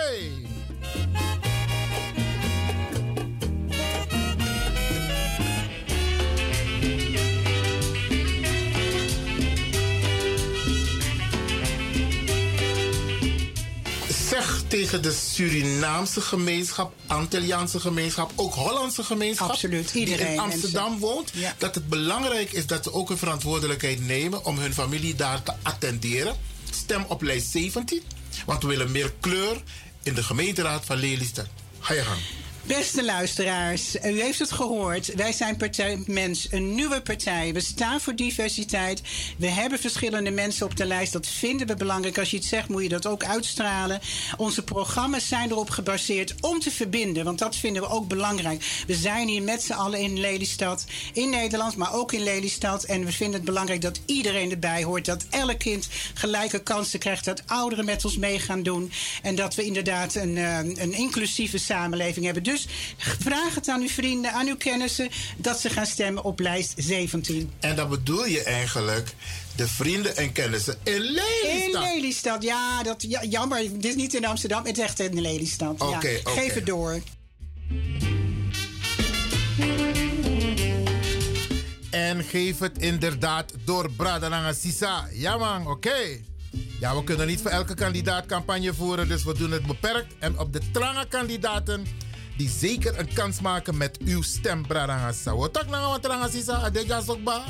Zeg tegen de Surinaamse gemeenschap, Antilliaanse gemeenschap, ook Hollandse gemeenschap, Absoluut, die iedereen, in Amsterdam mensen. woont, dat het belangrijk is dat ze ook een verantwoordelijkheid nemen om hun familie daar te attenderen. Stem op lijst 17, want we willen meer kleur in de gemeenteraad van Lelystad. Ga je gang. Beste luisteraars, u heeft het gehoord. Wij zijn Partij Mens, een nieuwe partij. We staan voor diversiteit. We hebben verschillende mensen op de lijst. Dat vinden we belangrijk. Als je iets zegt, moet je dat ook uitstralen. Onze programma's zijn erop gebaseerd om te verbinden. Want dat vinden we ook belangrijk. We zijn hier met z'n allen in Lelystad, in Nederland, maar ook in Lelystad. En we vinden het belangrijk dat iedereen erbij hoort. Dat elk kind gelijke kansen krijgt. Dat ouderen met ons mee gaan doen. En dat we inderdaad een, eh, een inclusieve samenleving hebben. Dus vraag het aan uw vrienden, aan uw kennissen, dat ze gaan stemmen op lijst 17. En dan bedoel je eigenlijk de vrienden en kennissen in In Lelystad. Lelystad, ja, dat, ja, jammer. Dit is niet in Amsterdam, het is echt in Lelystad. ja. Oké, oké. Geef het door. En geef het inderdaad door Bradananga Sisa. Ja man, oké. Ja, we kunnen niet voor elke kandidaat campagne voeren, dus we doen het beperkt. En op de trange kandidaten die zeker een kans maken met uw stem, Bradananga Sisa. Wat tak na wat Tranga Sisa, adeja sokba.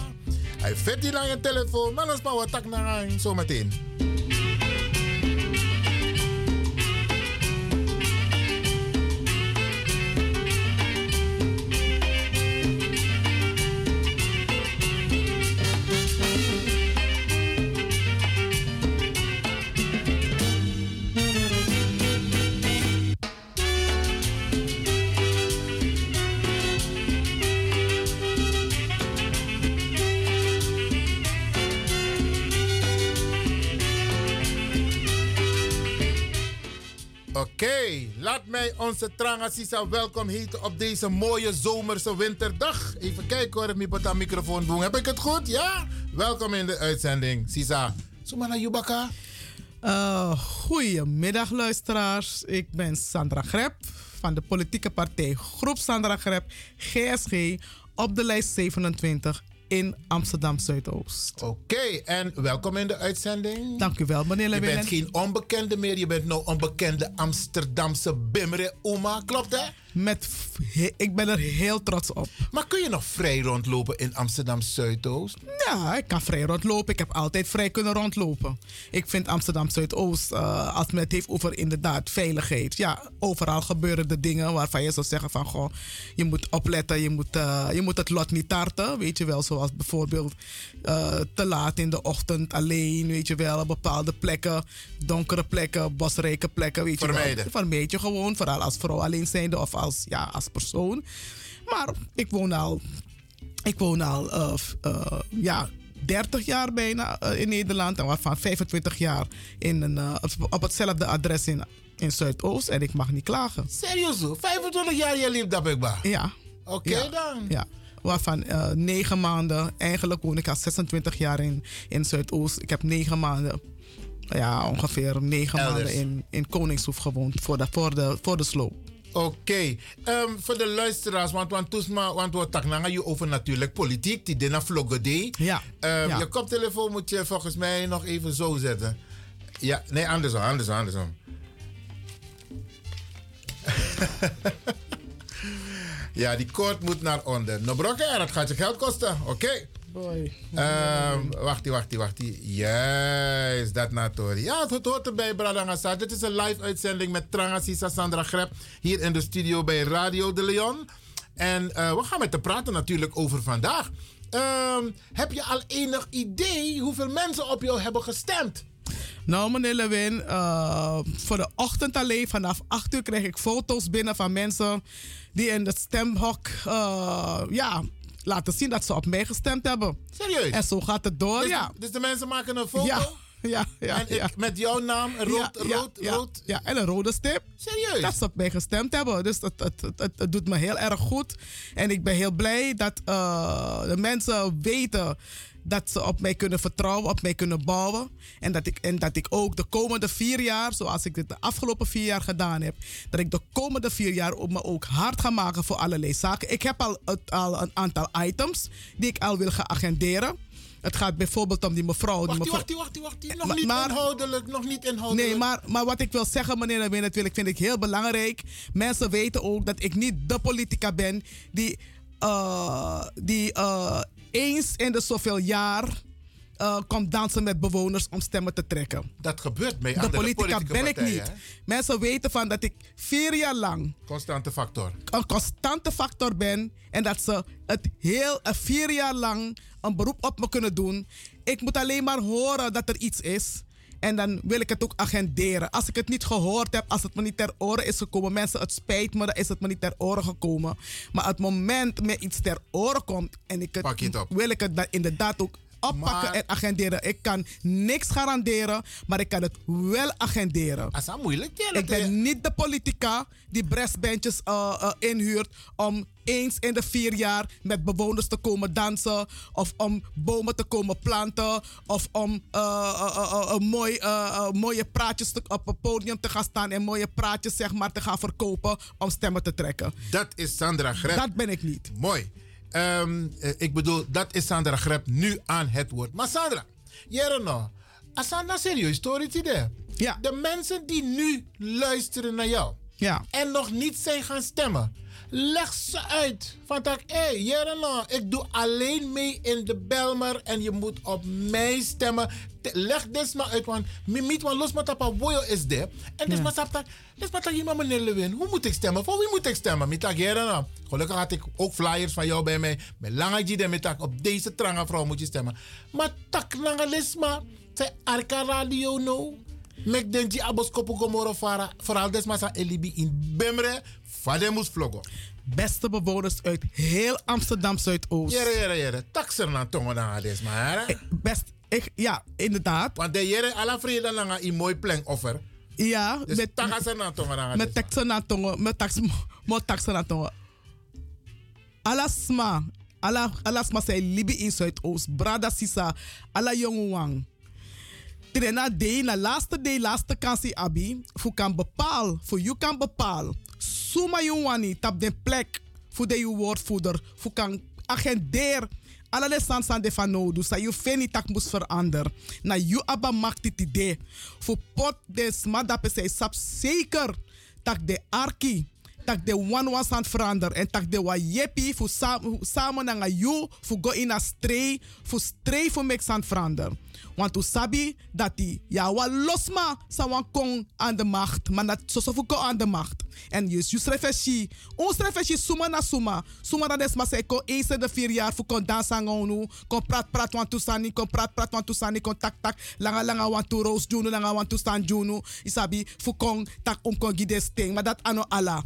Hij vet die lang je telefoon, maar dan is maar wat tak na zometeen. Laat mij onze Tranga Sisa welkom heten op deze mooie zomerse winterdag. Even kijken hoor, ik moet microfoon doen. Heb ik het goed? Ja? Welkom in de uitzending, Sisa. Sumana Yubaka. Uh, goedemiddag luisteraars. Ik ben Sandra Grep van de politieke partij Groep Sandra Grep, GSG, op de lijst 27 in Amsterdam Zuidoost. Oké, en welkom in de uitzending. Dank u wel, meneer Je Lewin. bent geen onbekende meer, je bent nou een bekende Amsterdamse Bimre Oma, klopt hè? Met, ik ben er heel trots op. Maar kun je nog vrij rondlopen in Amsterdam Zuidoost? Ja, ik kan vrij rondlopen. Ik heb altijd vrij kunnen rondlopen. Ik vind Amsterdam Zuidoost, eh als men het heeft over inderdaad veiligheid. Ja, overal gebeuren de dingen waarvan je zou zeggen van goh, je moet opletten, je moet, eh, je moet het lot niet tarten. Weet je wel, zoals bijvoorbeeld eh, te laat in de ochtend alleen, weet je wel, bepaalde plekken, donkere plekken, bosrijke plekken, weet je Vermijden. wel. Vermijd je gewoon, vooral als vrouw alleenziende of als, ja, als persoon. Maar ik woon al ik woon al eh, eh, ja, 30 jaar bijna eh, in Nederland. En waarvan 25 jaar in een, op, hetzelfde adres in, in Zuidoost. En ik mag niet klagen. Serieus zo? 25 jaar je ik ba. Ja. Oké Ja. dan. Ja. Waarvan eh, negen maanden, eigenlijk woon ik al 26 jaar in, in Zuidoost. Ik heb negen maanden, ja, ongeveer negen Elders. maanden in, in Koningshoef gewoond voor de, voor de, voor de sloop. Oké, Ehm, voor de luisteraars, want, want, toesma, want we taknanga je over natuurlijk politiek, die dingen vloggen. Ja. Ehm, Ja. Je koptelefoon moet je volgens mij nog even zo zetten. Ja, nee, andersom, andersom, andersom. ja, die koord moet naar onder. No brokken, dat gaat je geld kosten. Oké. Boy. Ehm wacht, wacht, wacht. Juist, dat natori. Ja, het hoort erbij, Bradangasa. Dit is een live uitzending met Trangasisa Sandra Grep. Hier in de studio bij Radio de Leon. En eh, we gaan met te praten natuurlijk over vandaag. Ehm, heb je al enig idee hoeveel mensen op jou hebben gestemd? Nou, meneer Lewin, eh, voor de ochtend alleen vanaf 8 uur krijg ik foto's binnen van mensen die in het stemhok eh, ja, laten zien dat ze op mij gestemd hebben. Serieus? En zo gaat het door, Dus, ja. dus de mensen maken een foto? Ja, ja, ja. En ik- ja. met jouw naam, rood, Ja, rood, ja, rood. Ja, en een rode stip. Serieus? Dat ze op mij gestemd hebben. Dus het, het, het, het, het doet me heel erg goed. En ik ben heel blij dat eh, de mensen weten dat ze op mij kunnen vertrouwen, op mij kunnen bouwen. En dat, ik, en dat ik ook de komende vier jaar, zoals ik dit de afgelopen vier jaar gedaan heb, dat ik de komende vier jaar op me ook hard ga maken voor allerlei zaken. Ik heb al, het- al een aantal items die ik al wil gaan agenderen. Het gaat bijvoorbeeld om die mevrouw. Die Wacht, mevrouw wacht, wacht, wacht. Nog niet maar- inhoudelijk, nog niet inhoudelijk. Nee, maar, maar wat ik wil zeggen, meneer de Win, dat wil ik, vind ik heel belangrijk. Mensen weten ook dat ik niet de politica ben die, eh, die eh, eens in de zoveel jaar eh, komt dansen met bewoners om stemmen te trekken. Dat gebeurt bij De politica ben ik niet. hè? Mensen weten van dat ik vier jaar lang Constante factor. een constante factor ben en dat ze het heel eh, vier jaar lang een beroep op me kunnen doen. Ik moet alleen maar horen dat er iets is. En dan wil ik het ook agenderen. Als ik het niet gehoord heb, als het me niet ter oren is gekomen, mensen, het spijt me, dan is het me niet ter oren gekomen. Maar het moment me iets ter oren komt en ik Pak je het, het op. wil ik het dan inderdaad ook oppakken Maar- en agenderen. Ik kan niks garanderen, maar ik kan het wel agenderen. Dat is moeilijk. Ja, Ik ben niet de politica die breastbandjes eh, inhuurt om eens in de vier jaar met bewoners te komen dansen. Of om bomen te komen planten. Of om eh, een mooi, mooie praatjes te- op het podium te gaan staan. En mooie praatjes zeg maar, te gaan verkopen om stemmen te trekken. Dat is Sandra Grep. Dat ben ik niet. Mooi. Ehm, eh, ik bedoel, dat is Sandra Grep nu aan het woord. Maar Sandra, jere no. Asana serieus story idee. Ja. De mensen die nu luisteren naar jou. Ja. En nog niet zijn gaan stemmen. Leg ze uit. Van tak, hé, hey, ik doe alleen mee in de Belmer en je moet op mij stemmen. Te- Leg dit maar uit, want mimiet, want los met papa boyo is there. En dus Ja. maar sap tak, dus maar tak meneer Lewin, hoe moet ik stemmen? Voor wie moet ik stemmen? Met tak, jere no. Gelukkig had ik ook flyers van jou bij mij. Met lange jide op deze trange vrouw moet je stemmen. Maar tak, lange lisma, zij arka radio no. Mek denji abos kopu gomoro fara. Vooral desmasa elibi in Bemre. Vademus vlogo. Beste bewoners uit heel Amsterdam Zuidoost. Jere, jere, jere. Taxer na tongo na desma. hè? Best, ik, ja, inderdaad. Want de jere alla vrede langa in mooi pleng offer. Ja, Dus met, ze na tongo na met teksten na tongo, met tax, mo teksten na tongo. Alasma, ala, alasma say libi in Zuidoost, brada sisa, ala jonge wang. Trena day, na laatste day, laatste kansie abi, voor kan bepaal, voor you kan bepaal. Suma jongwani tap den plek, voor de je woordvoerder, voor kan agendeer. Alle de san san de van nodu, sa you feni tak mus verander. Na you aba maakt dit idee. Voor pot de smadape say sap zeker, tak de arki tak de one was aan het veranderen. En tak de wa jepi voor samen naar you voor go in a stray voor stray mix aan het veranderen. Want tu sabi dat die ja wa losma sa wan kong aan de macht, maar dat zo zo voor ko aan de macht. En je jus reflechi, ons reflechi suma na suma, suma is maar say ko in de vier jaar voor kon dansen onu, kon prat prat want tu sani, kon prat prat want tu sani, kon tak tak langa langa want tu roos junu, langa want tu stan junu, isabi voor kon tak om kon gide sting, maar dat ano ala.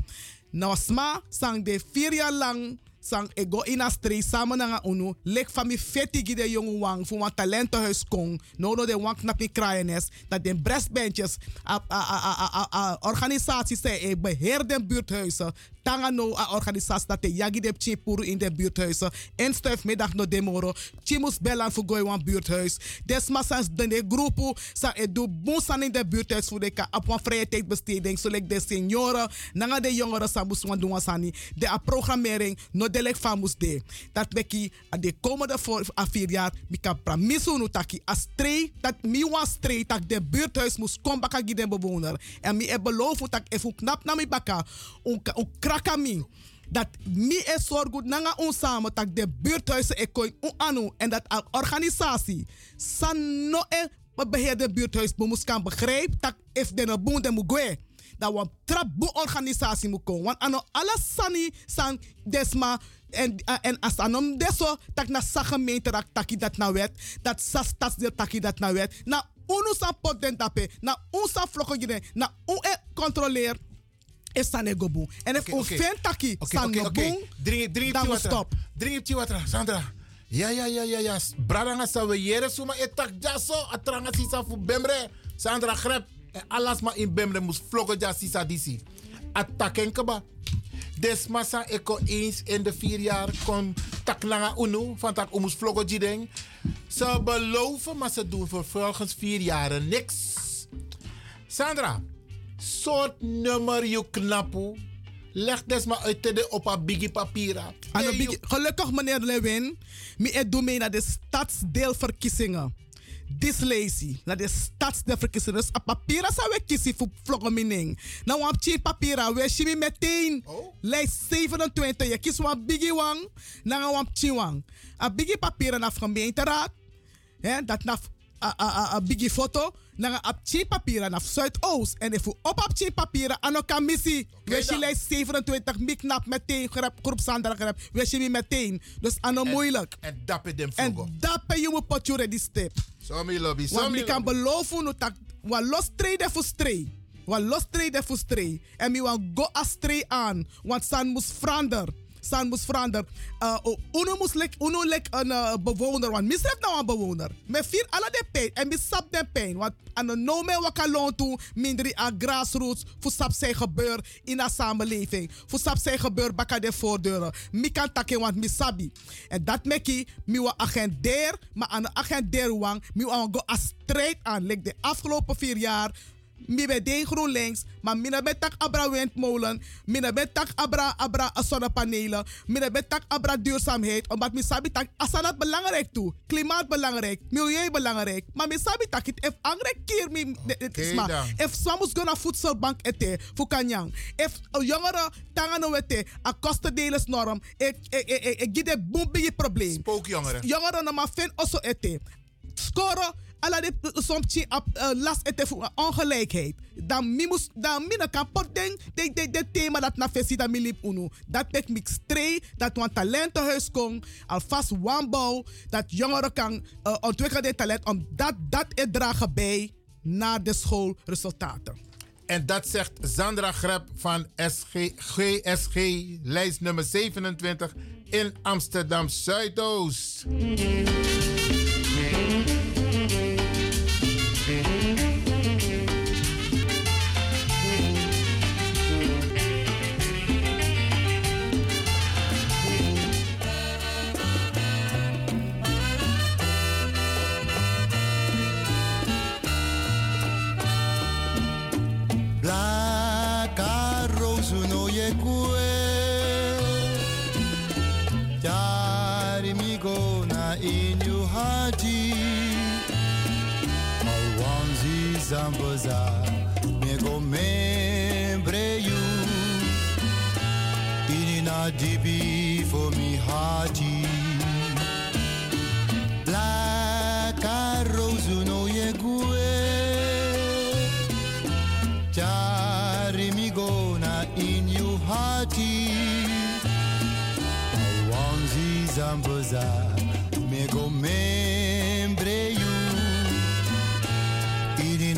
Nou, sma sang de vier jaar lang sang ego in a stree samen na unu lek van mi feti gide jonge wang voor wan talentenhuis kong no no de wang knap mi kraaienes dat de breastbandjes a, a, a, a, a, a organisaties zijn ik beheer de buurthuizen tanga no a organisatie dat de yagi de in de buurthuizen en stuifmiddag no demoro chimus belan voor gooi wan buurthuis desma sans de de groepu sa e do bonsan in de buurthuis voor de ka op wan vrije zo like de senioren nanga de jongeren sa mus wan wasani. De a programmering no de lek famus de. Dat beki a de komende voor a vier jaar mi kan pramisu no taki a stree dat mi wan stree tak de buurthuis mus kom baka gi de bewoner. En mi e beloof tak e fu knap na mi baka. Un, un kraka mi dat mi e zorgu nanga ons samen tak de buurthuizen e koin un anu en dat a organisatie san no e beheer de buurthuis bemoes kan begrijp tak if de boon de mugwe dat we traboe organisatie moet komen. Want ano alle sani san desma en uh, en as anom deso tak na sa gemeente rak taki dat na wet dat sa stadsdeel taki dat na wet na unu sa pot den tape na un sa vloggen na un e controleer is sane gobu en if oké. fen taki Oké, san oké. boom Dring, dring dan we stop Dring op Tiwatra, Sandra. Ja, ja, ja, ja, ja. Bradanga sa we yere suma etak jaso. Atranga sisa fu bembre. Sandra grep. En alles maar in bembre moest vloggen ja sisa disi. Attacken keba. Desmasa eko eens in de vier jaar kon taklanga unu. Van tak omus vloggen jideng. Ze beloven, maar ze doen vervolgens vier jaren niks. Sandra, soort nummer je knapu. Leg des maar uit de op een biggie. Ano, bigi- gelukkig, meneer Lewin, e doe mee naar de stadsdeelverkiezingen. Dis lazy, naar de stadsdeelverkiezingen. Dus a papiera sa we kiezen voor vloggen mining. Nou, wap chi papiera, we shimi meteen. Lijst 27, je kiest wan bigi wang, na wap chi wang. A bigi papiera na gemeenteraad, hè, dat na a, bigi foto, na a chi papiera na Zuidoost. En if u op op chi papiera, ano missie. We zien lijst 27, mi knap meteen, grap, groep Sandra grap. We zien meteen. Dus ano moeilijk. En dappen dem En vloggen. dappen je moet potje ready step. Somi lobby, Want ik kan beloven nu dat we los treden voor stray. We los treden voor stray. En we gaan go astray aan. Want san moest veranderen. San moest veranderen. Uh, uno moest lek, uno lek een uh, bewoner. Want misref nou een bewoner. Me vier alle de pijn. En me sap de pijn. Want aan de no me wakalon toe. Minder aan grassroots. Voor sap zijn gebeur in de samenleving. Voor sap zijn gebeur baka de voordeuren. Mi kan takken want mi sabi. En dat meki. Mi wa agendeer. Maar aan de agendeer wang. Mi wa go a strijd aan. Like de afgelopen vier jaar mi be den GroenLinks, maar mina be tak abra windmolen, mina be tak abra abra zonnepanelen, mina be tak abra duurzaamheid, omdat mi sabi tak asanat belangrijk toe, klimaat belangrijk, milieu belangrijk, maar mi sabi tak it if angre keer mi is maar, dan. if soms gonna voedselbank ete, voor kanyang, if jongeren tangano wete, a kostendelensnorm, ik ik ik ik ik give boom big probleem. Spookjongeren. Jongeren na maar fin also ete scoren ala de uh, last ete voor ongelijkheid. Dan mi mus dan mi na kapot ding de de thema dat na fesi dat mi lip unu. Dat mek mi stree dat wan talentenhuis kon alvast wanbouw dat jongeren kan uh, ontwikkelen dit talent om dat dat het dragen bij naar de schoolresultaten. En dat zegt Sandra Greb van SG, GSG, lijst nummer 27 in Amsterdam Zuidoost.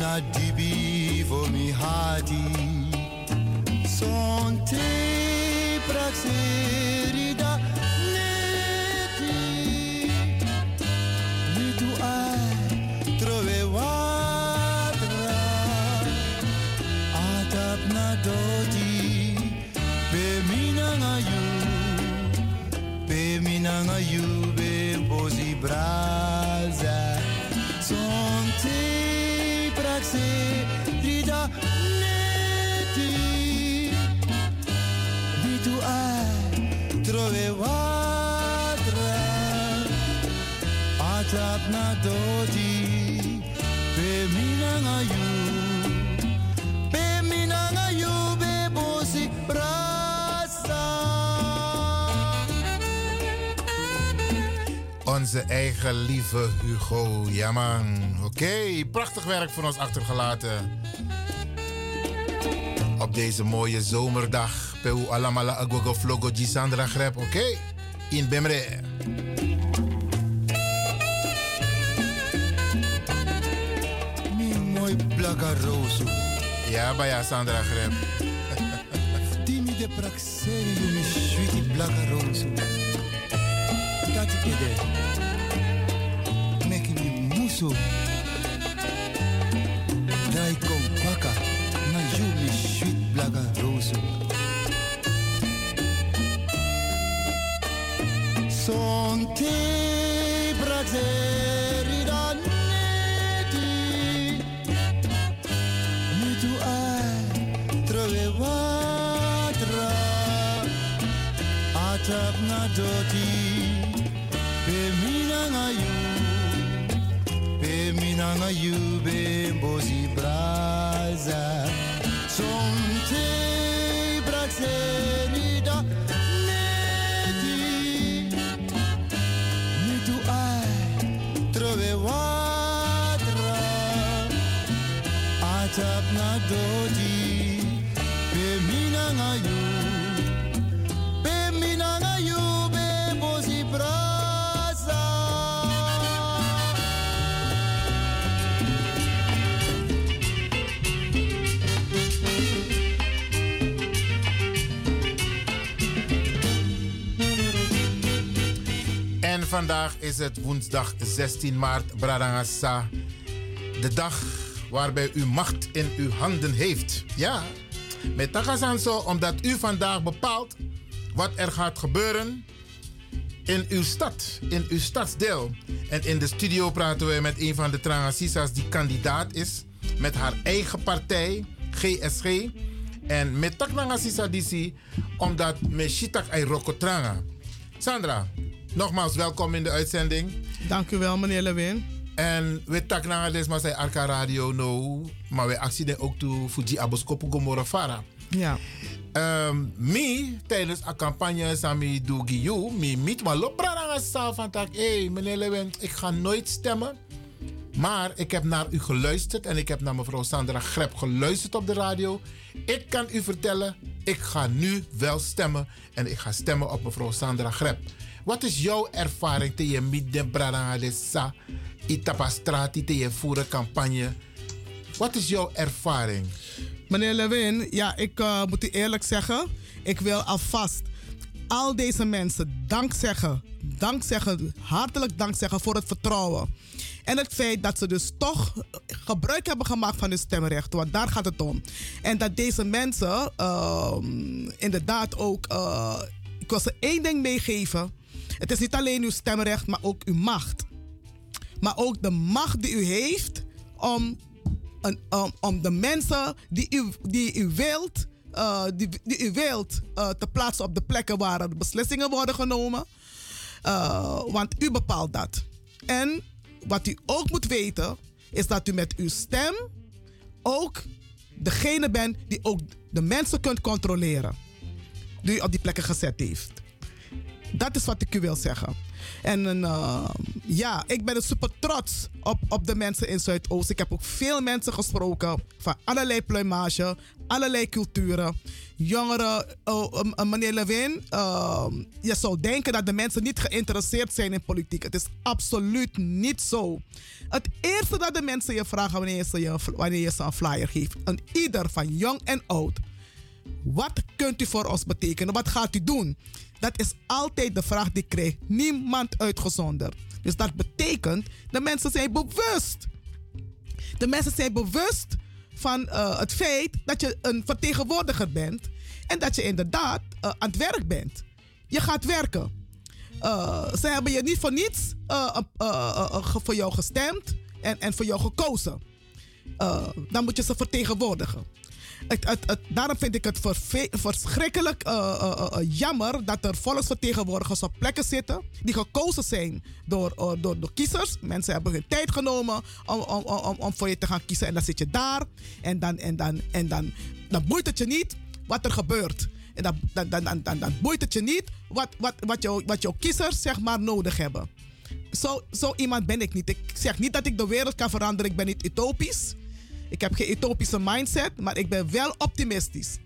Na dibi for mi hati Son te praxerida neti. Mi tu ai trove watra Atap na dodi Be mina nga you Be mina nga you Be bozi braza na dodi nga you Be mina nga you Be braza Onze eigen lieve Hugo. Ja man. Oké, prachtig werk voor ons achtergelaten. op deze mooie zomerdag. Peu alamala agogo vlogo Gisandra Grep, oké? In Bemre. Blaka rosu. Ja, Sandra Grep. Timi de praxeri yu mi sweetie blaka rosu. Tati kede. Meki mi muso. Dai kom paka. Na yu mi sweet blaka rosu. Sonte praxeri doti. Pe mina na yu. Pe mina na yu be bozi braza. Sonte vandaag is het woensdag 16 maart, Bradangasa. De dag waarbij u macht in uw handen heeft. Ja, met Takasanso, omdat u vandaag bepaalt wat er gaat gebeuren in uw stad, in uw stadsdeel. En in de studio praten we met een van de Trangasisas die kandidaat is met haar eigen partij, GSG. En met Taknangasisa Disi, omdat me Shitak ay Rokotranga. Sandra, nogmaals welkom in de uitzending. Dank u wel, meneer Lewin. En we tak na les maar zij Arca Radio no, maar we actie ook toe Fuji Aboskopu Gomora Fara. Ja. Um, mi tijdens een campagne sami do giyu, mi meet maar sa van tak, hey meneer Lewin, ik ga nooit stemmen. Maar ik heb naar u geluisterd en ik heb naar mevrouw Sandra Grep geluisterd op de radio. Ik kan u vertellen, ik ga nu wel stemmen en ik ga stemmen op mevrouw Sandra Grep. Wat is jouw ervaring te je midden Bradanghalesa, Itapastrati, te je voeren campagne? Wat is jouw ervaring? Meneer Lewin, ja, ik eh, moet u eerlijk zeggen, ik wil alvast al deze mensen dank zeggen, dank zeggen, hartelijk dank zeggen voor het vertrouwen. En het feit dat ze dus toch gebruik hebben gemaakt van hun stemrecht, want daar gaat het om. En dat deze mensen ehm, inderdaad ook, eh, ik wil ze één ding meegeven. Het is niet alleen uw stemrecht, maar ook uw macht. Maar ook de macht die u heeft om, om, de mensen die u, die u wilt, eh, die, u wilt eh, te plaatsen op de plekken waar er beslissingen worden genomen. Eh, want u bepaalt dat. En wat u ook moet weten, is dat u met uw stem ook degene bent die ook de mensen kunt controleren. Die u op die plekken gezet heeft. Dat is wat ik u wil zeggen. En eh, ja, ik ben super trots op, op de mensen in Zuidoost. Ik heb ook veel mensen gesproken van allerlei pluimage, allerlei culturen. Jongeren, um, uh, meneer Lewin, uh, je zou denken dat de mensen niet geïnteresseerd zijn in politiek. Het is absoluut niet zo. Het eerste dat de mensen je vragen wanneer je ze, wanneer je ze een flyer geeft, een ieder van jong en oud, wat kunt u voor ons betekenen? Wat gaat u doen? Dat is altijd de vraag die ik krijg. Niemand uitgezonderd. Dus dat betekent, de mensen zijn bewust. De mensen zijn bewust van eh, het feit dat je een vertegenwoordiger bent. En dat je inderdaad eh, aan het werk bent. Je gaat werken. Eh, ze hebben je niet voor niets voor jou gestemd en, en voor jou gekozen. Dan moet je ze vertegenwoordigen. Daarom vind ik het verschrikkelijk eh, eh, eh, jammer dat er volksvertegenwoordigers op plekken zitten die gekozen zijn door, door, door kiezers. Mensen hebben hun tijd genomen om, om, om, om voor je te gaan kiezen en dan zit je daar en dan, en dan, en dan, dan boeit het je niet wat er gebeurt. En dan, dan, dan, dan, dan, dan boeit het je niet wat, wat, wat, jou, wat jouw kiezers zeg maar nodig hebben. Zo, zo iemand ben ik niet. Ik zeg niet dat ik de wereld kan veranderen. Ik ben niet utopisch. Ik heb geen utopische mindset, maar ik ben wel optimistisch.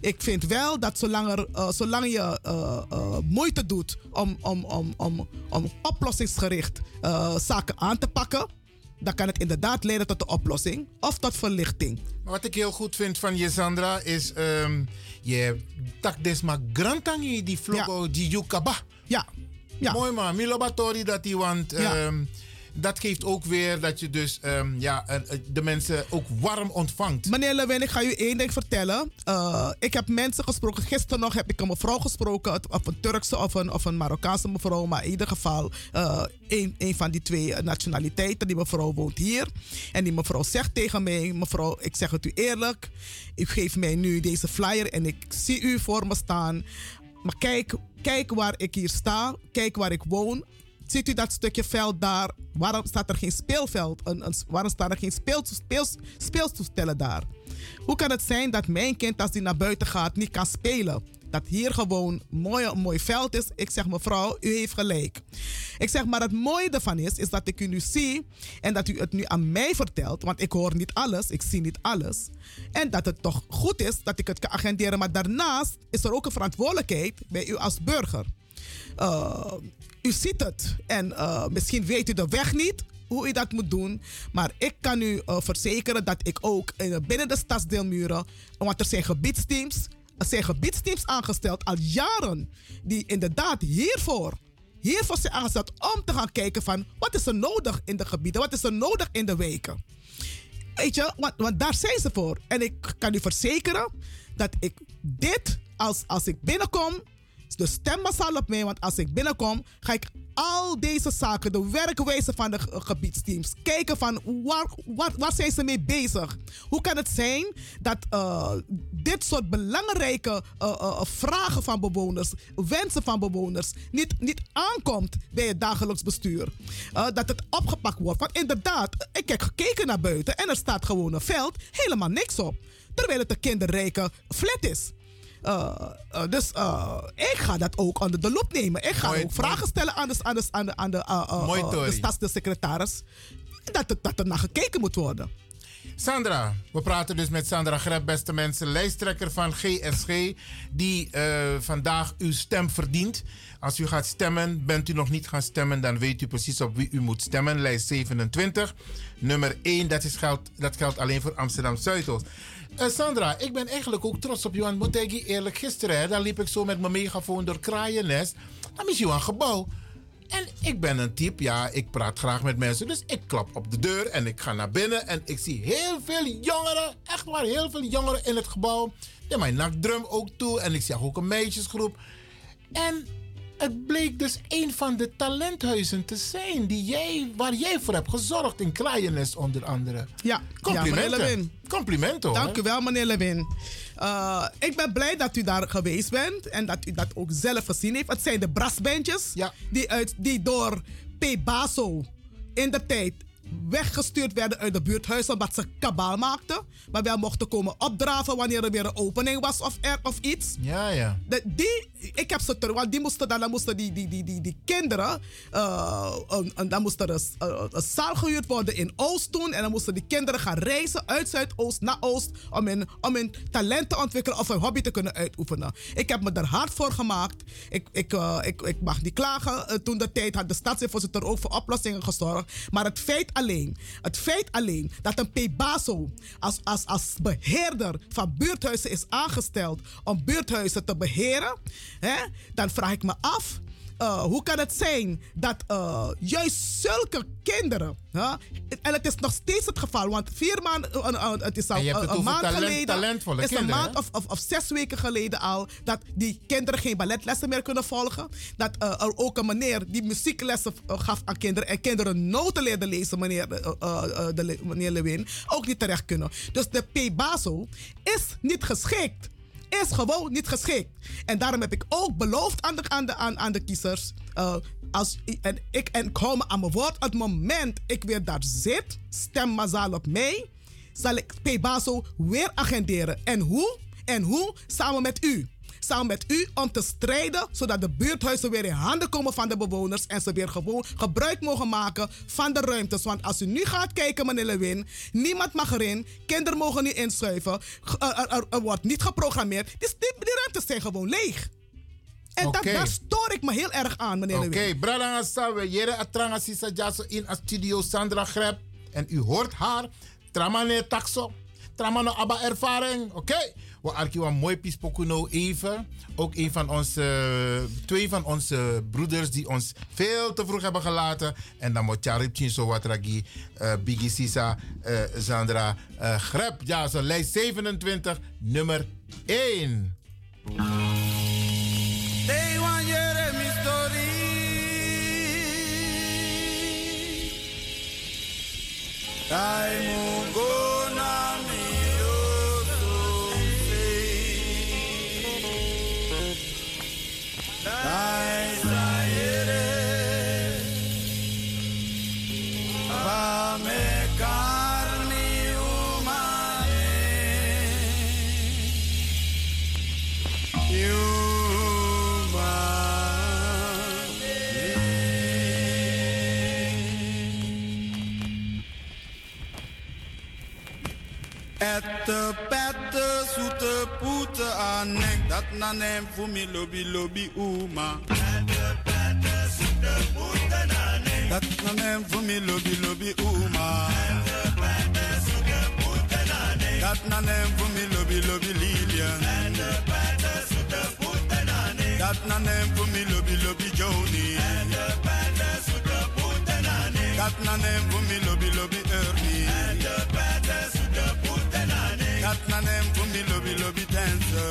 Ik vind wel dat zolang, er, eh, zolang je eh, eh, moeite doet om, om, om, om, om oplossingsgericht zaken aan te pakken, dan kan het inderdaad leiden tot de oplossing of tot verlichting. Maar wat ik heel goed vind van je, Sandra, is ehm je tak desma grantangi die vlogo die yukaba. Ja. ja. Mooi man, milobatori dat die, want Ja. Dat geeft ook weer dat je dus ehm, ja, eh, eh, de mensen ook warm ontvangt. Meneer Lewin, ik ga u één ding vertellen. Eh, ik heb mensen gesproken. Gisteren nog heb ik een mevrouw gesproken. Of een Turkse of een, of een Marokkaanse mevrouw. Maar in ieder geval een, een van die twee nationaliteiten. Die mevrouw woont hier. En die mevrouw zegt tegen mij: Mevrouw, ik zeg het u eerlijk. U geeft mij nu deze flyer en ik zie u voor me staan. Maar kijk, kijk waar ik hier sta. Kijk waar ik woon. Ziet u dat stukje veld daar? Waarom staat er geen speelveld? Een, een, waarom staan er geen speel, speels, speeltoestellen daar? Hoe kan het zijn dat mijn kind, als die naar buiten gaat, niet kan spelen? Dat hier gewoon mooi, een mooi veld is. Ik zeg, mevrouw, u heeft gelijk. Ik zeg, maar het mooie ervan is, is dat ik u nu zie en dat u het nu aan mij vertelt. Want ik hoor niet alles, ik zie niet alles. En dat het toch goed is dat ik het kan agenderen. Maar daarnaast is er ook een verantwoordelijkheid bij u als burger. Uh, u ziet het en uh, misschien weet u de weg niet hoe u dat moet doen. Maar ik kan u uh, verzekeren dat ik ook uh, binnen de stadsdeelmuren, want er zijn gebiedsteams, er zijn gebiedsteams aangesteld al jaren, die inderdaad hiervoor, hiervoor zijn aangesteld om te gaan kijken van wat is er nodig in de gebieden, wat is er nodig in de weken. Weet je, want, want daar zijn ze voor. En ik kan u verzekeren dat ik dit, als, als ik binnenkom, de stem massaal op mij, want als ik binnenkom, ga ik al deze zaken, de werkwijze van de ge- gebiedsteams, kijken van waar, waar, zijn ze mee bezig? Hoe kan het zijn dat eh, dit soort belangrijke eh, eh, vragen van bewoners, wensen van bewoners, niet, niet aankomt bij het dagelijks bestuur? Dat het opgepakt wordt. Want inderdaad, ik heb gekeken naar buiten en er staat gewoon een veld, helemaal niks op. Terwijl het een kinderrijke flat is. Uh, uh, dus uh, ik ga dat ook onder de loep nemen. Ik ga Mooi, ook vragen stellen aan de, aan de, aan de, aan de, stadsdeelsecretaris. Dat, er- dat er naar gekeken moet worden. Sandra, we praten dus met Sandra Greb, beste mensen, lijsttrekker van GSG, die eh, vandaag uw stem verdient. Als u gaat stemmen, bent u nog niet gaan stemmen, dan weet u precies op wie u moet stemmen. Lijst 27, nummer 1, dat, is geld, dat geldt alleen voor Amsterdam Zuidoost. Eh, Sandra, ik ben eigenlijk ook trots op ik je eerlijk, gisteren dan liep ik zo met mijn megafoon door Kraaiennest. Dan is een gebouw. En ik ben een type, ja, ik praat graag met mensen. Dus ik klap op de deur en ik ga naar binnen. En ik zie heel veel jongeren, echt waar, heel veel jongeren in het gebouw. En mijn nachtdrum ook toe. En ik zag ook een meisjesgroep. En het bleek dus een van de talenthuizen te zijn die jij, waar jij voor hebt gezorgd in Kraaiennest onder andere. Ja, Complimenten. Ja. Complimenten hoor. Dank u wel, meneer Lewin. Uh, ik ben blij dat u daar geweest bent en dat u dat ook zelf gezien heeft. Het zijn de brassbandjes die, uit, die door P. Baso in de tijd weggestuurd werden uit de buurthuizen omdat ze kabaal maakten. Maar wel mochten komen opdraven wanneer er weer een opening was of, er, of iets. Ja, ja. De, die, ik heb ze terug, want die moesten dan, dan moesten die, die, die, die, die kinderen, uh, een, een- dan moest er een, zaal gehuurd worden in Oost toen. En dan moesten die kinderen gaan reizen uit Zuidoost naar Oost om hun, om hun talent te ontwikkelen of hun hobby te kunnen uitoefenen. Ik heb me er hard voor gemaakt. Ik, ik, uh, ik, ik mag niet klagen. Uh, toen de tijd had de stadsvoorzitter ook voor oplossingen gezorgd. Maar het feit alleen, het feit alleen dat een P. Baso als, als, als beheerder van buurthuizen is aangesteld om buurthuizen te beheren, hè, dan vraag ik me af. Uh, hoe kan het zijn dat uh, juist zulke kinderen, en het is nog steeds het geval, want vier maanden, uh, uh, het is al het een maand talent- geleden, is een maand of, of, of zes weken geleden al, dat die kinderen geen balletlessen meer kunnen volgen. Dat er ook een meneer die muzieklessen gaf aan kinderen en kinderen noten leerden lezen, meneer, de, meneer Lewin, ook niet terecht kunnen. Dus de P. Baso is niet geschikt. Is gewoon niet geschikt. En daarom heb ik ook beloofd aan de, aan de, aan, aan de kiezers. uh, als, en, ik, en me aan mijn woord. Het moment ik weer daar zit, stem massaal op mij. Zal ik P. Baso weer agenderen. En hoe? En hoe? Samen met u. samen met u om te strijden zodat de buurthuizen weer in handen komen van de bewoners en ze weer gewoon gebruik mogen maken van de ruimtes. Want als u nu gaat kijken, meneer Lewin, niemand mag erin, kinderen mogen niet inschuiven, er, er- er wordt niet geprogrammeerd. Dus die, die ruimtes zijn gewoon leeg. En dat, daar stoor ik me heel erg aan, meneer Oké, Lewin. Bradanga Sawe, Jere Atranga Sisa Jaso in a studio Sandra Greb. En u hoort haar. Tramane taxo. Tramano abba ervaring. Oké. We arki een mooi pispokuno even. Ook een van onze, twee van onze broeders die ons veel te vroeg hebben gelaten. En dan moet Charip Chinso Watragi, eh Biggie Sisa, eh, Sandra eh Greb. Ja, zo lijst 27, nummer 1. They want Jeremy story. Gona Ette, pette, zoete poete anek Dat na nem voor mi lobby lobby uma Dat na nem voor mi lobby lobby uma Dat na nem voor mi lobby lobby Lilian. Dat na nem voor mi lobby lobby Joni Dat na nem voor mi lobby lobby Dat na nem voor mi lobby lobby dancer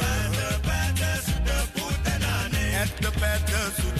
Et de pette zoete poete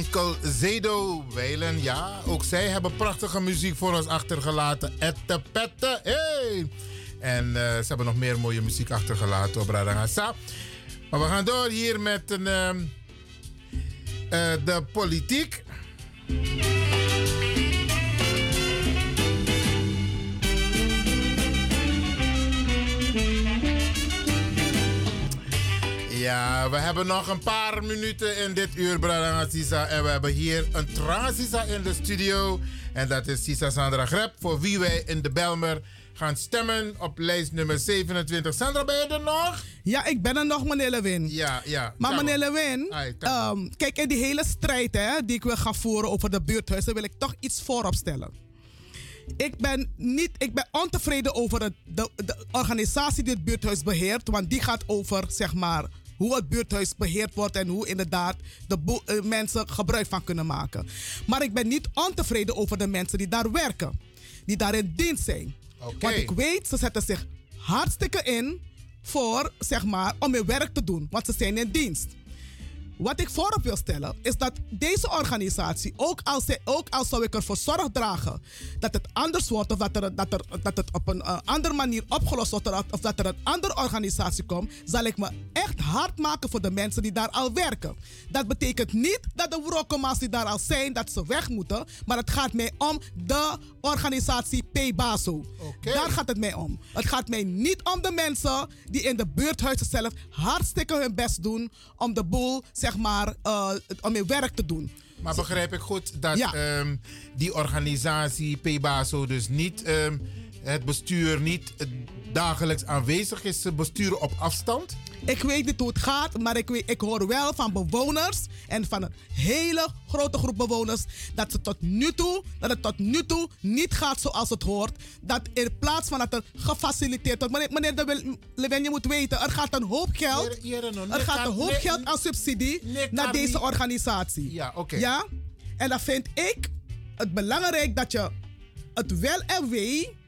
Onkel Zedo. Wijlen, ja, ook zij hebben prachtige muziek voor ons achtergelaten. Ette pette, hey! En eh, ze hebben nog meer mooie muziek achtergelaten op Radagasa. Maar we gaan door hier met een, ehm, eh, de politiek. We hebben nog een paar minuten in dit uur, Brada Sisa. En we hebben hier een transisa in de studio. En dat is Sisa Sandra Grep, voor wie wij in de Belmer gaan stemmen op lijst nummer 27. Sandra, ben je er nog? Ja, ik ben er nog, meneer Lewin. Ja, ja. Maar meneer Lewin, ehm, kijk, in die hele strijd hè, die ik wil gaan voeren over de buurthuizen, wil ik toch iets voorop stellen. Ik ben, niet, ik ben ontevreden over het, de, de organisatie die het buurthuis beheert, want die gaat over, zeg maar, hoe het buurthuis beheerd wordt en hoe inderdaad de eh, mensen gebruik van kunnen maken. Maar ik ben niet ontevreden over de mensen die daar werken, die daar in dienst zijn. Want ik weet, ze zetten zich hartstikke in voor, zeg maar, om hun werk te doen, want ze zijn in dienst. Wat ik voorop wil stellen, is dat deze organisatie, ook al, ze- ook al zou ik ervoor zorg dragen dat het anders wordt, of dat, er, dat, er, dat het op een eh, andere manier opgelost wordt, of dat er een andere organisatie komt, zal ik me echt hard maken voor de mensen die daar al werken. Dat betekent niet dat de wrokkomas die daar al zijn, dat ze weg moeten, maar het gaat mij om de organisatie P-Baso. Daar gaat het mij om. Het gaat mij niet om de mensen die in de buurthuizen zelf hartstikke hun best doen om de boel, zeg maar, eh, om hun werk te doen. Maar begrijp ik goed dat Ja. ehm, die organisatie PBASO dus niet ehm, het bestuur niet eh, dagelijks aanwezig is, ze besturen op afstand? Ik weet niet hoe het gaat, maar ik, weet, ik hoor wel van bewoners en van een hele grote groep bewoners dat, ze tot nu toe, dat het tot nu toe niet gaat zoals het hoort. Dat in plaats van dat er gefaciliteerd wordt. Meneer, meneer de Lewin, je moet weten, er gaat een hoop geld, er gaat een hoop geld aan subsidie naar deze organisatie. Ja, oké. Ja? En dan vind ik het belangrijk dat je het wel en wee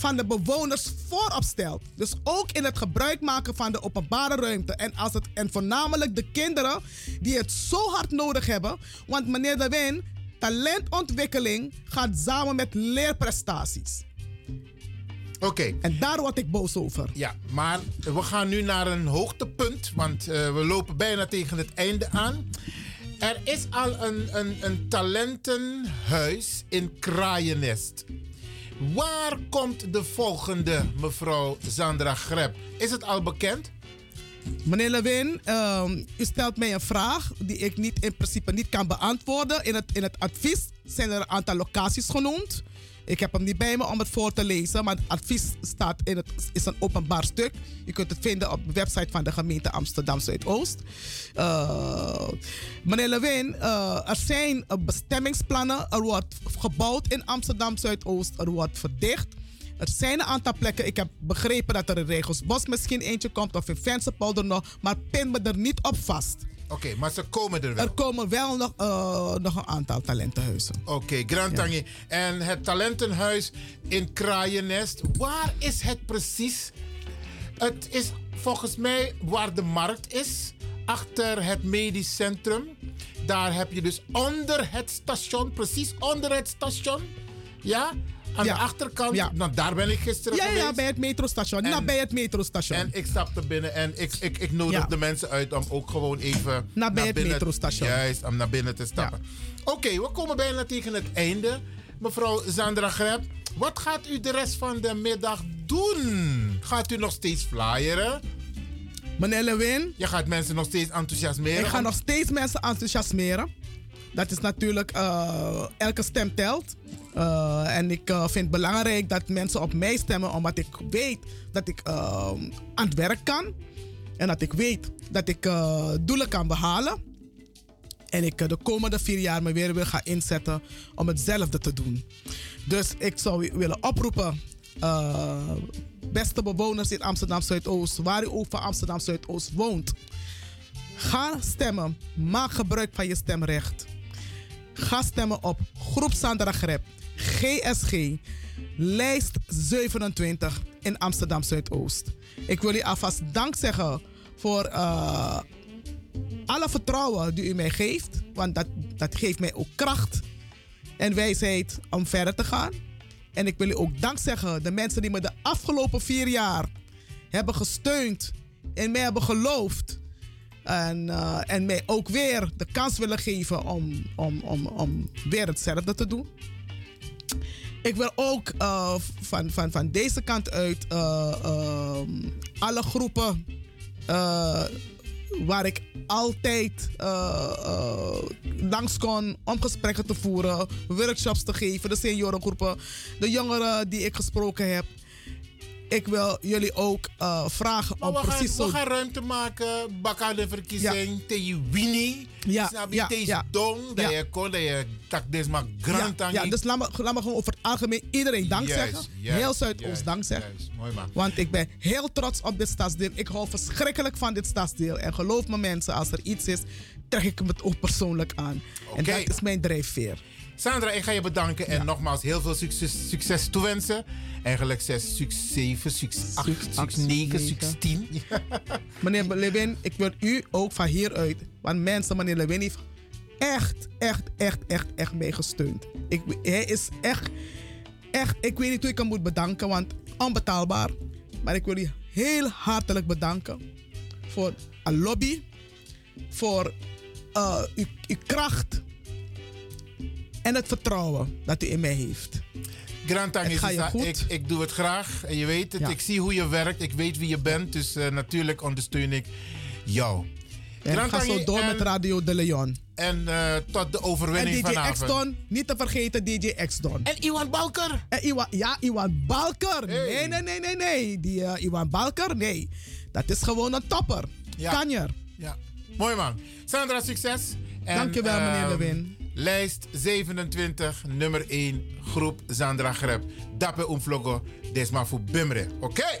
van de bewoners voorop stelt. Dus ook in het gebruik maken van de openbare ruimte. En, als het, en voornamelijk de kinderen die het zo hard nodig hebben. Want meneer De Win, talentontwikkeling gaat samen met leerprestaties. Oké. En daar word ik boos over. Ja, maar we gaan nu naar een hoogtepunt, want eh, we lopen bijna tegen het einde aan. Er is al een, een, een talentenhuis in Kraaienest. Waar komt de volgende, mevrouw Sandra Grep? Is het al bekend? Meneer Lewin, ehm, u stelt mij een vraag die ik niet, in principe niet kan beantwoorden. In het, in het advies zijn er een aantal locaties genoemd. Ik heb hem niet bij me om het voor te lezen, maar het advies staat in het, is een openbaar stuk. Je kunt het vinden op de website van de gemeente Amsterdam Zuidoost. Eh, meneer Lewin, eh, er zijn eh, bestemmingsplannen. Er wordt gebouwd in Amsterdam Zuidoost. Er wordt verdicht. Er zijn een aantal plekken. Ik heb begrepen dat er in Regelsbos misschien eentje komt of in Vensterpolder nog. Maar pin me er niet op vast. Oké, maar ze komen er wel. Er komen wel nog, eh, nog een aantal talentenhuizen. Oké, Grand Tangi. En het talentenhuis in Kraaienest, waar is het precies? Het is volgens mij waar de markt is, achter het medisch centrum. Daar heb je dus onder het station, precies onder het station. Ja? Aan Ja. de achterkant. Ja. Nou, daar ben ik gisteren Ja, geweest. ja, bij het metrostation. En- Nabij het metrostation. En ik stapte binnen en ik, ik, ik nodig de mensen uit om ook gewoon even Nabij het binnen, metrostation. Juist, om naar binnen te stappen. Oké, we komen bijna tegen het einde. Mevrouw Sandra Greb, wat gaat u de rest van de middag doen? Gaat u nog steeds flyeren? Meneer Lewin. Je gaat mensen nog steeds enthousiasmeren? Ik ga nog steeds mensen enthousiasmeren. Dat is natuurlijk, eh, elke stem telt. Eh, en ik eh, vind het belangrijk dat mensen op mij stemmen, omdat ik weet dat ik eh, aan het werk kan. En dat ik weet dat ik eh, doelen kan behalen. En ik de komende vier jaar me weer wil gaan inzetten om hetzelfde te doen. Dus ik zou willen oproepen, beste bewoners in Amsterdam Zuidoost, waar u ook van Amsterdam Zuidoost woont. Ga stemmen. Maak gebruik van je stemrecht. Ga stemmen op Groep Sandra Grep, GSG, lijst 27 in Amsterdam Zuidoost. Ik wil u alvast dank zeggen voor eh, alle vertrouwen die u mij geeft, want dat, dat geeft mij ook kracht en wijsheid om verder te gaan. En ik wil u ook dank zeggen, de mensen die me de afgelopen vier jaar hebben gesteund, in mij hebben geloofd. En, eh, en mij ook weer de kans willen geven om, om, om, om weer hetzelfde te doen. Ik wil ook eh, van, van, van deze kant uit eh, ehm, alle groepen eh, waar ik altijd eh, eh, langs kon om gesprekken te voeren, workshops te geven, de seniorengroepen, de jongeren die ik gesproken heb. Ik wil jullie ook eh, vragen Maar om we gaan, precies we zo... gaan ruimte maken, bakka de verkiezing, te je winnie. Ja, Snap je? ja, Te je ja. dong, dat Ja. je kon, dat je tak des maar grand ja, aan ja, dus laat me, laat me gewoon over het algemeen iedereen dank zeggen. heel Zuidoost juist, dank zeggen. Mooi man. Want ik ben heel trots op dit stadsdeel. Ik hou verschrikkelijk van dit stadsdeel. En geloof me mensen, als er iets is, trek ik het ook persoonlijk aan. En dat is mijn drijfveer. Sandra, ik ga je bedanken en nogmaals heel veel succes, succes toewensen. Eigenlijk 6, succes 7, succes 8, succes 9, succes 10. Meneer Lewin, ik wil u ook van hieruit. Want mensen, meneer Lewin heeft echt, echt, echt, echt, echt mee gesteund. Ik, hij is echt, echt, ik weet niet hoe ik hem moet bedanken, want onbetaalbaar. Maar ik wil u heel hartelijk bedanken voor een lobby, voor eh, uw, uw kracht en het vertrouwen dat u in mij heeft. Grand ik, ik doe het graag. En je weet het, Ja. ik zie hoe je werkt. Ik weet wie je bent. Dus eh, natuurlijk ondersteun ik jou. En Grand ga zo door en- met Radio de Leon. En eh, tot de En overwinning DJ vanavond. X-Don, niet te vergeten DJ X-Don. En Iwan Balker. En Iwan, ja, Iwan Balker. Nee, nee, nee, nee, nee. Die eh, Iwan Balker, nee. Dat is gewoon een topper. Ja. Kanjer. Ja. Mooi man. Sandra, succes. En, Dankjewel, meneer ehm, Lewin. Lijst 27, nummer 1, groep Sandra Grep. Dappe umvlogo, desma voor Bimre. Oké?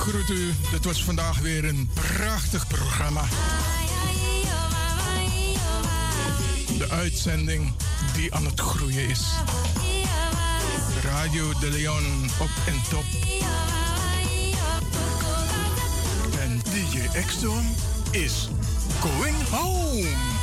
Groet u. Dit was vandaag weer een prachtig programma. De uitzending die aan het groeien is. Radio de Leon op en top. En DJ X-Don is going home.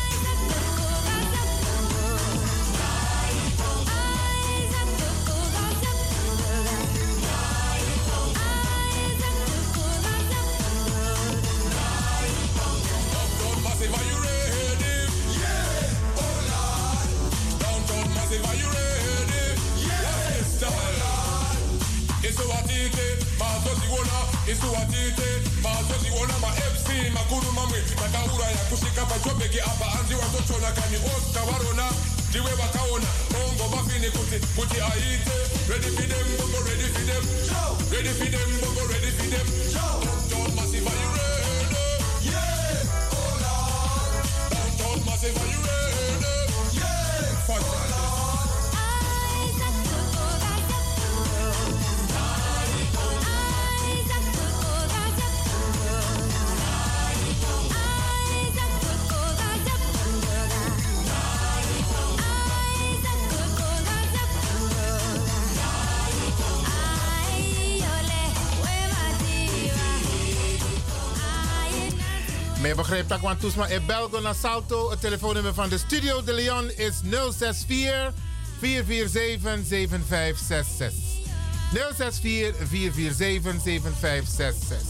Want Toesma in Belgo naar Salto. Het telefoonnummer van de Studio de Leon is 064 447 7566. 064 447 7566.